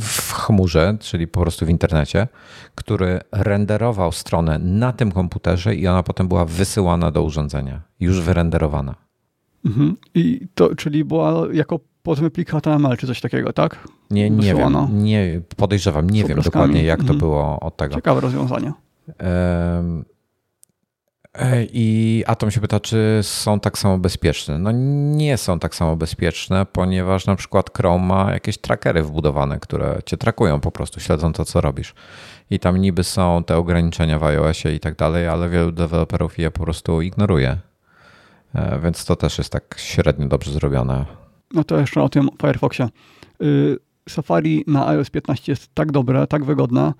w chmurze, czyli po prostu w internecie, który renderował stronę na tym komputerze i ona potem była wysyłana do urządzenia, już wyrenderowana. Mhm. I to, czyli była jako powiedzmy plik HTML czy coś takiego, tak? Nie, nie wiem, nie, podejrzewam, nie wiem dokładnie jak mhm. to było od tego. Ciekawe rozwiązanie. Um, i Atom się pyta, czy są tak samo bezpieczne. No nie są tak samo bezpieczne, ponieważ na przykład Chrome ma jakieś trackery wbudowane, które cię trakują po prostu, śledzą to, co robisz. I tam niby są te ograniczenia w iOSie i tak dalej, ale wielu deweloperów je po prostu ignoruje. E, więc to też jest tak średnio dobrze zrobione. No to jeszcze o tym Firefoxie. Y, Safari na iOS 15 jest tak dobre, tak wygodne,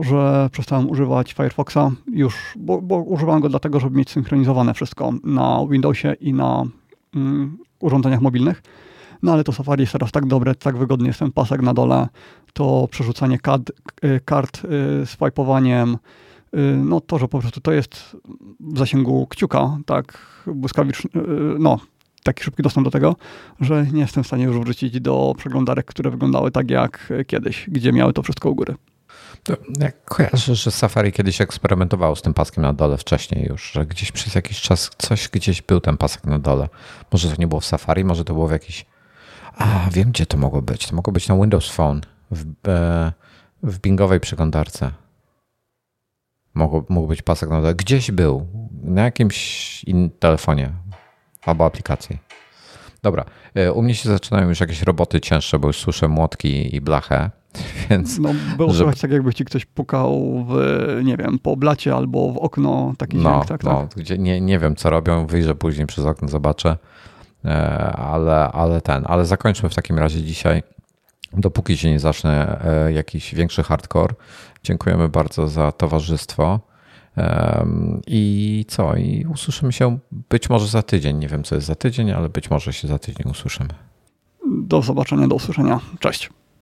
że przestałem używać Firefoxa już, bo, bo używałem go dlatego, żeby mieć synchronizowane wszystko na Windowsie i na mm, urządzeniach mobilnych. No ale to Safari jest teraz tak dobre, tak wygodny jest ten pasek na dole, to przerzucanie y, kart y, swipowaniem, y, no to, że po prostu to jest w zasięgu kciuka, tak błyskawicznie, no taki szybki dostęp do tego, że nie jestem w stanie już wrócić do przeglądarek, które wyglądały tak jak kiedyś, gdzie miały to wszystko u góry. Jak kojarzę, że Safari kiedyś eksperymentowało z tym paskiem na dole wcześniej już, że gdzieś przez jakiś czas coś gdzieś był ten pasek na dole. Może to nie było w Safari, może to było w jakiś... A, wiem gdzie to mogło być. To mogło być na Windows Phone, w, e, w bingowej przeglądarce. Mógł, mógł być pasek na dole. Gdzieś był, na jakimś telefonie albo aplikacji. Dobra, e, u mnie się zaczynają już jakieś roboty cięższe, bo już słyszę młotki i blachę. *laughs* Więc, no, było że... tak, jakby ci ktoś pukał w, nie wiem, po blacie albo w okno, taki no, dźwięk, tak, no, tak. Gdzie nie, nie wiem, co robią, wyjrzę później przez okno, zobaczę, e, ale, ale ten, ale zakończmy w takim razie dzisiaj, dopóki się nie zacznie e, jakiś większy hardcore. Dziękujemy bardzo za towarzystwo. I co? I usłyszymy się być może za tydzień. Nie wiem, co jest za tydzień, ale być może się za tydzień usłyszymy. Do zobaczenia, do usłyszenia. Cześć.